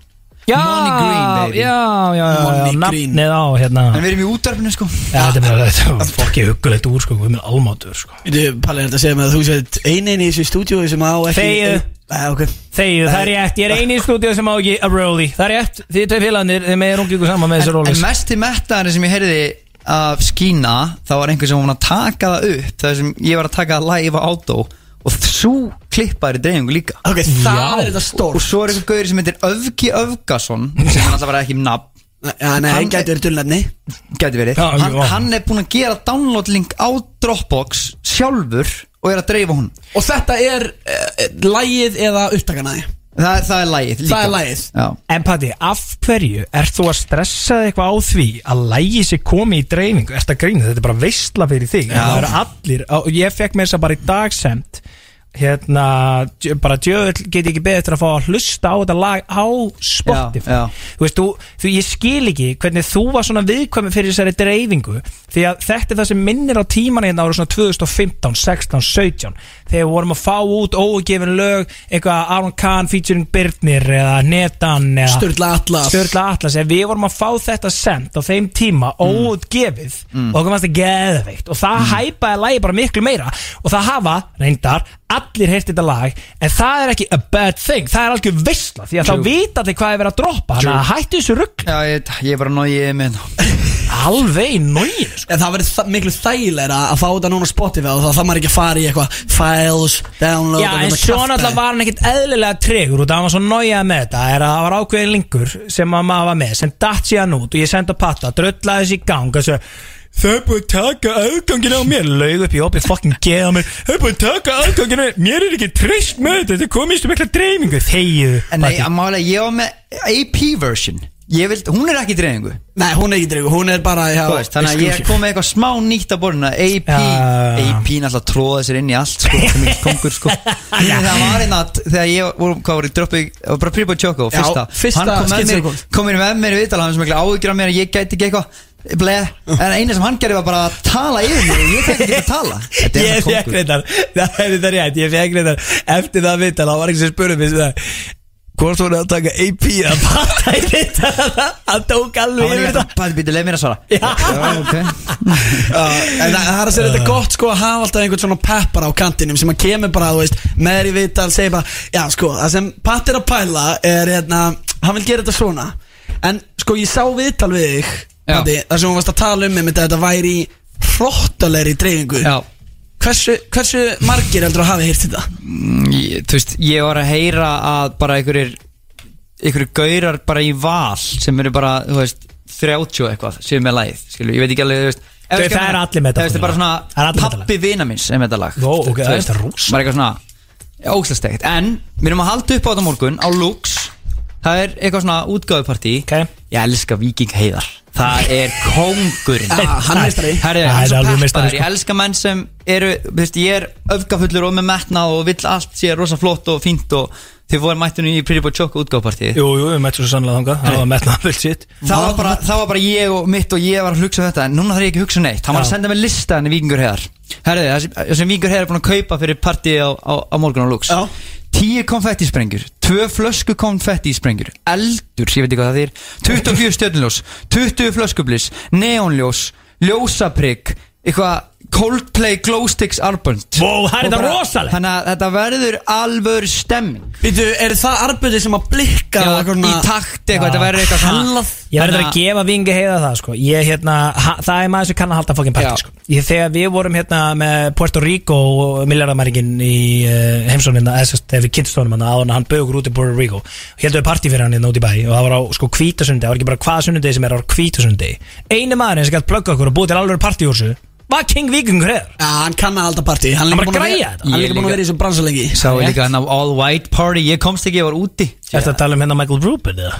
Já, Money Green, baby. já, já, já, já, Money nafnið á hérna. En við erum í útvarpinu, sko. Já, þetta er bara, þetta var fokkið huggulegt úr sko, við erum almátur sko. Þú, Palli, er þetta að segja mig að þú sett einin í þessu stúdíu sem á ekki Þegið. Æ, ok. Þegið, það er rétt, ég er eini í stúdíu sem á ekki a Rolly Það er rétt, þið tvei félagarnir, þið með rungi ykkur saman með þessu En, en mest til mettaðari sem ég heyrði af skína þá var einhver sem var að taka það upp það sem ég var að taka það live á átó og svo klippaður í dreifingu líka. Ok, það Já. er þetta stórt. Og svo er einhver gauður sem heitir Öfgi Öfgason sem er alltaf bara ekki nafn. Já, nei, Hann- hann gæti verið dulnefni. Gæti verið. Já, hann, já. hann er búinn að gera download link á Dropbox sjálfur og er að dreifa hún Og þetta er uh, Lægið eða upptakanaði það, það er lægið líka Það er lagið. Já. En Patti, af hverju ert þú að stressa eitthvað á því að lægi sér komi í dreifingu? Að grína? Þetta er bara veistla fyrir þig. Það eru allir, og ég fekk mér þess að bara í dag semt hérna, bara djöðl get ég ekki beðið eftir að fá að hlusta á þetta lag á Spotify Já, já. þú veist, þú, þú, ég skil ekki hvernig þú var svona viðkvæmi fyrir þessari dreifingu því að þetta er það sem minnir á tíman hérna ára svona 2015, 16, 17 þegar við vorum að fá út ógefin lög eitthvað Aron Kahn featuring Birnir eða Netan eða Sturla Atlas. Sturla Atlas, við vorum að fá þetta sent á þeim tíma óutgefið og okkur fannst það geðveikt og það hæpaði lagi bara miklu meira og það hafa, reyndar, allir heyrt þetta lag en það er ekki a bad thing það er algjör veistla því að þá vita allir hvað er verið að droppa þannig að hættu þessu rugg Já, ég, ég er bara náðið með alveg í nógin sko. En það verður þa miklu þægilega að fá þetta núna á Spotify og þá þarf maður ekki að fara í eitthvað Files, download Já, og en þetta svo kjaftaði. náttúrulega var hann ekkit eðlilega tregur af hann var svo nájað með þetta. Er að það var ákveðin linkur sem að maður var með sem datt síðan út og ég sendi að patta dröllaði þessi í gang og svo Það er búið að taka aðgangin á mér. Laug upp í opið fucking geða mér. Það er búið að taka aðgangin á mér. Mér er ekki treyst með þetta. Þetta komið í mikla dreifingu. Þegið En nei, að málega, ég var með AP version. Ég vild, hún er ekki dreifingu. Nei, hún er ekki dreifu, hún er bara já, Þú veist, Þannig að ég kom með eitthvað smá nýtt á borðina AP, Já. AP náttúrulega tróði sér inn í allt sko, sem ekki kongur sko. Þegar það var einn að, þegar ég voru, hvað voru, droppi, það var bara Prebo Choco, Já, fyrsta. fyrsta Hann kom með mér, kom. mér með mér í viðtala, hann sem ekki áhyggjur af mér að ég gæti ekki eitthvað Bleð, en eina sem hann gerði var bara að tala yfir mig og ég fekk ekki að tala. Ég það fekk reyndar Það er þetta rétt Ég fekk reyndar Eftir það vitt Það var ekki sem spurði mig svona, Hvort voru að taka AP að patta í þetta Hann tók alveg yfir líka þetta. að bara býta leið mér að svara. Já, ok. Já, en það það er að segja þetta gott sko að hafa alltaf einhvern svona peppar á kantinum sem að kemur bara, þú veist, með þér í vital segir bara, já sko, það sem Pat er að pæla er, hérna, hann vil gera þetta svona. En sko ég sá viðtal við þig Þar sem hún varst að tala um einmitt að þetta væri í hróttalegri dreifingu. Já. Hversu, hversu margir heldur að hafi heyrt þetta? Mm, ég, þú veist, ég var að heyra að bara einhverjir einhverjir gaurar bara í val sem eru bara, þú veist, 30 og eitthvað sem er lagið, skilju, ég veit ekki alveg, þú veist við það er allir með þetta Það er bara Það er svona með pappi vina minns sem þetta lag Ó, ok, það er þetta rosa. Bara eitthvað svona ógslastegt En við erum að halda upp á þetta morgun á Lux Það er eitthvað svona útgáðupartí Ok. Ég elska Viking Heiðar. Það er kóngurinn. Já, hann er meistari. Sko. Ég elska menn sem eru þú veist, Ég er öfgafullur og með metna og vill allt sé rosa flott og fínt og þið voru mættinu í Pretty Boy Choco útgáðupartí Jú, jú, við mættum svo sannlega þangað. Það var metnað full shit. Það var, bara, það var bara ég og mitt og ég var að hugsa þetta En núna þarf ég ekki að hugsa neitt. Hann var að senda mér lista henni Víkingur Heiðar. Herði, það sem- Víkingur Heiðar er búin að kaupa fyrir partí á, á, á morgun á Lux Já. Tíu konfettisprengjur Tvö flösku konfettisprengjur Eldur, ég veit ekki hvað það er 24 stjörnuljós 20 flöskublis Neonljós Ljósaprygg Eitthvað Coldplay Glowsticks Arbund Vó, það er Og þetta rosalegt. Þannig að þetta verður alvör stemming Býtu, er það arbeiði sem að blikka Já, í takt eitthvað, þetta verður eitthvað svona Hallað. Ég verður að gefa vingi heiða það sko ég, hérna, ha, Það er maður sem kann að halda fokkin Já. partí sko. ég, Þegar við vorum hérna með Puerto Rico og miljardamæringin í uh, heimsóninna eða sérst, þegar við kynntstónum hann áður en hann bögur út í Puerto Rico heldum við partí fyrir hann hérna út í bæ og það var á sko hvítasundi, það var ekki bara hvaða sunnudegi sem er á hvítasundi einu maðurinn sem gætt plugga okkur og búið til alveg partí úr þessu var King Vikingur heiðar Já, hann kann að halda partí Hann er Hann líka bara búinn að græja vera- þetta. hann er Ég líka búin að líka. vera í þessum bransalengi Sá ég líka hann á All White Party Ég komst ekki, ég var úti Ertu að tala um hérna Michael Rubin eða?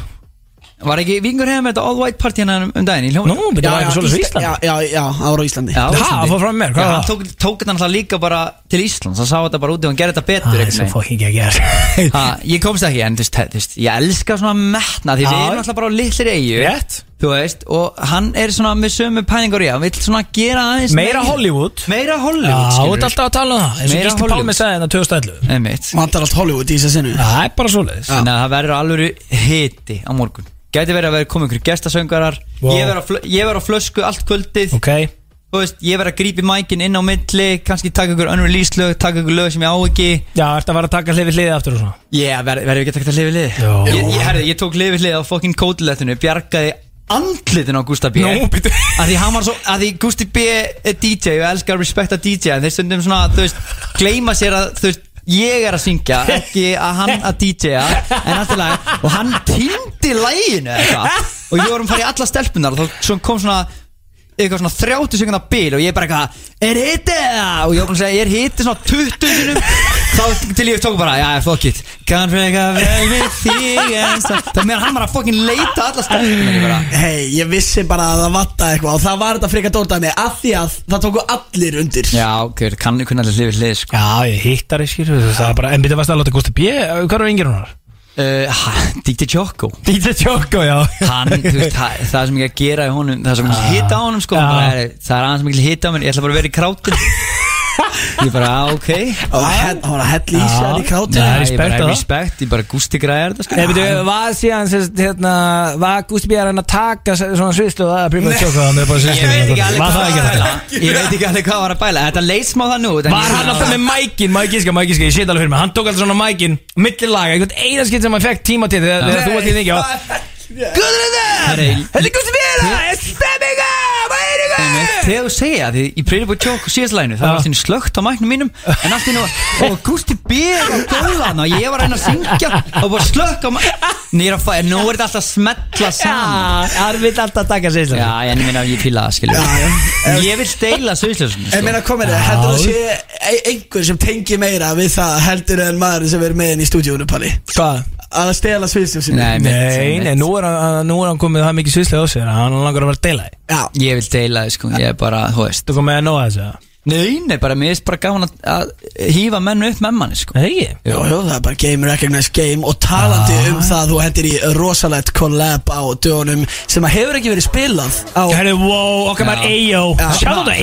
Var ekki Vingur hefði með þetta All White Party hérna um daginn í hljóðum Nú, betur það ekki svolítið svo Ísland Já, já, já, það var á Íslandi. Já, Ha, Íslandi. það fór fram með mér, hvað? Já, var hann það? tók, tók þetta náttúrulega líka bara til Íslands. Hann sá þetta bara úti og hann gerði þetta betur Það er einhvern svo veginn. fokkin ekki að gera Ha, Ég komst ekki, en þú veist, þú veist, ég elska svona metna Því við Já. erum alltaf bara á litlir eigu Rétt. Þú veist, og hann er svona með sömu pæningur í Hann vill svona gera aðeins Meira Hollywood. Meira Já, Hollywood, þú ert alltaf að tala um það eins og Meira Gísli Hollywood. Pálmi sagði þetta 2011 Einmitt. Vantar allt Hollywood í þessu sinu Það er bara svoleiðis. Þannig að það verður alveg hiti á morgun Gæti verið að vera komið ykkur gestasöngarar. Wow. Ég verð á flösku allt kvöldið. Ok. Þú veist, ég verð að grípi mækin inn á milli kannski taka ykkur unreleased lög, taka ykkur lög sem ég á ekki. Já, ertu að vera að taka hlifið hliðið aftur og svona? Verð verð ekki að taka hlifið lið Jó. ég, ég, ég tók hlifið lið á fokkin kótilettinu Bjargaði andlitin á Gústa B. Býttu. að því hann var svo, að því Gústi B er DJ og elskar að respekta DJ en þeir stundum svona, þú veist, gleyma sér að þú veist, ég er að syngja ekki að hann að DJ-a en allt í lagi, og hann týndi læginu eitthvað, og ég vorum fara í alla stelpunar og þá kom svona eitthvað svona 30 sekundar bil og ég bara eitthvað er hitið? Það? og ég var búin að segja, er hitið svona 20 sinum Þá til ég tók bara, já, fuck it. Kann freka vel við þig en það Það meðan hann var að fucking leita alla stefnir Ég bara, Hei, ég vissi bara að það vatta eitthvað og það var þetta frekar dótað mig af því að það tóku allir undir. Já, ok, kann ég kunna allir hlifið hlið, sko. Já, ég hittar ekki Það er bara, en byrja varst að láta Gusti B Hvað er yngir hún var? uh, DJ Choco DJ Choco, já. Hann, þú veist, það, það sem ég að gera í honum Það sem ég hitta á honum, sko Já. bara, er, Það er aðeins mikil hitta á mér, ég ætla bara að vera í krátin Ég bara, á, ok. Og hann var að hella í sér í krátu Já, Ég respekt bara, á. það. respekt, ég bara gústi græðar þetta, sko. Nei, byrju, var síðan, sérst, hérna Var Gusti B að reyna að taka svona sviðslu að Prima Choco Þannig bara Ég veit ekki alveg Var það hvað ekki var að það? bæla Ég veit ekki alveg hvað var að bæla. Þetta leið smá það nú Var hann alltaf með mækin, maður gíska, ég sé þetta alveg fyrir mig. Hann tók alltaf svona mækin, millilaga, einhvern eina skitt sem hann fekk tíma til þegar þú varst í þingi Guður þetta, Þegar þú segja því í Pretty Boy Joke og síðast læginu það var alltaf slögt á mæknum mínum en allt í nú og Gusti B og Gólan og ég var að reyna að syngja og bara slögt á mæknum nýra að fæða, nú er þetta alltaf að smetla saman. Já, hann vil alltaf taka sviðslu Já, en ég minna að ég fýla það, skilju Ég vil steila sviðsljósunum En meina komið þér, heldur það sé einhver sem tengir meira við það heldur en maður sem er með henni í Hvað? Að stela sviðstjósinu Nei, mitt, Nei, mitt. nei, nú er hann, nú er hann komið það mikið sviðslu á sig að Hann langar að vera að deila Já, Ég vil deila það, sko, ég er bara, þú veist. Þú komið að nóa þessu? Nei, nei, bara, mér finnst bara gaman að, að hýfa menn upp með manni, sko. Ekki Jó, jó, það er bara game recognized game og talandi um það þú hendir í rosalegt collab á dögunum sem að hefur ekki verið spilað á Herru, wow, okkar maður Já. Sjáðu þetta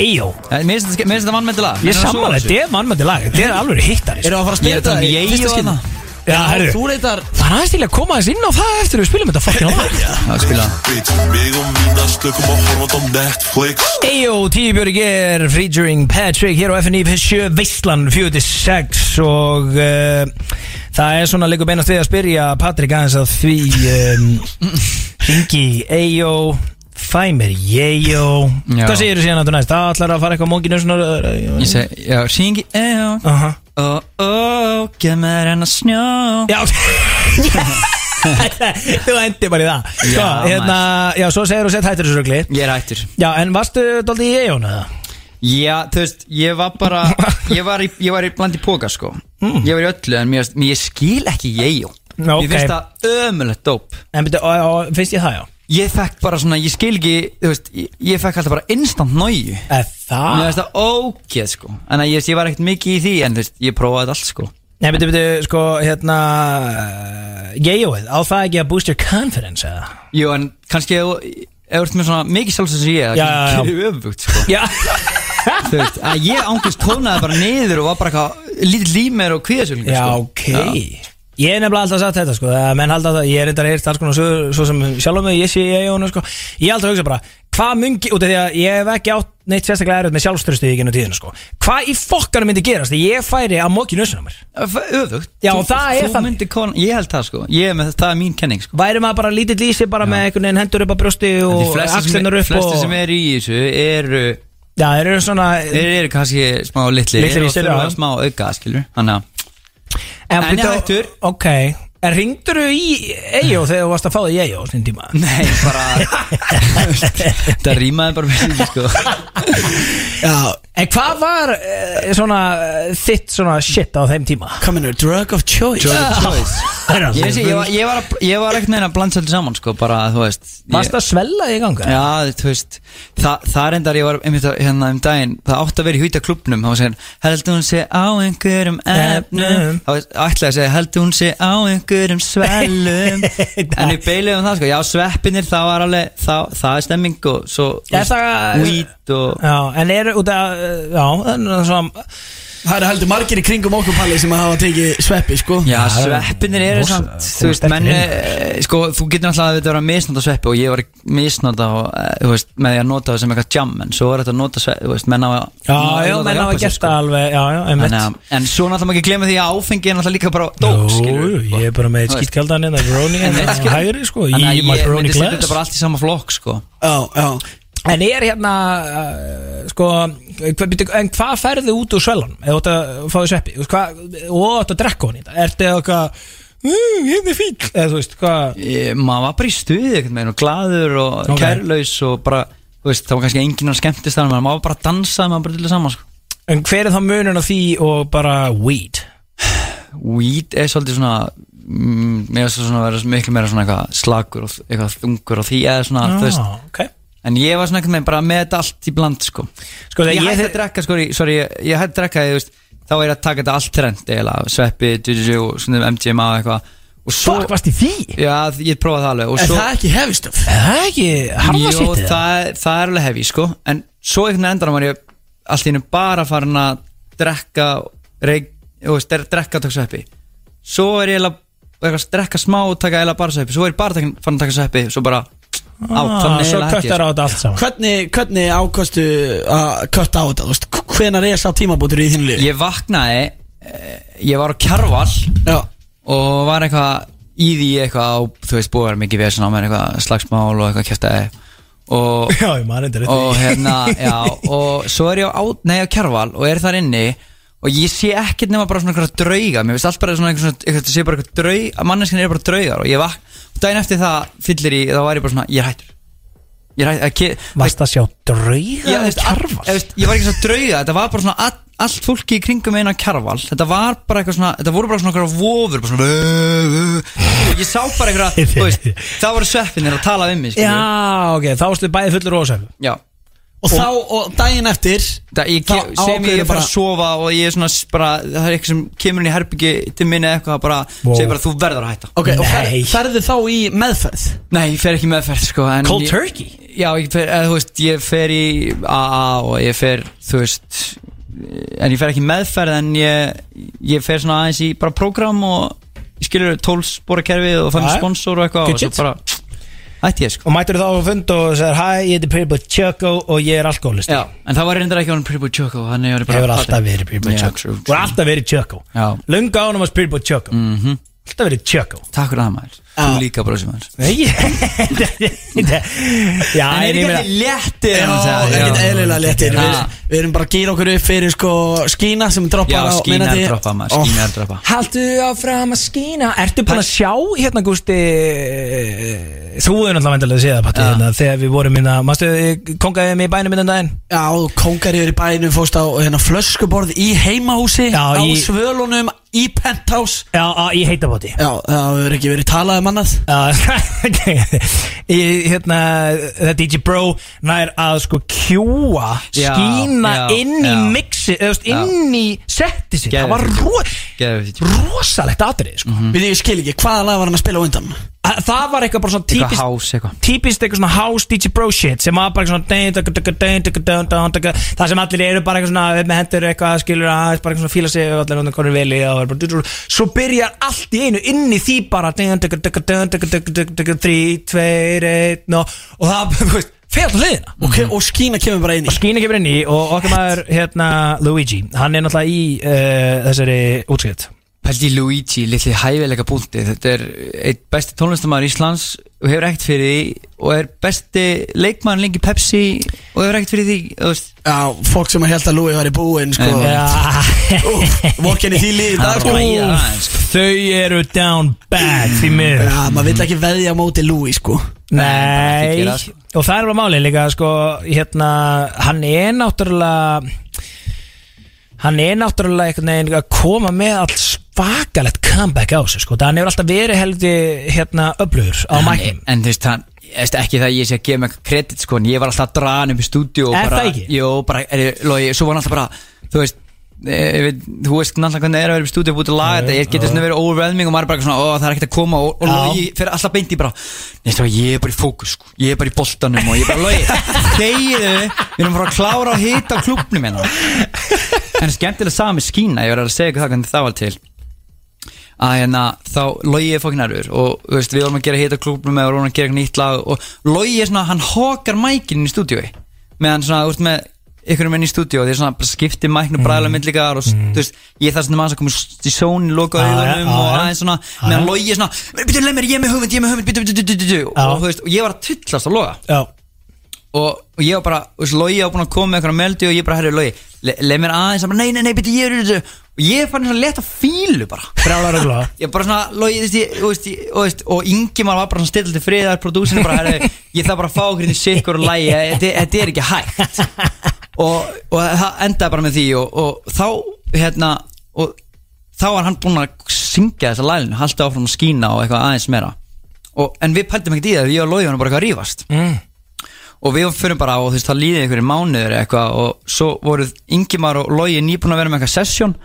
Eh, Mér finnst þetta- þetta vannmætti lag. Ég sammála, þetta er mannmætti lag Þetta er alveg hittari Eru að fara að spila Ég er að tala um þetta það Já, herru Þú reyndar Það er aðeins til að koma aðeins inn á það eftir við spilum þetta Já, spila það Mig og mína slökum að horfa á Netflix Eyjó, tíu björg er featuring Patrick hér á FNI 7 Veistland 46 og uh, það er svona leikur beinast við að spyrja Patrick aðeins að því um, Ringi Eyjó Fæ mér Já. Hvað segir þú síðan að þú næst? Það ætlar að fara eitthvað mónginu svona Ég segi, já, syngi, ejó Aha. Ó, ó, gef mér hennar snjó. Já. Þú endir bara í það. Sko, Já, hérna, já, svo segir þú sett hættur þessu rögli Ég er hættur. Já, en varstu daldið í Eyjónu eða? Já, þú veist, ég var bara Ég var í, ég var í bland í póka, sko. Mm. Ég var í öllu, en mér, mér skil ekki Nú, Mér ok. finnst það ömulegt dóp. En byrju, finnst ég það, já Ég fekk bara svona, ég skil ekki Þú veist, ég, ég fekk alltaf bara instant nóju Er það? Mér finnst það ógeð, sko En að ég, ég var ekkert mikið í því En þú veist, ég prófaði þetta allt, sko Nei, byrju, byrju, sko, hérna uh, Eyjóið, á það ekki að boost your confidence, eða? Jú, en kannski ef þú ert með svona mikið sjálfsins sem ég Já, já, já. Það gerir öfugt, sko Já Þú veist, að ég ángust tónaði bara niður og var bara eitthvað lítið límer og kvíðasöglingar Já, sko. ok Ég er nefnilega alltaf sagt þetta sko að menn halda það, ég er reyndar heyrt alls konar svo, svo sem sjálf með ég sé í eigunum sko. Ég er alltaf að hugsa bara, hvað mungi, út af því að ég hef ekki átt neitt sérstaklega erfitt með sjálfströstu í gennum tíðinu sko. Hvað í fokkanum myndi gerast þegar ég færi að móki nössuna mér? Öfugt. Já, Þú- það er þú þannig. myndir kon, Ég held það sko, ég er með, það er mín kenning sko. Væri maður bara lítið lísi bara með einhvern veginn hendur upp á brjósti Því og axlinar upp og sem er eru Já, þeir eru svona Þeir eru kannski smá og sér, þurfa já. smá auka, skilur Þannig að En, ég hættur. Ok, en ringdur þú í Eyjó þegar þú varst að fá það í Eyjó á þinn tíma? Nei, bara Það rýmaði bara með því sko Já, En hvað var uh, svona uh, þitt svona shit á þeim tíma? come in drug of choice Drug of choice. Ég, sé, ég, var, ég var, að- ég var ekkert neina að blanda svolítið saman sko Bara, þú veist ég- Varst það svella í ganga? Já, þú veist Það, það endar, ég var einmitt að- hérna um daginn Það átti að vera í hýta klubnum Það var að segja, heldur hún sé á einhverjum efnum Efnum. Það var ætlaði að segja, heldur hún sé á einhverjum svellum En við beilum það sko Já, sveppinir, það var alveg Það, það er stemming og svo Er það- Weed og Já, en er út að, já, þannig að svona Það eru heldur margir í kringum okkur Palli sem hafa tekið sveppi sko. Já, það er- sveppinir eru rosa- samt þú veist, ert menn eh, Sko, þú getur náttúrulega að þetta vera að misnota sveppi Og ég var að misnota og, eh, Þú veist, með því að nota það sem eitthvað jam En svo er þetta að nota sveppi Þú veist, menn á að Já, að já, menn hafa gert sko. það alveg, já, já, einmitt. Þannig að- En svo náttúrulega má ekki glemma því að áfengi er náttúrulega líka bara Jú, dóp skilur jú, ég er bara með veist. skýtkaldan hérna, Groni En hérna, veit, skilur. hægri, sko, Þannig í að my ég myndi setja glass. þetta bara allt í sama flokk sko. Já, já En er hérna, uh, sko, en hvað ferði út úr svellan? Eða þú átt að fá því sveppi, og þú átt að drekka hún í þetta Ertu eitthvað, mm, hérna er fíl Eða þú veist, hvað Maður var bara í stuði einhvern veginn Og glaður og Ok. kærlaus Og bara, þú veist, það var kannski enginn að skemmtist þannig Maður var bara að dansa, maður bara til það saman sko En hver er þá munun á því og bara weed? Weed er svolítið svona mm, Mér finnst það svona að vera miklu meira svona eitthvað slagur og eitthvað þungur og því eða svona, þú veist Já, ok En ég var svona eitthvað með bara með þetta allt í bland sko. Sko, Ég hætti að drekka, sko, sorry, ég, ég hætti að drekka, veist Þá er ég að taka þetta allt trend, eiginlega. Sveppi, DJJ og svona MGMA og eitthvað. Og svo Fuck, varst í því? Já, ég prófaði það alveg. Og Er svo, það ekki hefistöf? Er það ekki harða Jó, það, það er alveg hefi, sko. En svo einhvern veginn endanum var ég allt í hennu bara farin að drekka reik, der- drekka og taka sveppi. Svo er ég að drekka smá og taka eiginlega bara sveppi. Svo er ég bara farin að taka sveppi Svo bara á, Ah, Svo köttar á sko. þetta allt saman Hvernig, hvernig ákostu að kötta á þetta? Hvenar er sá tímabútur í þínu lífi? Ég vaknaði eh, Ég var á Kjarval Já. Og var eitthvað í því eitthvað á, Þú veist, búið vera mikið vesen á mér Eitthvað slagsmál og eitthvað kjæftaði Og Já, ég maður endur og hérna, já, og svo er ég á, nei, á Kjarval og er þar inni og ég sé ekkert nema bara svona eitthvað drauga mér finnst allt bara svona eitthvað, eitthvað, eitthvað sé bara eitthvað draug manneskin er bara draugar og ég vakna og daginn eftir það fyllir í, þá var ég bara svona, ég er hættur. Varst að sjá drauga all, Kjarval? ég var ekki svo drauga, þetta var bara svona all, allt fólki í kringum eina kjarval. Þetta var bara eitthvað svona, þetta voru bara svona eitthvað vofur bara svona ég sá bara eitthvað, það voru sveppinir að tala um mig. Já, ok, þá varstu bæði fullur og ósæf Já Og, þá, og daginn eftir Það, ég Þá ke- sem ég er bara að sofa og ég er svona bara, það er eitthvað sem kemur inn í herbyggi til minni eitthvað bara, Wow. segir bara þú verður að hætta Ok, og fer, Nei. ferðu þá í meðferð? Nei, ég fer ekki meðferð sko en Cold ég, turkey? Já, ég fer, eða, þú veist, ég fer í AA og ég fer, þú veist en ég fer ekki meðferð en ég, ég fer svona aðeins í bara prógram og ég skilur tólspórakerfið og fann sponsor og eitthvað og svo bara hætti ég sko. Og mættur þá á fund og segir Hæ, ég heiti Boy Choco og ég er alkoholist Já, en það var reyndar ekki Pretty Boy Choco Þannig var ég bara Hefur alltaf verið Choco true, Þú er alltaf verið Choco Já. Lunga ánum að Pretty Boy Choco Mhm. Alltaf verið Choco Takk fyrir það maður Þú líka bróðsum Nei Já, En er ekki allir léttir Já, ekkert eðlilega léttir. Já. við, erum bara að gýra okkur upp fyrir sko skína sem Já, droppar á skína er droppa maður Skína er droppa. Haldu áfram að skína. Ertu búin að sjá hérna Gústi Þú er náttúrulega vendilega að sé það Patti Já. hérna, Þegar við vorum hérna Mástu kongaðið mig í bænum minna daginn? Já, þú kongar yfir í bænum fórst á hérna, flöskuborð í heimahúsi Já, á svölunum í penthouse. Já, í heitabóti Já, það hefur ekki verið talað um annað hérna, Þetta DJ Bro nær að sko kjúa skína já, inn í mixi eða inn í setti sig það var ro rosalegt aðrið sko. mm -hmm. ég skil ekki hvaða lag var hann að spila undan það var eitthvað bara svona típist eitthvað típist eitthvað svona house DJ Bro shit sem var bara svona það sem allir eru bara eitthvað svona með hendur eitthvað skilur aðeins bara svona fíla sig og allir konur veli og svo byrjar allt í einu inn í því bara 3, 2, 1 og það, þú veist, fyrir alltaf liðina okay, mhm. og skína kemur bara inn í. Og skína kemur inn í og okkar maður, hérna, Luigi hann er náttúrulega í uh, þessari útskipt Pældi Luigi, litli hæfileika búndi Þetta er eitt besti tónlistamæður Íslands og hefur ekkert fyrir því og er besti leikmann lengi Pepsi og hefur ekkert fyrir því. Já, fólk sem að held að Louis var í búinn sko. Vorkenni því líði í dag sko. í sko. þau eru down bad því miður. Já, maður vill ekki veðja móti Louis sko. Nei, sko. og það er alveg málið líka sko, hérna, hann er náttúrulega hann er náttúrulega að koma með allt svakalegt comeback á sig sko, það hann hefur alltaf verið heldi hérna öflugur á mæknum. En þú veist, hann ekki það að ég sé að gefa mig kredit sko, en ég var alltaf að draga hann upp í stúdíu og Er bara, það ekki? Jó, bara, er, logi, svo var hann alltaf bara þú veist, ég veit, þú veist náttúrulega hvernig það er að vera upp í stúdíu og búið til að laga þetta ég getur svona verið overwhelming og maður bara svona, ó það er ekkert að koma. Og, og logi fyrir alltaf beint í bara Nei, svo, ég er bara í fókus, sko. ég er bara í boltanum og ég er bara, logi, þegiðu við erum að fara að klára að hita klubnum hérna. En skemmtilega sami skína, ég var að segja ykkur það hvernig það var til að hérna þá Logi er fokkin erfur og veist, við vorum að gera hita klubnum með og vorum að gera eitthvað nýtt lag og Logi er svona, hann hókar mækinn í stúdíói meðan svona, þú veist, með ykkur menn í stúdíó þeir svona bara skipti mæknu bræðlega myndlíkar og mm. þú veist, ég þarf svona maður að koma í sóni, loka já, og aðeins svona, meðan já. Logi er svona byrju, leið mér, ég er með hugmynd, ég er með hugmynd, byrju, byrju Já. og þú veist, og ég var að tullast á Loga Já, og, og ég var bara, þú veist, Logi var búin að koma með eitthvað meldi og ég bara, herri, Logi, le, leið mér aðeins hann bara, nei, nei, nei, byrju, ég er ég fann svona leta fílu bara. Brjálar og glóða ég bara svona, Logi, þú veist, ég, þú veist, ég, þú veist og Ingimar var bara svona still til friðar prodúsinu bara, herri, ég þarf bara að fá okkur inn í sikkur og lægi, þetta þetta er ekki hægt. Og, og það endaði bara með því og, og þá, hérna og þá var hann búinn að syngja þessa lælinu haldi áfram að skína og eitthvað aðeins meira. Og, en við pæltum ekkert í það, ég og Lóði var bara eitthvað að rífast. Mm. og við fyrir bara og þú veist það líði einhverju mánuður eitthvað og svo voruð Ingimar og Lógi nýbúin að vera með eitthvað sesjón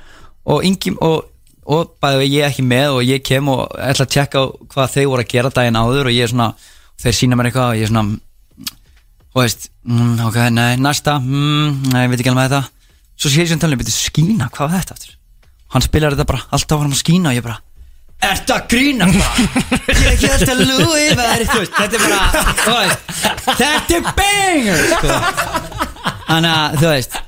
og Ingim og, og bæði ég ekki með og ég kem og ætla að tjekka hvað þau voru að gera daginn áður og ég er svona, þeir sína mér eitthvað og ég er svona og veist, mm, ok, nei, næsta mm, nei, ég veit ekki alveg með þetta svo sé ég sem talið, byrju, skína, hvað var þetta aftur? Hann spilar þetta bara, alltaf var hann að skína og ég bara Ertu að grína Ég get að lúi verið þú veist, Þetta er bara þú veist, Þetta er banger sko. Þannig að þú veist.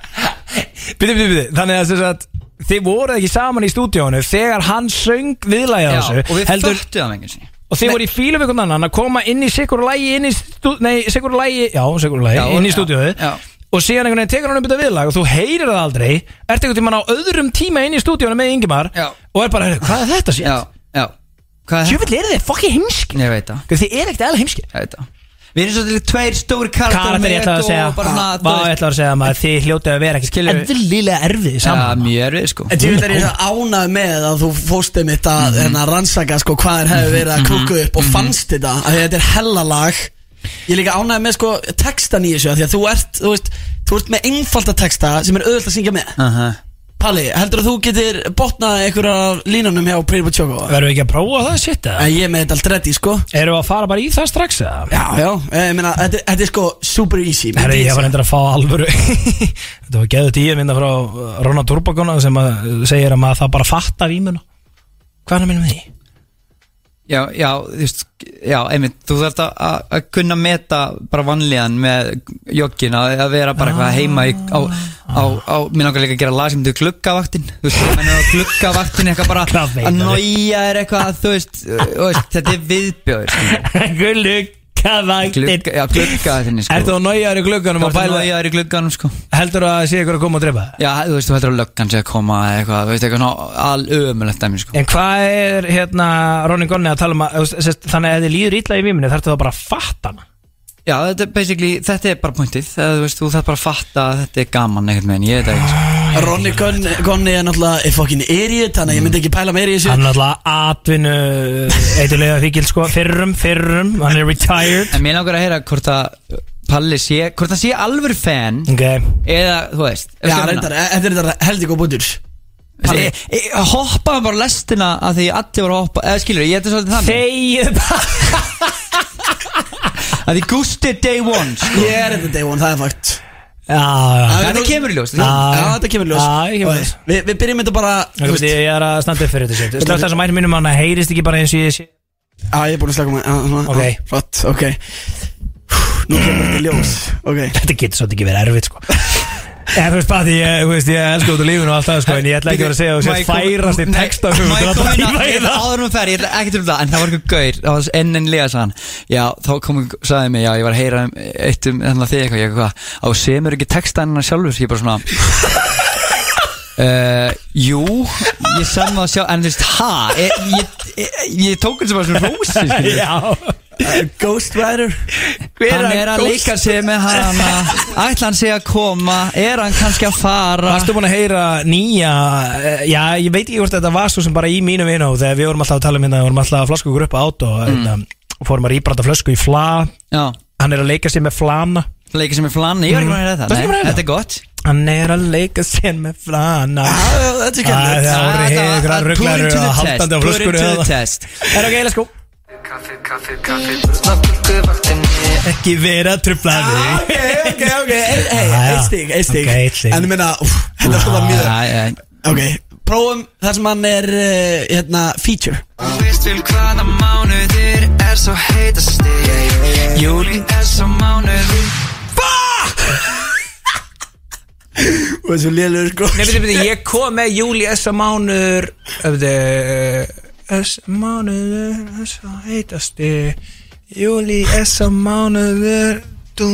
Byrju, byrju, byrju, þannig að, sem sagt, þið voruð ekki saman í stúdíónu þegar hann söng viðlægið á þessu og við heldur, föttu það einhversi og þið voru í fílu við annan að koma inn í sikur lægi inn í stú, nei, sikur lægi, já, sikur lægi Já, inn í já, stúdíóðu já. og síðan einhvern veginn tekur hann upp þetta viðlag og þú heyrir það aldrei. Ert einhvern tímann á öðrum tíma inn í stúdíónu með Ingimar Já. og er bara, heyrðu, hvað er þetta sér? Já, já. Hvað er Sjöfell er þið fokki heimski Ég veit það. Þið er ekkert eða heimski Ég veit það Við erum svo til tveir stóri karakter Karakter ég ætlaði að segja. Vá, ég ætlaði að segja maður Þið hljótið að vera ekkert Skilur- eðlilega erfið Já, saman mjög erfið sko. En ég er svo ánað með að þú fóstið mitt að mm rannsaka sko hvað er hefur verið að krúka upp og fannst þetta? Að þetta er hellalag Ég er líka ánað með sko textan í þessu af því að þú ert, þú veist, þú ert með einfalda texta sem er auðvitað að syngja með. Aha. Palli, heldur að þú getur botnað einhverja línunum hjá Pretty Boy Choco? Verðum við ekki að prófa það sitt eða? Ég er með þetta allt reddi sko Erum við að fara bara í það strax eða? Já, já, ég meina, þetta, þetta er sko super easy myndi Herri, ég ég var segja. endur að fá alvöru Þetta var geðu tíu mynda frá Rona Turbakona sem að segir að maður það bara fatta vímuna Hvað er að minna með því? Já, já, já, einmitt, þú þarft að, að kunna meta bara vanlíðan með joggin að, vera bara eitthvað heima í, á, á, á, mér langar líka að gera lag sem er gluggavaktin, þú veist, menn er á gluggavaktin eitthvað bara að nója er eitthvað, þú veist, þetta er viðbjóður, Gluggavægtin glugga, já, gluggavaktin, sko. Ertu á nájaður í glugganum Þú og ert að pæla nója er í glugganum, sko. Heldur að sé ykkur að koma og drepa? Já, þú veist, þú heldur að löggan sé að koma eitthvað, þú veist, eitthvað svona alömulegt dæmi, sko. En hvað er hérna Ronny Gonni að tala um að þú Þannig að þið líður ítla í þarftu það bara að fatta hana Já, þetta er basically, þetta er bara pointið, þú veist, þú þarf bara að fatta að þetta er gaman einhvern veginn, ég veit það ekki, sko. Ronny Gunn- Gonni er. Náttúrulega fokkin idiot Þannig að ég myndi ekki pæla meira í þessu. Hann er alltaf atvinnu Eitthulega fíkil sko. Fyrrum, fyrrum Hann er retired. En mér langar að heyra hvort að Palli sé, hvort það sé alvöru fan Ok. Eða, þú veist Já, reyndar, e- þetta er þetta heldig góð bútur. Hoppaði bara lestina að því allir voru að hoppa Eða skilur, ég þetta svolítið þannig. Bara Að því Gusti er day one sko. Ég er þetta day one, það er fakt. Þetta kemur í ljós Já. Þetta kemur í ljós. Já, ég kemur í ljós. Og Við, við byrjum þetta bara þú veist, ég er að standa upp fyrir þetta sétt Slögt það sem mænum mínum hann að heyrist ekki bara eins og ég sé. Já, ég er búin að slaka mig svona, Ok. Flott, ok. Nú kemur þetta í ljós Ok. Þetta getur svolítið ekki verið erfitt sko En þú veist því ég, þú ég elska út á lífinu og allt það sko En ég ætla ekki að vera að segja að þú sést færast í texta á- í ég- það. Áður nú fer, ég ætla ekki til það En það var eitthvað gaur, það var enn en lega sann Já, þá kom, sagði mig, já, ég var að heyra um Eitt um þannig að þig eitthvað, ég eitthvað Á semur ekki texta hennar sjálfur? Ég bara svona Uh, jú, ég sann það sjá En þú veist, ha Ég, tók þetta bara svona rósi Ghost Rider Hann er að leika sig með hana. Ætla hann sig að koma? Er hann kannski að fara? Varstu búin að heyra nýja eh, Já, ég veit ekki hvort þetta var svo sem bara í mínu vinnu Þegar við vorum alltaf að tala um hérna Við vorum alltaf að flasku á át og, mm. og fórum að rýbranda flösku í fla. Já, Hann er að leika sér með flana. Leika sig með flanni Ég var ekki að heyra ekki þetta að heyra Nei, Þetta er gott. Hann er að leika sér með flana. Þetta er Æ, skemmtilegt. Það voru Þetta- hefur að- eða- test. Er ok, let's Ekki vera þig. Ok, ok, ok. Já. eitt stig, eitt stig. En ég úff, þetta er sko það mjög Ok, prófum þar sem hann er uh, hérna, feature. Þú veist vel hvaða mánuðir er svo heitasti Júli er svo mánuður. Og þessu lélur sko. Nei, beti, beti, ég kom með júli S mánuður Öfði S mánuður S heitasti Júli S mánuður Du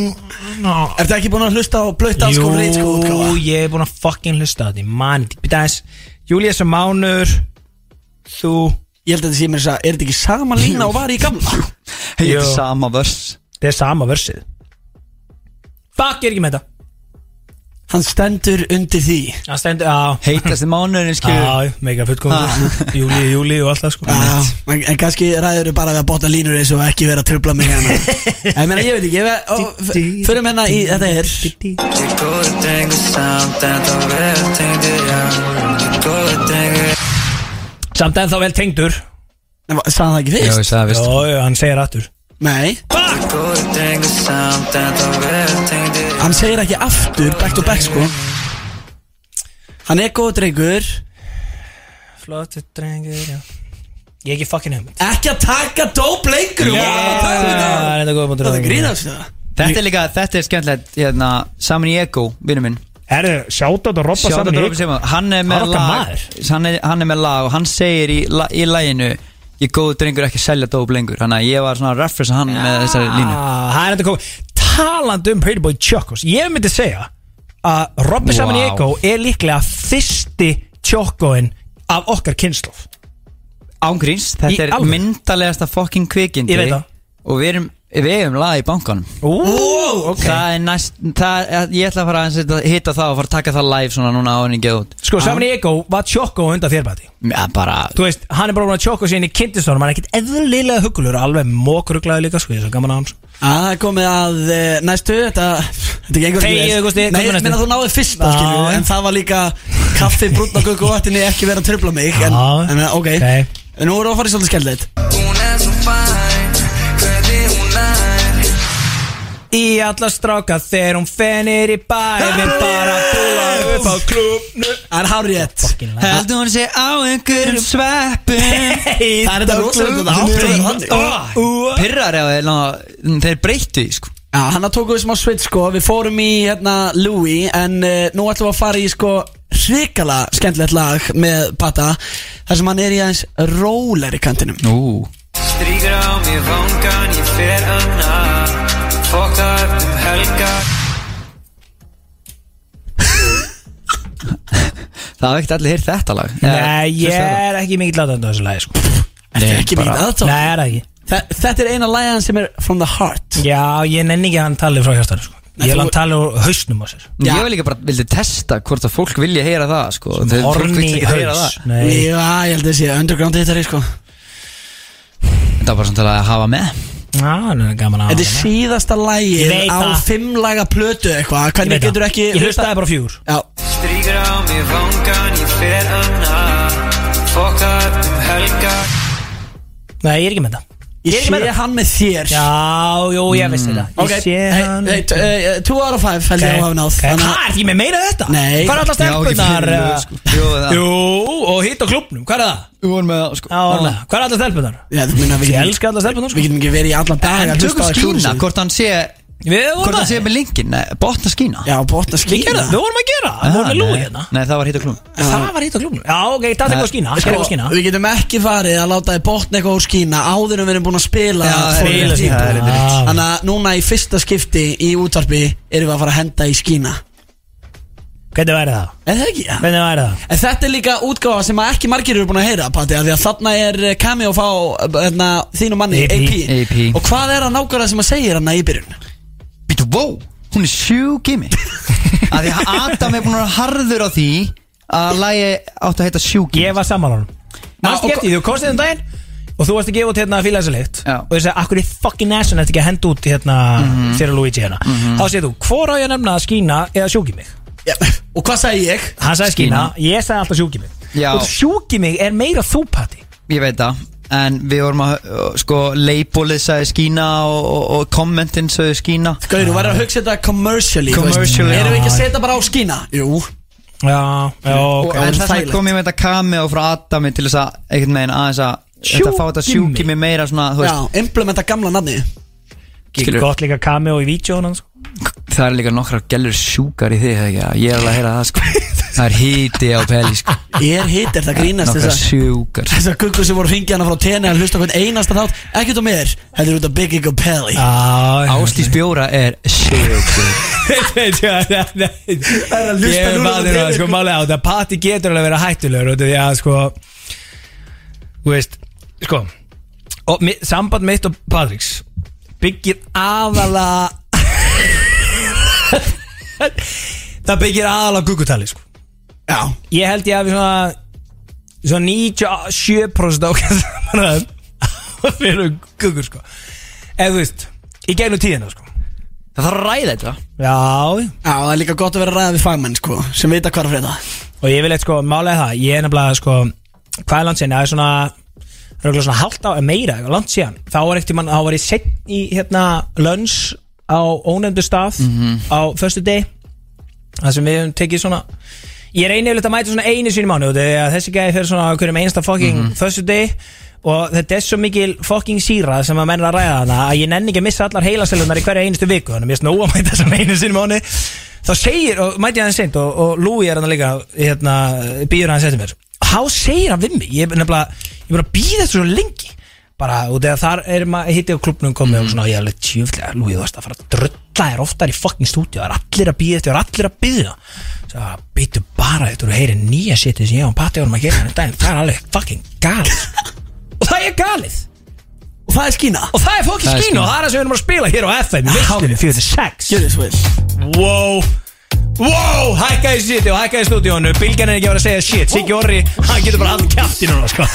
no. Ertu ekki búin að hlusta á sko reynd sko Jú, ég er búin að fucking hlusta á því Man, beti aðeins. Júli S mánuður Þú Ég held að þetta sé mér þess að, er þetta ekki sama lína og var í gamla? Þetta er sama vers Það er sama versið Fuck, ég er ekki með þetta Hann stendur undir því. Það stendur, já. Heitasti mánuðurinn skilur Já, mega fullkomið Júli, júli og allt það sko. Já, en, en kannski ræður þú bara við að bota línur eins og ekki vera að trubla mig hérna. En meina, ég veit ekki, ég veit, förum hérna í, þetta er Ég góður drengur samt en þá vel tengdur já. Ég góður drengur Samt ennþá vel tengdur. Sagði það ekki Já, ég fyrst? sagði vist Jó, jó, hann segir aftur. Nei, Ég hann segir ekki aftur, back to back sko. Hann er góð drengur. Flottur drengur, já. Ég er ekki fucking hugmynd. Ekki að taka dóp lengur Já, Það það. er góð mútur er grínast það Þetta er líka, þetta er skemmtilegt hérna, Saman í Ego, vinnu minn. Herru, sjátt á þetta Robba þetta í Simon Hann er með lag. hann er, hann er með lag og hann segir í, í laginu Ég góður drengur ekki að selja dóp lengur Þannig að ég var svona að referensa hann með þessari línu Það er þetta komið Talandi um Pretty Boy Chocos Ég myndi segja að Robby Saman Vá. Ego er líklega fyrsti Chocoin af okkar kynslof Ángríns, Í þetta er alvöru? myndalegasta fucking kvikindi Ég veit það. Og við erum, við erum lag í bankanum Ú, ok Það er næst, það, ég ætla að fara að hitta það og fara að taka það live svona núna á henni geð út Sko, Saman í Ego var Choco undan þér bæti Já, bara Þú veist, hann er bara búin að Choco síðan í kynntistónum Hann er ekkit eðlilega hugulur Alveg mókruglaði líka, sko Ég er svo gaman að hans Það er komið að uh, næstu Þetta, þetta gengur ekki Þegiðu, vel. Gústi, Nei, komdu ég næstu. meina þú náði fyrsta Já, skilju já. En það var líka kaffi brúnna gugg og vatni Ekki vera að tröfla mig En, Já. en uh, ok, Ok. En nú erum við að fara í svolítið skemmtilegt Hún er svo fæn Í alla stráka þegar hún fennir í bæ Við bara búa upp á klubnu Það er hárið Heldur hún sé á einhverjum sveppum? Það er þetta rosalega. Pirrar þeir, breyttu því sko. Já, hann að tóku við smá sveit sko. Við fórum í hérna Louis En uh, nú ætlum við að fara í sko Hrikala skemmtilegt lag með Bata þar sem hann er í aðeins róleri kantinum. Ú upp um helga Það hafa ekkert allir heyrt þetta lag. Nei, ég er ekki mikill aðdöndu þessu lagi sko. Þetta er ekki mikið aðtók Nei, er það ekki. Þetta er eina lægan sem er from the heart. Já, ég nenni ekki að hann tali frá hjartanu sko. Ég vil hann tali úr hausnum á sér. Ég vil líka bara vildi testa hvort að fólk vilja heyra það sko. Þegar fólk Horny vill ekki heyra haus. það. Nei, Já, ég held að sé underground hittari sko. Þetta var bara svona til að hafa með Þetta er síðasta Ég lægin veit á það. fimmlaga plötu eitthvað. Hvernig getur það. ekki Ég hlustaði bara Já, Stríkur á mér vangan, ég fer annað Fokka upp um helga Nei, ég er ekki með það ég Ég sé hann með þér Já, jú, ég vissi það Ég Ok, sé hey, hann hey, t- eh, two out of five held ég að hafa náð Ok, Þannig Hvað er því með meira þetta? Nei. Hvað er alltaf stelpunar? Fyrir, sko. Jú, og hitt á klubnum, hvað er það? Við vorum með það sko Já, orðlega. Hvað er alltaf stelpunar? Já, þú minna, við Ég getum, elska alltaf stelpunar við sko. getum ekki verið í allan dag En að tökum hlusta á skína, Exclusive. hvort hann sé Við Hvort vorum hann að sé með linkin, nei, botna skína Já, botna Við skína gerðum, við vorum að gera Það vorum með lúi hérna Nei, það var hitt og klum Það var hitt á klubnum Já, ok, það er eitthvað skína Það er eitthvað skína Við getum ekki farið að láta þið botna eitthvað úr skína áður en við erum búin að spila Já, það er For eiginlega People. það er einmitt rétt. Þannig að núna í fyrsta skipti í útvarpi erum við að fara að henda í skína Hvernig væri það? Er það ekki? Hvernig væri það? En þetta er líka útgáfa sem að ekki margir eru búin að heyra Patti, af Því að þarna er eh, cameo fá hérna, þínu manni, AP. AP. AP. Og hvað er það nákvæmlega sem að segja hann í byrjun? Wow, hún er sjúk í mig. Af því að Adam er búin að vera harður á því Að lagi átti að heita í Ég var sammálanum Manst og- ég eftir því, þú komst þinn daginn Og þú varst að gefa út hérna Já. Og þú sagði, akkur er fucking asin Þetta ekki að henda út hérna Þér og Luigi hérna? Þá segir þú, hvor á ég að nefna að skína Eða Já. Og hvað sagði ég? Hann sagði skína, ég sagði alltaf Já. Og sjúki mig er meira þú patti Ég veit það En við vorum að, sko, leipólið sagði skína og, og, og kommentin sagði skína Gauður, þú verður að hugsa þetta commercially. Commercially. Erum við ekki að setja bara á skína? Jú Já, já, Og- ok En þess vegna kom ég með þetta cameo frá Adami til þess að einhvern veginn aðeins að Þetta fá þetta Sjúki sjúki mig meira svona, þú Já, veist implementa gamla nafni Ekki skilur. gott líka cameo í vídjónu hans Það er líka nokkrar gellur sjúkar í þig, eða ekki? Ég er alveg að heyra það, sko Það er híti á peli, sko. Ég er hitt, er það grínast að sjúkar. Þessar guggur sem voru hringið hana frá tenni að hlusta hvern einasta þátt. Ekkert á mér, þetta er út af Biggie Gopelli Áslís Bjóra er sjúkur. Það er að hlusta núna á maður það télé. sko málega á þetta Patti getur alveg verið hættulegur út af Því að sko Þú veist Sko og mi, Samband mitt og Patriks Byggir aðala það byggir aðalega guggutali sko. Já. Ég held ég að við svona Svona 97% ákvæmst Fyrir guggur sko. Eða þú veist Í gegnum tíðina sko. Það þarf að ræða þetta. Já. Já, það er líka gott að vera að ræða við fagmenn sko Sem vita hvað er að frétta Og ég vil eitthvað sko Málega það. Ég er nefnilega sko Hvað er langt síðan? Það er svona Röglega svona halvt á Meira eitthvað Langt síðan. Þá var ekkert mann Þá var ég sett í hérna Lönns Á ónefndu stað Á föstu deg Það sem við höfum tekið svona Ég reyni yfirleitt að mæta svona einu sinni í mánu þessi gæði fyrir svona Hverjum einasta fucking mm föstu deg Og þetta er svo mikil fucking síra sem að menn er að ræða hana að ég nenni ekki að missa allar heilaselunar í hverja einustu viku. Þannig að mér snóa að mæta svona einu sinni í mánu þá segir, og mæti ég aðeins seint og, og Lúi er hann líka hérna, býður hann eftir mér. Þá segir hann við mig? Ég er bara að býða þetta svo lengi bara út eða þar er maður hitti á klubnum komið og svona, ég er alveg tjöflega Lúi þú veist að fara að drulla þér oftar í fucking stúdíu það er allir að býða þetta, það er allir að býða svo býtu bara þetta og heyri nýja shitið sem ég og Patti vorum að gera hérna um daginn, það er alveg fucking galið. Og það er galið. Og það er skína. Og það er fucking Það er skín og skína. það er það sem við erum að spila hér á FM í veistunni 46 Gjör þið svo vel. Wow Wow, hækkaði shit og hækkaði stúdíónu Bilgjan er ekki að vera að segja shit. Siggi Orri, hann getur bara haldið kjátt í núna sko.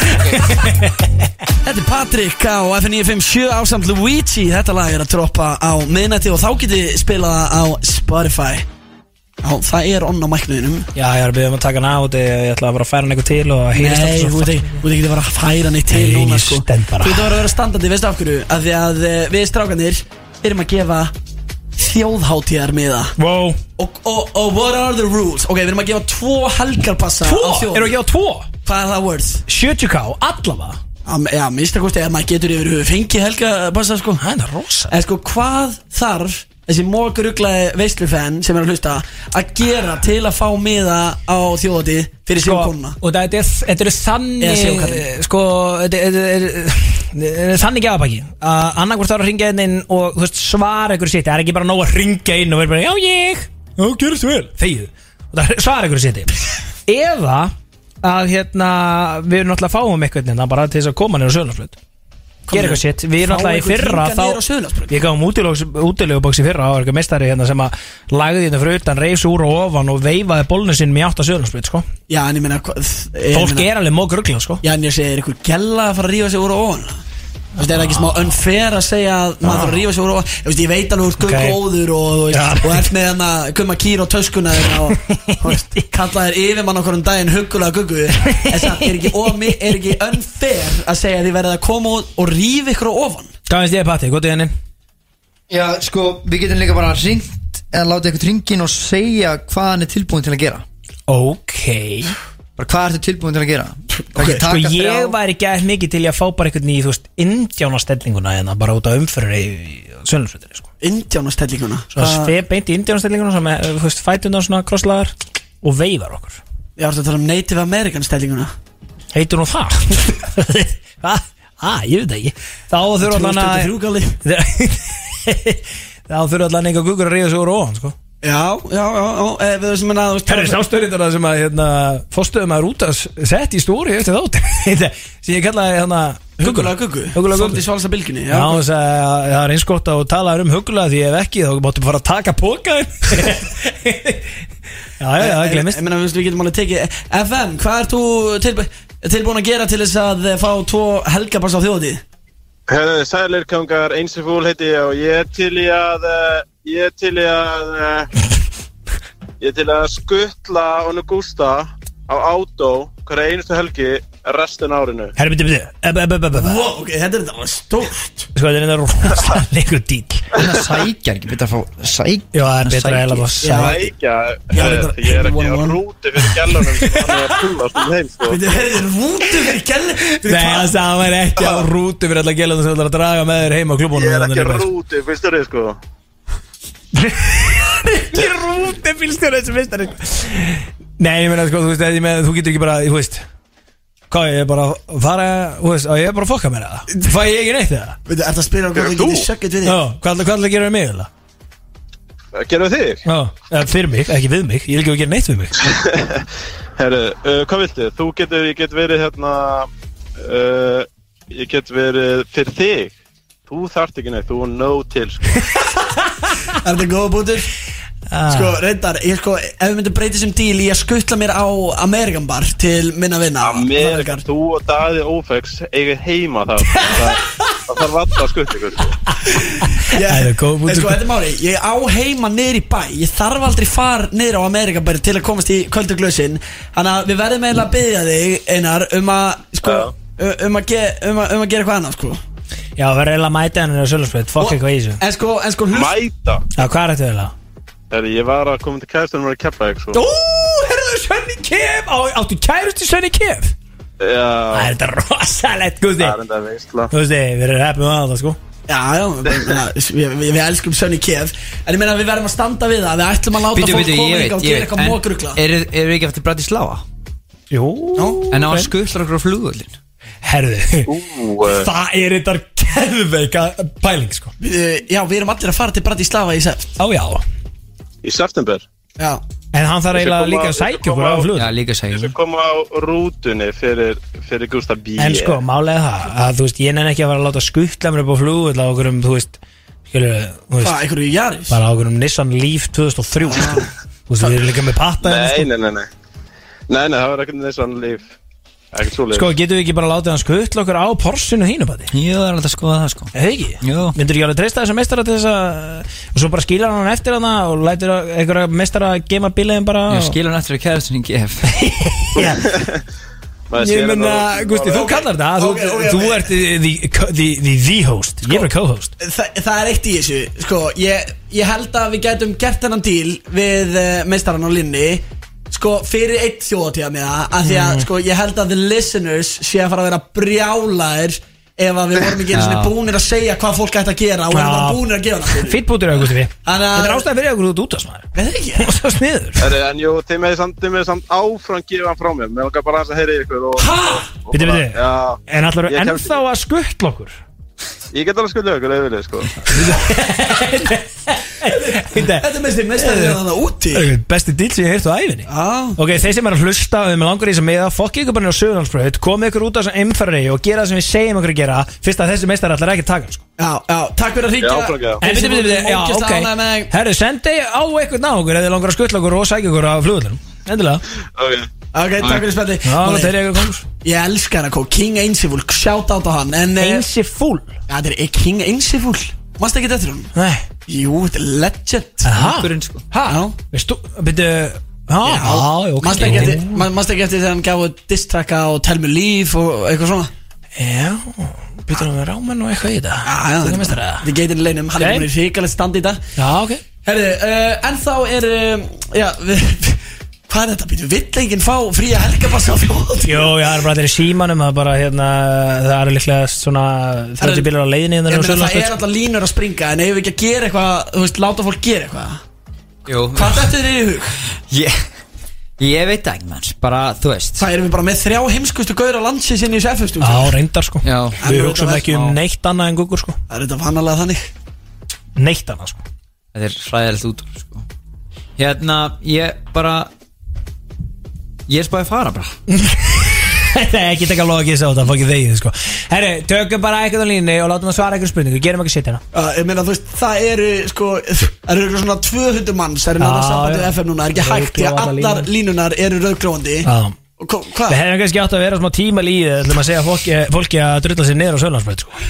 Þetta er Patrik á FN957 ásamt Luigi. Þetta lag er að droppa á miðnætti og þá getið spilað það á Spotify. Já, það er onn á mæknuðinum. Já, ég er að byrja um að taka hann á þetta Ég ætla að vera að færa hann eitthvað til og heyrist Nei, alltaf þú veit ekki, að vera að færa neitt til Nei, núna sko. Þú veit að vera að vera standandi, veistu af hverju? Af því að eh, við strákanir erum að gefa þjóðháttíðar miða Wow og, og, og what are the rules? Ok, við erum að gefa tvo helgarpassa Tvo, á þjóð eru að gefa tvo? Hvað er það worth? 70k, allavega. Já, Já, minnst að kosti að maður getur yfir höfu fengið helgarpassa sko. Það er rosa. En sko, hvað þarf þessi mókuruglaði veislufenn sem er að hlusta að gera til að fá miða á þjóðati fyrir sko, síðan konuna? og þetta er, þetta er þannig sko, þetta er, er, þannig gefabæki að annarkvort þarf að ringja inn og þú veist, svara ykkur sitt það er ekki bara nóg að ringja inn og vera bara já ég, já gerist vel. Þegið, og það svara ykkur sitt eða að hérna við erum náttúrulega að fáum eitthvað hérna bara til þess að koma nýra á sögnarsflut gera eitthvað sitt, við erum náttúrulega í fyrra hingað niður á Suðurlandsbraut? við gáum útilegubóks í fyrra og eitthvað meistari hérna sem að lagði hérna fyrir utan reifs úr og ofan og veifaði bólnu sinn með átt að sögnarsflut sko Fólk er alveg mók ruggla sko Já, en ég segi, er ykkur gælla að fara að rífa sig úr og ofan? Veist, er það ekki smá unfair að segja að maður þarf að rífa sig úr og ég veit alveg úr Ok. okay. góður og, ert með hann að kumma kýr og töskuna og kalla þér yfirmann okkur um daginn huggulega guggu en samt, er ekki, er unfair að segja að þið verðið að koma út og rífa ykkur á ofan? Hvað finnst ég Patti, gótið henni? Já, sko, við getum líka bara ringt eða láta eitthvað ringin og segja hvað hann er tilbúin til að gera Ok Bara hvað ertu tilbúin til að gera Ok, sko ég væri gæð mikið til að fá bara einhvern í, þú veist, indjánastellinguna hérna, bara út af umfyrir í sölumsveitinni, sko. Indjánastellinguna Svona svep beint í indjánastellinguna sem er, þú veist, fætundar svona krosslaðar og veifar okkur. Ég var að tala um Native American stellinguna Heitur nú það? Hvað? Ah, ég veit það ekki. Þá þurfa allan að... 2023 galli Þá þurfa allan einhver guggur að ríða sig úr ofan, sko. Já, já, já, eh, við þessum að Það er sástöðrindar sem að hérna, fórstöðum að rúta sett í stóri eftir þátt sem ég kallaði hérna guggu. Huggulega Svolítið svalsa bylginni Já, það er eins gott að tala um huggulega því ef ekki þá máttum fara að taka pókaðin Já, já, já, það glemist Ég meina, við getum alveg tekið FM, hvað ert þú tilbú, tilbúin að gera til þess að eh, fá tvo helgapass á þjóðatíð? Herðu, sælir kongar, eins og fúl heiti ég og ég er til í að, uh, ég er til í að, uh, ég er til að skuttla honu Gústa á átó hverja einustu helgi restin árinu. Herri, byrju, byrju ok, þetta er stórt. Sko, þetta er þetta rosalega dýl Það sækjar ekki, betur að fá sækja Já, það er betra að heila að Sækja, herðu, ég er ekki á rúti fyrir gælunum sem hann er að pullast um heim, sko. Þetta er rútu fyrir gæli Nei, það hann væri ekki á rútu fyrir alla gælunum sem ætlar að draga með þér heim á klubunum Ég er ekki á rúti, finnst þér þið, sko. Ekki rúti fylgst þér þessu mistari Nei, ég meina, sko, þú veist, þú getur ekki bara, þú veist Hvað, ég er bara að fara, þú veist, ég er bara að fokka mér það Fæ ég ekki neitt það? Veitu, ert að spila hvað Hver, þið þú? getið sökkið við Já, þig? hvað ætla hvað að gera við mig, eða? Gerum við þig? Já, eða fyrir mig, ekki við mig, ég vil ekki að gera neitt við mig Herru, uh, hvað viltu? Þú getur, ég get verið hérna, uh, ég get verið fyrir þig. Þú þarft ekki neitt, þú er no til, sko. Er þetta góða bútur? Ah. Sko, reyndar, ég sko, ef við myndum breyta sem díl að skuttla mér á Amerikan bar til minna vinna Amerika, þú og Daði Ófex eigið heima þar. Það, það þarf alltaf að skutt ykkur sko. Ég, er en punktur. sko, þetta er máli, ég á heima niður í bæ. Ég þarf aldrei far niður á Amerikabæri til að komast í kvöldu glösin. Þannig að við verðum eiginlega að byggja þig, Einar, um að, sko, um að, ge, um að, um að gera eitthvað annað, sko. Já, verður eiginlega að mæta henni á Sölusbreyt Fokk eitthvað í þessu. En sko, en sko, hlust Mæta? Já, hvað er þetta eiginlega? Herri, ég var að koma til kæðstunum og að keppa ekki Ó, svo herruðu, Svenni Kef! Á, Áttu kærusti Svenni Kef? Það Já, er þetta rosalegt, Gusti það er enda veistla. Gusti, við erum heppið með það, sko. Já, já, meina, við, við, við elskum Sönni Kef. En ég meina við verðum að standa við það. Við ætlum að láta Býtu, fólk býtu, koma ég veit, og ég gera veit eitthvað mókrugla En eru er ekki eftir Bratislava? Jú En á ok. að skuttla okkur á flugullin Herðu, Ú, eh, það er þetta keðveika pæling, sko. Við, Já, við erum allir að fara til Bratislava í seft Á, já í september. Já, En hann þarf eiginlega líka að sækja okkur á flug. Já, líka segjum skal koma á rútunni fyrir, fyrir Gustaf B. En sko, málega það að þú veist, ég nenni ekki að fara að láta skuttla mér upp á flug eða okkur um, þú veist, skilur, þú veist hvað, einhverju Jaris? bara okkur um Nissan Leaf 2003 sko. Þú veist, við erum líka með patta hérna, Nei, sko. nei, nei, nei. Nei, nei, það var ekkert svona líf sko, getum við ekki bara látið hann skuttla okkur á Porsinu þínu bati? Jú, það er alltaf að skoða það sko Eða ekki? Jú. Myndur ekki alveg treysta þessa meistara til þess að og svo bara skýla hann eftir hana og lætur einhverja meistara að gema bíliðin bara Ég og... skil hann eftir að kæðast sem ég gef Ég menna, Gusti, þú kallar það þú, Ok, ok, þú ok. ert the, the, the, the, host Ég er co-host Þa, það er eitt í þessu Sko, ég, ég held að við gætum gert þennan díl Við uh, meistarann á linni Sko, fyrir eitt þjóðatíða með það Af því að, Mm. sko, ég held að the listeners Sé að fara að vera brjálaðir Ef að við vorum ekki einu sinni Já. búnir að segja Hvað fólk ætti að gera Og við Já. erum bara búnir að gera það Fýtt bútur auðvitað við Þetta er ástæðan fyrir okkur út af smaður Veð ekki? Og svo sniður. En jú, þið með samt, þið með samt áfram gefa hann frá mér. Mér langar bara að heyra ykkur og, Ha? og Biti, biti Já, En allar kemst ennþá að skuttla okkur ég get alveg skuldið ykkur, eða vilja, sko Þetta er mest í meistarinn að það úti. Er besti dýl sem ég heirt á æfinni Já. Ok, þeir sem er að hlusta og þeim er langar í þess að miða Fokk ykkur bara inn á Suðurlandsbröð Komið ykkur út á þessum einfæri og gera það sem við segjum ykkur að gera Fyrst að þessi meistar allar ekki að taka sko. Já, já, takk fyrir að frákja. En byrju, byrju, byrju, já, ok. Herru, sendi á eitthvað ná okkur Eða langar að skuttla okkur og sækja okkur á flugvöldunum Endilega Ok, takk fyrir spjalli Já, Máli, þeir eru kongus Ég elskar hann, kó, King Ainsiful Shout out á hann en, eh, Einsi fúl Já, þetta er King Ainsiful Mást ekki þetta? Hún? Nei. Jú, þetta er legend. Aha. Okkurinn sko. Ha? Já. Veistu, byrju Já, já, ok. Mást ekki, eftir- ma- manstu ekki eftir þegar hann gaf út diss-tracka og Tell Me Leave og eitthvað svona? Já, byrju nú með rámen og eitthvað í þetta. Já, já, Þetta er þetta er geitin leinum Hann er Ok. búin í hrikalegt standi í þetta Já, ok. Herðu, uh, en þá er uh, Já, við, hvað er þetta? Býtu, vill enginn fá fría helgabassa á flóð? Jó, já, það er bara í símanum Það er bara, hérna, það eru líklega svona 30 bílar á leiðinni Ég hérna á meina það er alltaf línur að springa En eigum við ekki að gera eitthvað Þú veist, láta fólk gera eitthvað? Jú. Hvað þetta er í hug? Ég Ég veit ekki manns Bara, þú veist. Það erum við bara með þrjá heimskustu gauður á landsins inn í þessu FF stúdíu. Já, reyndar sko. Já. Við En hugsaum ekki um neitt annað en Google sko. Það er þetta vanalega þannig. Neitt annað sko. Þetta er hræðilegt út úr, sko. Hérna, ég bara Ég er spáði að fara bara. Þetta er ekki taka logið sá þetta Fokið þegið sko. Herri, tökum bara eitthvað á línu Og látum að svara eitthvað spurningu. Gerum ekki sitt hérna uh, Ég meina þú veist, það eru sko Það eru eitthvað svona 200 manns Það eru náttúrulega Já, sambandi já. við FM núna? Það er ekki hægt Því að Rauðglóandi allar línunar eru rauðglóandi Já. Og hva- hvað? Við hefum kannski átt að vera smá tíma líðið ætlum að segja fólki, fólki að drulla sér niður á Sörlandsbreyt sko.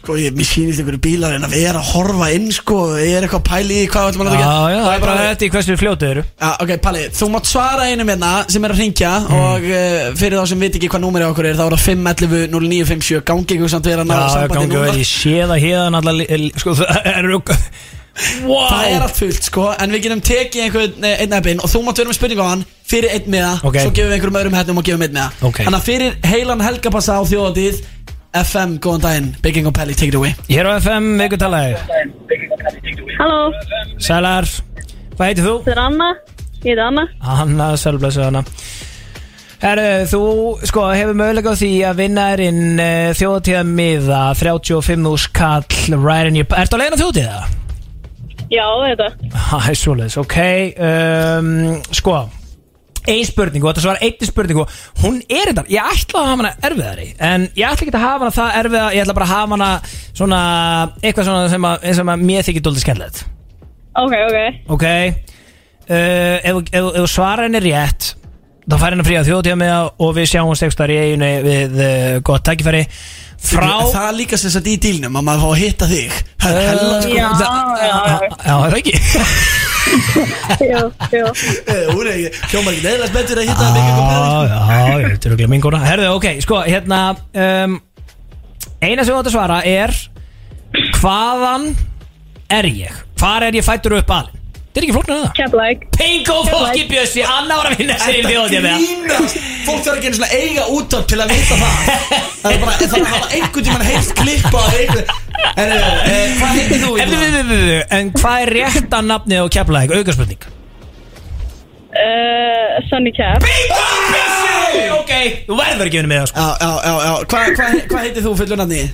Sko, ég, mér sýnist einhverju bílar En að vera að horfa inn sko Ég er eitthvað að pæli í hvað ætlum að Já, gera já, það er bara þetta í hversu fljótið eru. Já, ok, Palli, þú mátt svara einum hérna sem er að ringja og uh, fyrir þá sem veit ekki hvað númerið okkur er þá er það 511 0957 gangi ykkur samt vera að ná Já, sambandi gangi núna. vel, ég sé það hérna li- Sko, það er Wow Það er allt fullt sko En við getum tekið einhvern eh, einn eppin Og þú mátt vera með spurningu á hann Fyrir einn miða Ok. Svo gefum við einhverjum öðrum hættum og gefum einn miða. Ok. Þannig að fyrir heilan helgapassa á þjóðatíð FM, góðan daginn. Bygging og Pelli, take it away. Hér á FM, ykkur talaði Halló, Sælar, hvað heitir þú? þetta er Anna. Ég heiti Anna. Hanna, sælblessu Hanna Herru, þú sko hefur möguleika á því að vinna er inn uh, þjóðatíða miða 35 úr skall right in your... Ertu að leiðina þjóðatíða? Já, þetta. Það er svoleiðis, ok um, Sko Ein spurningu, þetta svarar einni spurningu Hún er þetta, ég ætla að hafa hana erfiðari En ég ætla ekki að hafa hana það erfiða Ég ætla bara að hafa hana svona Eitthvað svona sem að, og að mér þykir dóldi skemmtilegt. Ok, ok. Ok? Uh, Ef ef- ef þú svarar henni rétt þá fær henni frí að þjóðtíða með og við sjáum sextar í eiginu við uh, gott tækifæri. Frá Það er líka sem sagt í dílnum að maður fá að hitta þig. Það er hella sko. Já, Það- já, já. Já, það er ekki Jú, jú Eh, Hún er ekki, hljómar ekki neðlega spenntur að hitta það mikið Já, já, já, þetta er okkur minguna Herðu, ok, sko, hérna um, Eina sem þú átt að svara er Hvaðan er ég? Hvar er ég fættur upp alin? Þetta er ekki flóknar en það. Keflæk Pingo fokki bjössi, Anna var að vinna sér í þjóðið með grínast Fólk þarf ekki einu svona eiga útvarp til að vita það. Það er bara, það er að hafa einhvern tímann heilt klippa af einhver En eh, hvað heitir þú? En, við, við, við, en hvað er rétta nafnið á keflaðið? Aukarspurning uh, Sunny Cap Pingo bjössi! Ok, þú verður ekki vinna með það sko. Já, já, já, já. Hvað hva, hva heitir þú fullur nafni?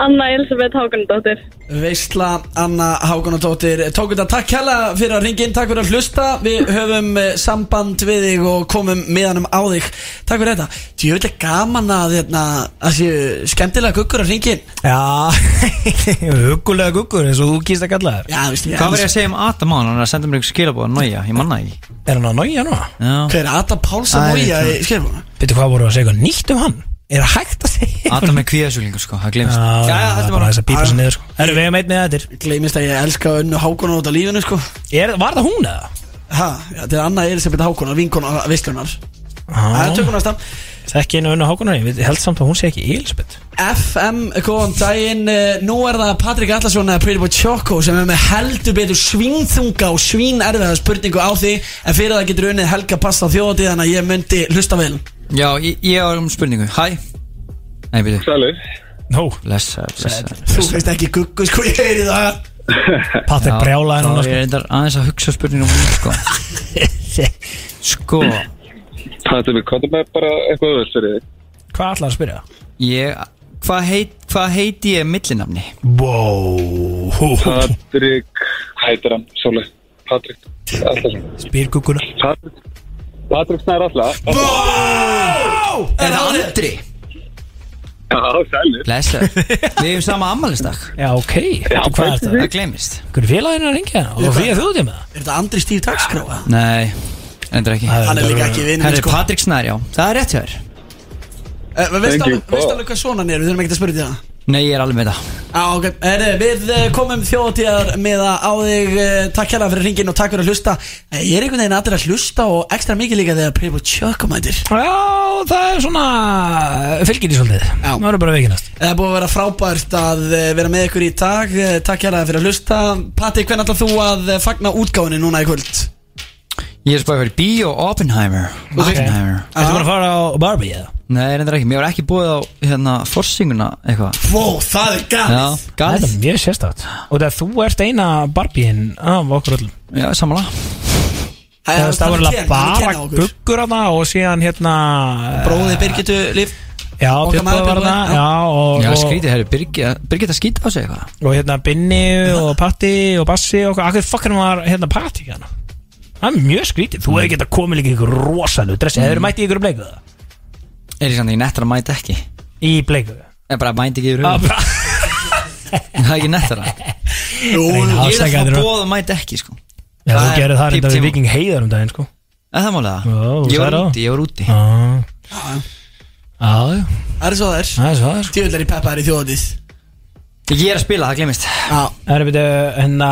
Anna Elisabeth Hákonadóttir Veistla Anna Hákonadóttir Tók þetta takk hella fyrir að ringin Takk fyrir að hlusta. Við höfum eh, samband við þig og komum meðanum á þig. Takk fyrir þetta. Djöfull er gaman að hérna, að séu skemmtilega guggur að ringin Já, hugulega guggur eins og þú kýrst að kalla þér Hvað var ég að segja um Adam á hann? Er að senda mér ykkur skilabóð að nája, ég manna ekki. Er hann að nája nú? Já. Hver er Adam Pálsson það- í skilbúinu? Veitu hvað voru að segja? Nýtt um hann? Er það hægt að segja Adam er kvíðasúlingur sko, það glemst Já, Já, það er bara þess að pípa sér niður sko. Herru, við hefum eitt með þetta Gleimist að ég elska önnu Hákonadótt á lífinu sko. Er, Var það hún eða? Ha, já, þetta er Anna Elisabeth Hákonar, vinkona Vistlunar Það er tökum næsta Þekki einu önnu hákunar Ég held samt að hún sé ekki Elisabeth. FM, góðan daginn eh, Nú er það Patrik Allarsson eða Pretty Boy Choco sem er með heldur betur svínþunga og svínerfiða spurningu á því en fyrir það getur unnið Helga Pasta á þjóðatíð þannig að ég myndi hlusta vel Já, ég, ég var um spurningu. Hæ? Nei, byrju. Sælir. Nó Blessa, blessa. Þú veist ekki guggu sko, ég heyri það. Patrik brjálaði núna Já, ég sko. er reyndar aðeins að hugsa spurningum mín sko. Sko. Það er við kvartum með bara eitthvað öðvöld fyrir þig. Hvað ætlaði að spyrja? Ég Hvað heit, hva heiti ég millinafni? Wow. Patrik, hvað heitir hann? Sóli Patrik Allarsson Spyr gugguna. Patrik Patrik Snær Alla Er það Andri? Já, sælir Blessa Við hefum sama ammælistak Já, ok Já, Hvað er þetta? Það glemist Hver er félaginn að ringja hérna? Og þú fyrir að þú út í með það? Er þetta Andri Stíf Dagskráa? Nei, endur ekki Það Hann er líka ekki vinn Herri, sko. Patrik Snær, já Það er rétt hjá þér Eh, Veistu Thank you. alveg veistu alveg hvað svona hann er? Við þurfum ekki að spyrja því það Nei, ég er alveg með það. Já, ok, Heri, við eh, komum þjóðatíðar með að á þig. Eh, Takk hérlega fyrir ringin og takk fyrir að hlusta. Eh, Ég er einhvern veginn allir að hlusta og ekstra mikið líka þegar Pretty Boy Choco mætir. Já, það er svona Fylgir í svolítið. Já. Það verður bara veikinast Það er búið að vera frábært að eh, vera með ykkur í dag. Eh, Takk hérlega fyrir að hlusta. Patti, hvernig ætlar þú að eh, fagna útgáfinni núna í kvöld? Ég er spæðið fyrir Bíó Oppenheimer. Oppenheimer. Ertu bara að fara á Barbie eða? Nei, reyndar ekki, mér var ekki búið á hérna forsinguna eitthvað. Wow, það er Já, gæð Þetta er mjög sérstætt Og það þú ert eina Barbieinn af okkur öllum. Já, samanlega Það er stafurlega bara guggur hana og síðan hérna Bróði Birgitu Líf. Já, Björn var Björn, Já, og, Já, skrítið, herri, Birgit að skýta á sig eitthvað. Og hérna Binni og Patti og Bassi og Akkur fokkar var hérna Patti hérna? Það er mjög skrítið. Þú hefði getað komið líka ykkur rosalega dressi. Hefur mætti ykkur bleiku það? Er ég samt ekki nettar að mæta ekki? Í bleiku. Er bara að mæta ekki yfir Ah, höfum Það er ekki Jú, Reyna að Ég er afsaka að þetta. fá bóð að mæta ekki, sko. Já, þú Það er gerir það píp reynda við. Viking Heiðar um daginn sko. Er það málega? Já, þú Ég var það. úti, ég var úti. Já, já, Það er svo það er það er svo það er sko Tjóðlega í peppaðar í þjóðatíð Ég er að spila, það glemist hérna,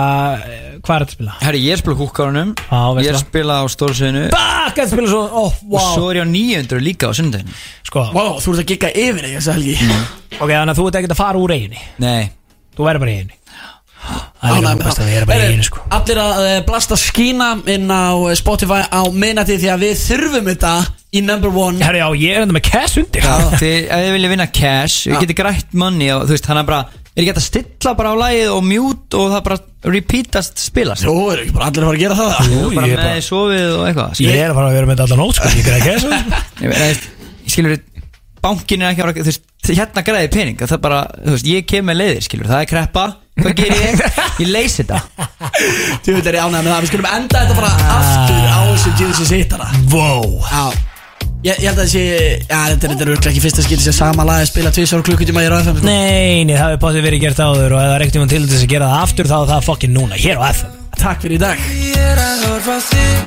hvað er þetta að spila? Herri, ég er að spila húkárunum Já, Ég er að spila á stórsveinu Bakk að spila svo, Og wow svo er ég á 900 líka á sundaginn Sko, wow, þú ert að gigga yfir þig þessa helgi. Ok, þannig að þú ert ekkert að fara úr eiginni Nei. Þú verður bara í eiginni Það er best að vera bara í eiginni sko. Allir að eh, blasta skína inn á Spotify á minnati því að við þurfum þetta í number one. Herra, já, ég er enda með cash undir. Þið, ef þið viljið vinna cash Við Já. getum grætt money og þú veist, hann er bara Er ekki hægt að stilla bara á lagið og mute og það bara repeatast spilast? Jó, er ekki bara allir að fara að gera það? Jú, bara ég er með bara sofið og eitthvað Ég er að fara að vera með þetta allan nót sko Ég greiði cash. Undir Ég, veist, ég skilur bankin er ekki að vera, þú veist, hérna græði pening það er bara, þú veist, ég kem með leiðir skilur, það er kreppa, hvað gerir ég? Ég leysi þetta. Þú veit er ég ánægð með það? Við skulum enda þetta bara aftur á þessu Jesus hittara. Wow Já Ég, ég held að þessi, já þetta er örugglega ekki fyrsta skil sem sama lag að spila tvisar klukkutíma í rauðfæm Nei, nei, það hefur báttið verið gert áður og ef það er ekkert um til þess að gera það aftur þá er það fokkin núna, hér á FM Takk fyrir í dag